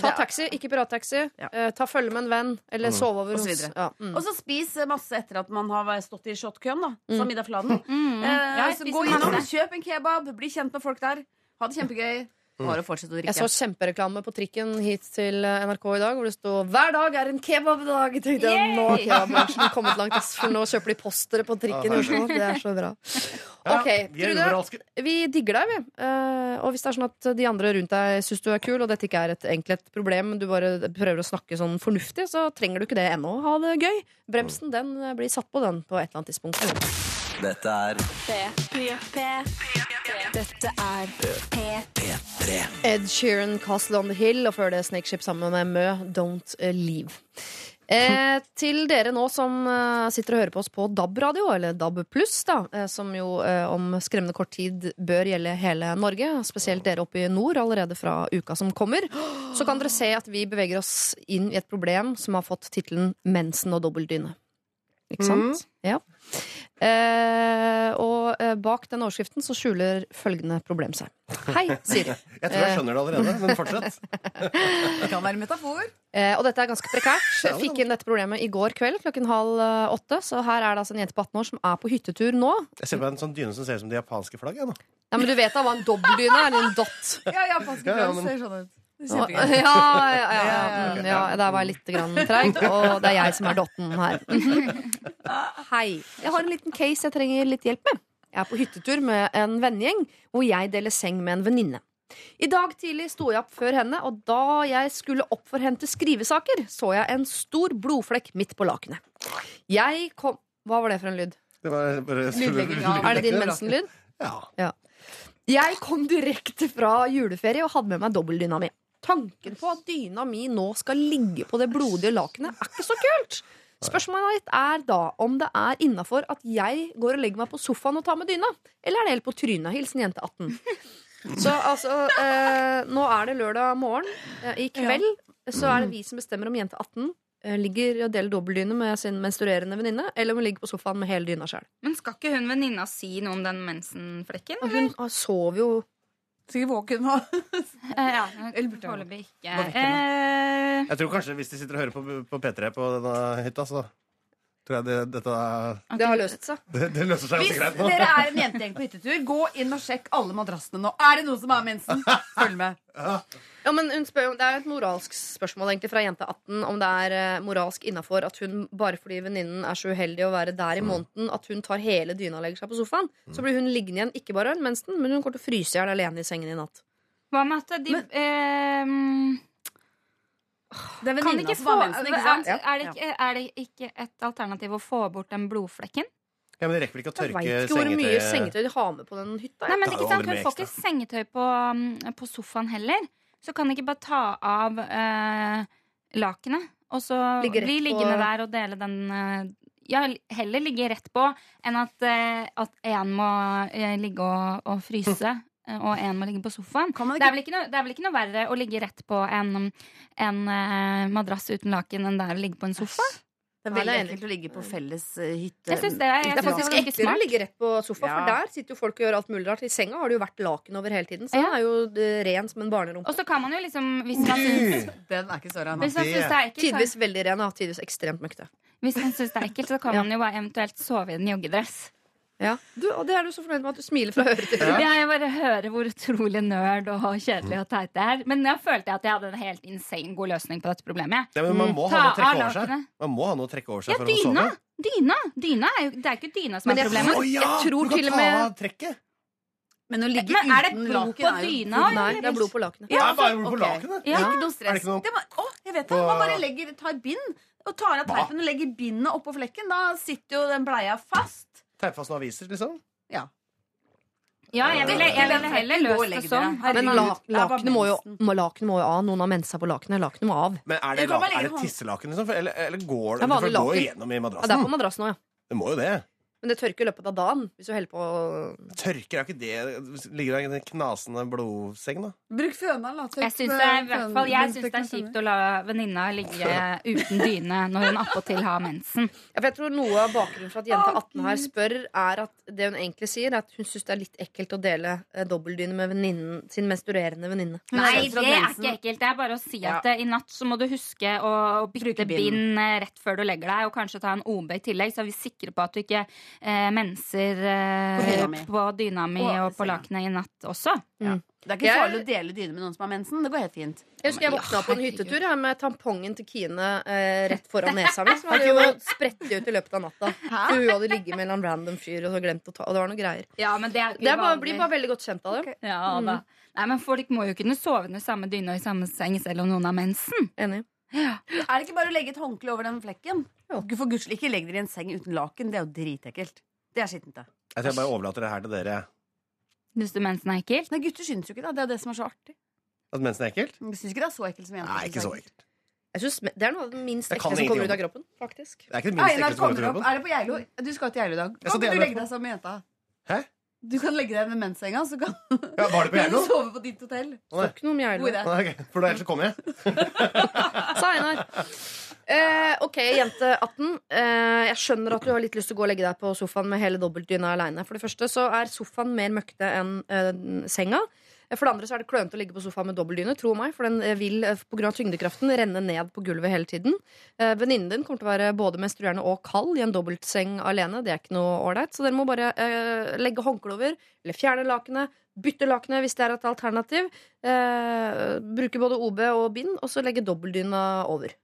Ta taxi, ikke pirattaxi. Ja. Eh, ta følge med en venn, eller sove over hos ja, mm. Og så spis masse etter at man har stått i shotkøen, da. Som Ida Fladen. Mm. Eh, Ja, så gå innom, kjøp en kebab, bli kjent med folk der. Ha det kjempegøy. Bare å fortsette å drikke. Jeg så kjempereklame på trikken hit til eh, NRK i dag, hvor det sto 'Hver dag er en kebabdag'. Tenkte jeg, nå har kebabbransjen kommet langt, for nå kjøper de postere på trikken i Oslo. Det er så bra. Ok, er Trude. Vi digger deg, vi. Eh, og hvis det er sånn at de andre rundt deg syns du er kul, og dette ikke er et enkelt problem, du bare prøver å snakke sånn fornuftig, så trenger du ikke det ennå. Ha det gøy. Bremsen den eh, blir satt på, den, på et eller annet tidspunkt. Dette er Dette er P3. Ed Sheeran, 'Castle on the Hill', og før det Snakeship sammen med Mø, 'Don't Leave'. Eh, til dere nå som eh, sitter og hører på oss på DAB-radio, eller DAB pluss, da, eh, som jo eh, om skremmende kort tid bør gjelde hele Norge, spesielt dere oppe i nord allerede fra uka som kommer, så kan dere se at vi beveger oss inn i et problem som har fått tittelen 'Mensen og dobbeltdyne'. Ikke sant? Ja. Eh, og eh, bak den overskriften så skjuler følgende problem seg. Hei, Siri. Jeg tror jeg skjønner det allerede, men fortsett. Det kan være metafor. Eh, og dette er ganske prekært. Jeg fikk inn dette problemet i går kveld klokken halv eh, åtte. Så her er det altså en jente på 18 år som er på hyttetur nå. Jeg ser på en sånn dyne som ser ut som det japanske flagget. Ja, Men du vet da hva en dobbeldyne er? En dott. Ja, japanske Ja, ja, flagg men- ser sånn ut. Ja, Kjempegøy. ja, ja, ja, ja, der var jeg litt grann treig, og det er jeg som er dotten her. Hei. Jeg har en liten case jeg trenger litt hjelp med. Jeg er på hyttetur med en vennegjeng hvor jeg deler seng med en venninne. I dag tidlig sto jeg opp før henne, og da jeg skulle opp for å hente skrivesaker, så jeg en stor blodflekk midt på lakenet. Jeg kom Hva var det for en lyd? Det var bare Lydlegging Er det din mensenlyd? Ja. Jeg kom direkte fra juleferie og hadde med meg dobbeltdyna mi. Tanken på at dyna mi nå skal ligge på det blodige lakenet, er ikke så kult. Spørsmålet mitt er da om det er innafor at jeg går og legger meg på sofaen og tar med dyna. Eller er det helt på trynet? Hilsen jente 18. Så altså, eh, nå er det lørdag morgen. Eh, I kveld så er det vi som bestemmer om jente 18 eh, ligger og deler dobbeltdyne med sin menstruerende venninne, eller om hun ligger på sofaen med hele dyna sjøl. Men skal ikke hun venninna si noe om den mensenflekken? Hun sover jo Sikkert våken nå. Eh, ja, foreløpig ikke. Eh, Jeg tror kanskje hvis de sitter og hører på, på P3 på denne hytta, så tror jeg det, dette Det har løst seg. det, det løser seg Hvis greit nå. dere er en jentegjeng på hyttetur, gå inn og sjekk alle madrassene nå. Er det noen som har mensen? Følg med. Ja, men hun spør, Det er jo et moralsk spørsmål egentlig fra jente 18 om det er eh, moralsk innafor at hun, bare fordi venninnen er så uheldig å være der i måneden, at hun tar hele dyna og legger seg på sofaen. Så blir hun liggende igjen, ikke bare mensen, men hun kommer til å fryse i hjel alene i sengen i natt. hva med at de eh, Det er venninna som har mensen, ikke sant? er, det ikke, er det ikke et alternativ å få bort den blodflekken? Ja, men Det rekker vel ikke å Jeg tørke veit ikke hvor mye sengetøy de har med på den hytta. Nei, men Det er ikke sant, Hun får ikke sengetøy på, um, på sofaen heller. Så kan de ikke bare ta av eh, lakenet og så bli på- liggende der og dele den eh, Ja, heller ligge rett på enn at eh, én må eh, ligge og, og fryse. Eh, Og én må ligge på sofaen. Det er, vel ikke noe, det er vel ikke noe verre å ligge rett på en, en eh, madrass uten laken enn det er å ligge på en sofa? Det er veldig ekkelt å ligge på felles eh, hytte. Jeg synes det er, jeg Det er faktisk er eklere å ligge rett på sofa, Ja. for der sitter jo folk og gjør alt mulig rart. I senga har det jo vært laken over hele tiden, så Ja. den er jo ren som en barnerumpe. Og så kan man jo liksom, hvis man syns, Den er ikke så så- Tidvis veldig ren, og tidvis ekstremt møkkete. hvis man syns det er ekkelt, så kan man jo bare eventuelt sove i en joggedress. Ja. Du, og det er du så fornøyd med at du smiler fra øre til øre. Ja, jeg bare hører hvor utrolig nerd og kjedelig og teit det er. Men jeg følte at jeg hadde en helt insane god løsning på dette problemet. Ja, men man må mm. ha noe å trekke over seg. Man må ha noe å trekke over seg Ja, for å dyna! sove. Dyna! dyna er jo, det er ikke dyna som Men er problemet. Å ja! Jeg tror du kan til og ta med- av trekket. Men å ligge Men er det blod laken på er dyna, Nei, det er blod på lakenet. Ja, altså, bare blod på lakenet. Ja. Ikke noe Er stress. ikke noe- Det var, å, jeg vet det. Man bare legger, tar bind og tar av teipen og legger bindet oppå flekken. Da sitter jo den bleia fast. Noen aviser, liksom. Ja, jeg ville, jeg ville heller løst det sånn. Men lakenet må, jo, mensen. må, jo av. Noen har mensa på lakenet. Lakenet må av. Men er det, la- er det tisselaken, liksom? Eller, eller går det, Det går laken. gjennom i Ja, det er på madrassen òg, ja. Det må jo det. Men det tørker i løpet av dagen. Hvis du holder på Tørker er ikke det Ligger det i en knasende blodseng, da? Bruk føna, da. Jeg syns det, er, i hvert fall, jeg synes det er kjipt å la venninna ligge uten dyne når hun attpåtil har mensen. Ja, for jeg tror Noe av bakgrunnen for at jente 18 her spør, er at det hun egentlig sier, er at hun syns det er litt ekkelt å dele eh, dobbeltdyne med venninnen, sin menstruerende venninne. Nei, det er ikke ekkelt. Det er bare å si at ja. i natt så må du huske å bytte bind eh, rett før du legger deg, og kanskje ta en OB i tillegg, så er vi sikre på at du ikke eh, menser eh, På dyna mi. på dyna mi Og og på lakenet i natt også. Ja. Det er ikke Jeg- farlig å dele dyne med noen som har mensen. Det går helt fint. Jeg husker jeg våkna på en hyttetur jeg, med tampongen til Kine eh, rett foran nesa mi. Som hadde jo spredt ut i løpet av natta. For Hun hadde ligget med en random fyr og så glemt å ta Og det var noe greier. Ja, men det er ikke Det er bare, blir bare veldig godt kjent av det. Ja, Mm. Nei, men folk må jo kunne sove under samme dyne og i samme seng selv om noen har mensen. Enig. Ja. Er det ikke bare å legge et håndkle over den flekken? For guds ikke legg dere i en seng uten laken. Det er jo dritekkelt. Det er skittent, det. Jeg tror jeg bare overlater det her til dere. Syns du mensen er ekkelt? Nei, gutter syns jo ikke det. Det er det som er så artig. At mensen er ekkelt? Jeg syns ikke det er så ekkelt som jenter. Nei, ikke så ekkelt. Jeg synes Det er noe av det minst ekle som kommer ut av kroppen. faktisk Det er ikke det minst ekle som kommer ut av kroppen. Er det på Geilo? Du skal til Geilo i dag. Kan du legge deg sammen med jenta? Hæ? Du kan legge deg med menssenga, så kan Ja, var det på du Geilo? sove på ditt hotell. Nei. Ikke noe om Geilo. God idé. Nei, ok, For da ellers så kommer jeg. Sa Einar. Eh, ok, jente 18. Eh, jeg skjønner at du har litt lyst til å gå og legge deg på sofaen med hele dobbeltdyna aleine. For det første så er sofaen mer møkkete enn eh, senga. Eh, For det andre så er det klønete å ligge på sofaen med dobbeltdyne, tro meg, for den eh, vil pga. på grunn av tyngdekraften renne ned på gulvet hele tiden. Eh, Venninnen din kommer til å være både menstruerende og kald i en dobbeltseng alene. Det er ikke noe ålreit. Så dere må bare eh, legge håndkle over, eller fjerne lakenet. Bytte lakenet hvis det er et alternativ. Eh, bruke både OB og bind, og så legge dobbeltdyna over.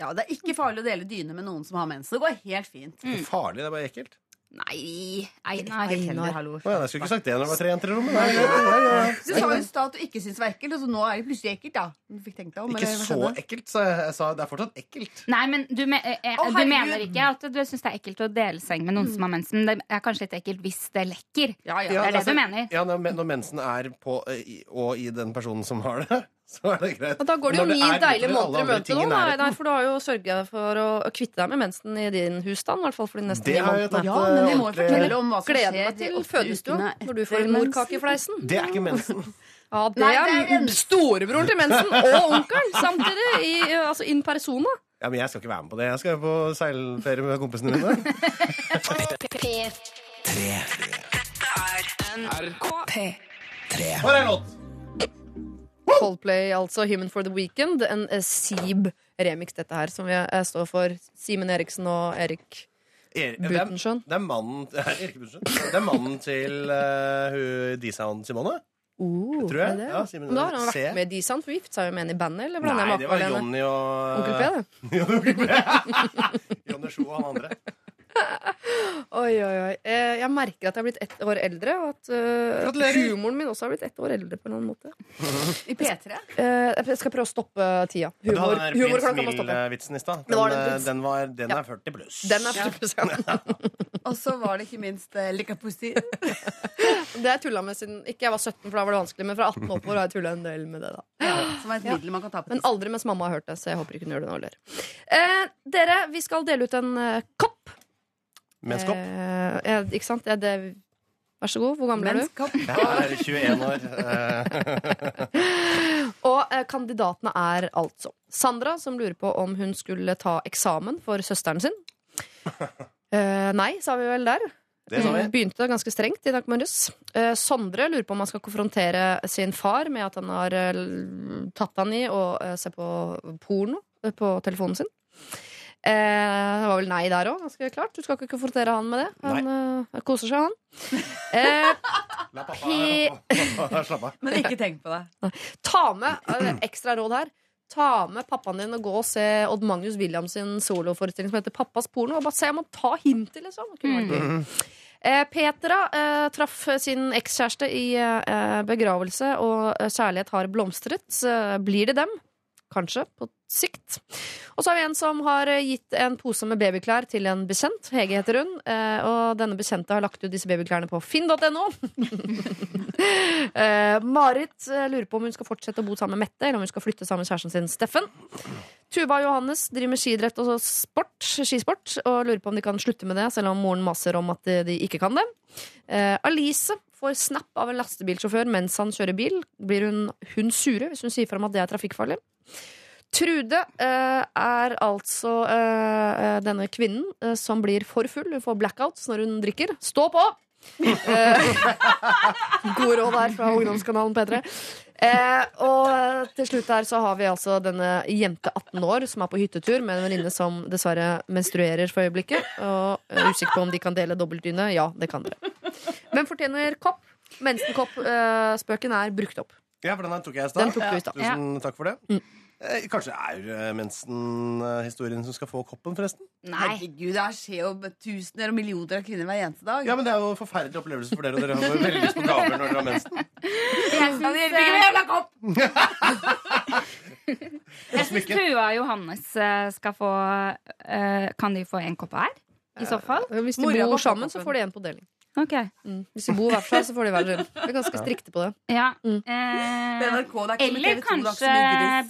Ja. Det er ikke farlig å dele dyne med noen som har mens. Det går helt fint. Det er farlig, det er bare ekkelt. Nei, Einar. Einar. hallo. Å, ja, jeg skulle ikke sagt det når det var tre jenter i rommet. Nei, nei, nei, nei. Du sa jo i stad at du ikke syntes det var ekkelt, og så nå er det plutselig ekkelt. da Du fikk tenkt deg om, Ikke så ekkelt, sa jeg. Jeg sa det er fortsatt ekkelt. Nei, men du, me eh, oh, du mener ikke at du syns det er ekkelt å dele seng med noen som har mensen. Det er kanskje litt ekkelt hvis det lekker. Ja, ja. Det er det altså, du mener. Ja, når, når mensen er på, eh, og i den personen som har det, så er det greit. Og da går det jo ni deilige måneder i møte nå, nei, nei, for du har jo sørga for å kvitte deg med mensen i din husstand. I hvert fall for de neste Det ni har jeg tatt månedene. Ja, men vi må jo ordentlig- fortelle om hva som Gleder skjer meg til fødestua når du får en morkakefleisen morkake i fleisen. Det er ikke mensen. Ja, det Nei, er, er storebroren til mensen og onkelen samtidig. I, altså in persona. Ja, men jeg skal ikke være med på det. Jeg skal på seilferie med kompisene mine. Hvor er en låt? Coldplay, altså Human for the Weekend. En eh, Seeb-remix, dette her, som vi eh, står for. Simen Eriksen og Erik Er- det er- Det er mannen. Det er mannen til uh, D-Sound Simone. Uh, tror jeg. det? Ja, Simon, da har han C. vært med i D-Sound, for gift seg jo med en i bandet? Eller Nei, det var Johnny og Onkel P, det. Johnny Sjo og han andre. Oi, oi, oi. Eh, Jeg merker at jeg er blitt ett år eldre, og at uh, humoren min også har blitt ett år eldre. på en annen måte I P3? Eh, Jeg skal prøve å stoppe tida. Du Humor, hadde den der prins. Mill-vitsen i stad. Den, den den, var- den Ja. er 40 pluss. Den er 40 pluss Og så var det ikke minst uh, Lika Pussy. Det har jeg tulla med siden ikke jeg var 17, for da var det vanskelig. Men fra 18 oppover har jeg tulla en del med det. da Som er et middel man kan ta på. Men aldri mens mamma har hørt det, så jeg håper ikke hun gjør det nå heller. Eh, dere, vi skal dele ut en uh, kopp. Menskopp. Eh, ikke sant? Er det, vær så god. Hvor gammel er du? Jeg er 21 år. Og eh, kandidatene er altså Sandra, som lurer på om hun skulle ta eksamen for søsteren sin. Eh, nei, sa vi vel der. Det. Hun Begynte ganske strengt i dag morges. Eh, Sondre lurer på om han skal konfrontere sin far med at han har eh, tatt han i å eh, se på porno eh, på telefonen sin. Eh, det var vel nei der òg, ganske klart. Du skal ikke konfrontere han med det. Han eh, koser seg, han. Eh, La pappa, He- pappa slappe av. Men ikke tenk på det. ta med eh, ekstra råd her. Ta med pappaen din og gå og se Odd Magnus Williams sin soloforestilling som heter Pappas porno. Og bare se om han tar hintet, liksom. Det kunne vært gøy. Eh, Petra eh, traff sin ekskjæreste i eh, begravelse, og eh, kjærlighet har blomstret. Eh, blir det dem? Kanskje, på sikt. Og så har vi en som har eh, gitt en pose med babyklær til en bekjent. Hege heter hun. Eh, og denne bekjente har lagt ut disse babyklærne på finn.no. eh, Marit lurer på om hun skal fortsette å bo sammen med Mette, eller om hun skal flytte sammen med kjæresten sin Steffen. Tuva og Johannes driver med skidrett og sport, skisport og lurer på om de kan slutte med det, selv om moren maser om at de ikke kan det. Alice får snap av en lastebilsjåfør mens han kjører bil. Blir hun, hun sure hvis hun sier fra om at det er trafikkfarlig? Trude eh, er altså eh, eh, denne kvinnen eh, som blir for full. Hun får blackouts når hun drikker. Stå på! God Gode råd her fra ungdomskanalen P3. Eh, og til slutt her så har vi altså denne jente 18 år som er på hyttetur med en venninne som dessverre menstruerer for øyeblikket. Og er usikker på om de kan dele dobbeltdyne. Ja, det kan dere. Hvem fortjener kopp? Mensenkopp-spøken er brukt opp. Ja, for den her tok jeg i stad. Den tok du i stad. Tusen takk for det. Eh, Kanskje det er mensenhistorien mensen-historien som skal få koppen, forresten? Herregud, det skjer jo tusener og millioner av kvinner hver eneste dag. Ja, men det er jo en forferdelig opplevelse for dere, og dere har veldig lyst på gaver når dere har mensen. Jeg kopp! Jeg syns Tua og Johannes eh, skal få eh, Kan de få en kopp hver? I så fall? Hvis de Mora bor sammen, så får de en på deling. Ok. Mm. Hvis du bor hver for seg, så får de hver sin. Vi er ganske strikte på det. Ja. Mm. Eh, NRK, det er eller TV2, det er kanskje.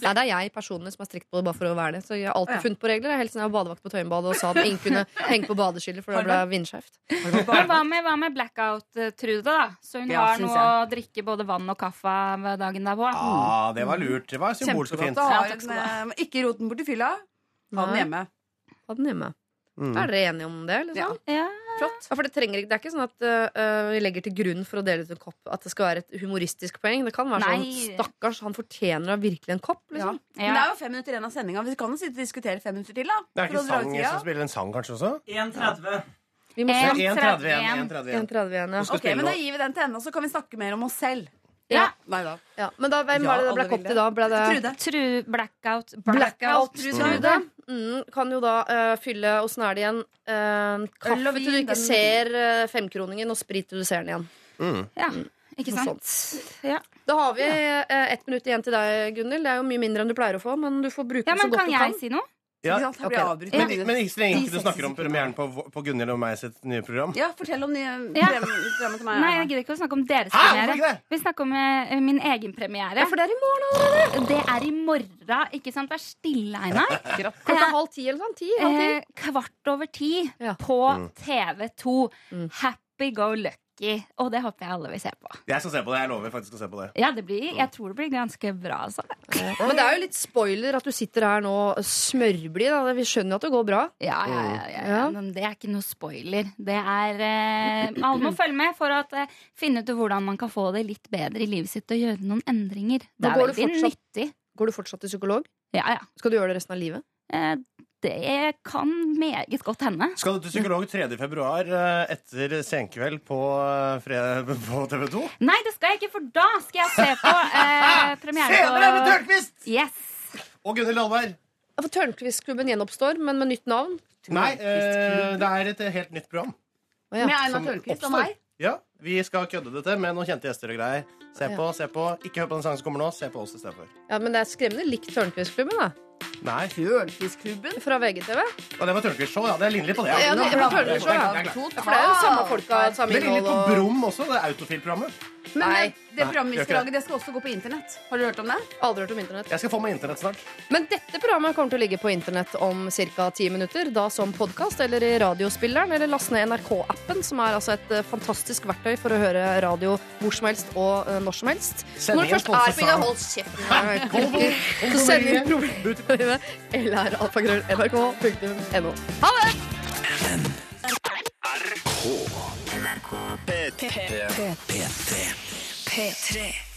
Nei, det er jeg personlig som er strikt på det bare for å være det. Så jeg har alltid Ja. funnet på regler. Helt siden jeg var badevakt på Tøyenbadet og sa at ingen kunne henge på badeskillet, for da ble vindskjevt. Men hva med, hva med blackout-Trude, da? Så hun Ja, har noe å drikke både vann og kaffe ved dagen derpå? Ah, det var lurt. Det var symbolsk og fint. Ja, takk skal du en, eh, Ikke rot den bort i fylla. Ha den hjemme. Ha den hjemme. Mm. Er dere enige om det? Liksom? Ja. Flott. Ja, for det, trenger, det er ikke sånn at uh, vi legger til grunn for å dele ut en kopp at det skal være et humoristisk poeng. Det kan være Nei. sånn Stakkars, han fortjener da virkelig en kopp. Ja. Liksom. Men det er jo fem minutter igjen av sendinga. Vi kan jo sitte og diskutere fem minutter til. da Det er ikke sang som spiller en sang, kanskje også? 1,30. Vi må En- se. 1,30 igjen. 1,30 igjen. ja. Ok, men Da gir vi den til henne, og så kan vi snakke mer om oss selv. Ja. Nei da. ja. Men da, hvem Ja, var det det ble alle kopp til da? Ble det Trude. Tru, blackout Blackout-Trude. Mm, kan jo da øh, fylle Åssen er det igjen? Uh, kaffe og til du vin, ikke den- ser øh, femkroningen, og sprit til du ser den igjen. Mm. Ja, ikke Noe sant? Ja. Da har vi eh, ett minutt igjen til deg, Gunhild. Det er jo mye mindre enn du pleier å få, men du får bruke ja, det så godt godt kan du jeg kan. si noe? Ja. Ikke sant? Jeg blir Ok, avbrutt. Men, men ikke så lenge de du snakker om premieren på, på Gunhild og meg sitt nye program. Ja, fortell om nye Ja. programmet til meg. Nei, jeg gidder ikke å snakke om deres Hæ, hvorfor premiere. ikke det? Vi snakker om eh, min egen premiere. Ja, for det er i morgen allerede. Det er i morgen, ikke sant? Vær stille, Einar. Klokka halv ti eller sånn. Ti, halv ti. Eh, kvart over ti Ja. på Mm. TV2. Mm. Happy go lucky. Og det håper jeg alle vil se på. Jeg skal se på det. Jeg lover faktisk å se på det. Ja, det blir, Jeg tror det blir ganske bra, altså. Men det er jo litt spoiler at du sitter her nå smørblid. Vi skjønner jo at det går bra. Ja, ja, ja, ja, Ja. Men det er ikke noe spoiler. Det er eh, Alle må følge med for å eh, finne ut hvordan man kan få det litt bedre i livet sitt og gjøre noen endringer. Det er går du veldig fortsatt- nyttig. Går du fortsatt til psykolog? Ja, ja. Skal du gjøre det resten av livet? Eh, det kan meget godt hende. Skal du til psykolog 3. februar eh, etter senkveld på, eh, på TV 2? Nei, det skal jeg ikke, for da skal jeg se på eh, premiere Senere med på Tørnquist! Yes. Og Gunhild Dahlberg. For Tørnquist-klubben gjenoppstår, men med nytt navn. Nei, eh, det er et helt nytt program. Oh, ja. Med Einar Tørnquist og meg. Ja, Vi skal kødde det til med noen kjente gjester og greier. Se på, se på. Ikke hør på den sangen som kommer nå. Se på oss istedenfor. ja, Men det er skremmende likt Tørnquist-klubben, da. Nei. Tørnquist-klubben. Fra VGTV. Og det var Tørnquist Show. Ja, det ligner litt på det. Ja, det var Tørnquist Show, ja. Er. Ja, for det er jo samme folka, samme Det ligner litt på Brum også, det Autofil-programmet. Men Nei. det, programmet vi skal lage, det skal også gå på internett. Har du hørt om det? Aldri hørt om internett. Jeg skal få meg internett snart. Men dette programmet kommer til å ligge på internett om ca. ti minutter. Da som podkast eller i radiospilleren, eller last ned NRK-appen, som er altså et eh, fantastisk verktøy for å høre radio hvor som helst og eh, når som helst. Når det først er på Ida Hold kjeften, send inn problemet eller alfakrøll nrk.no. Ha det! P3. P3.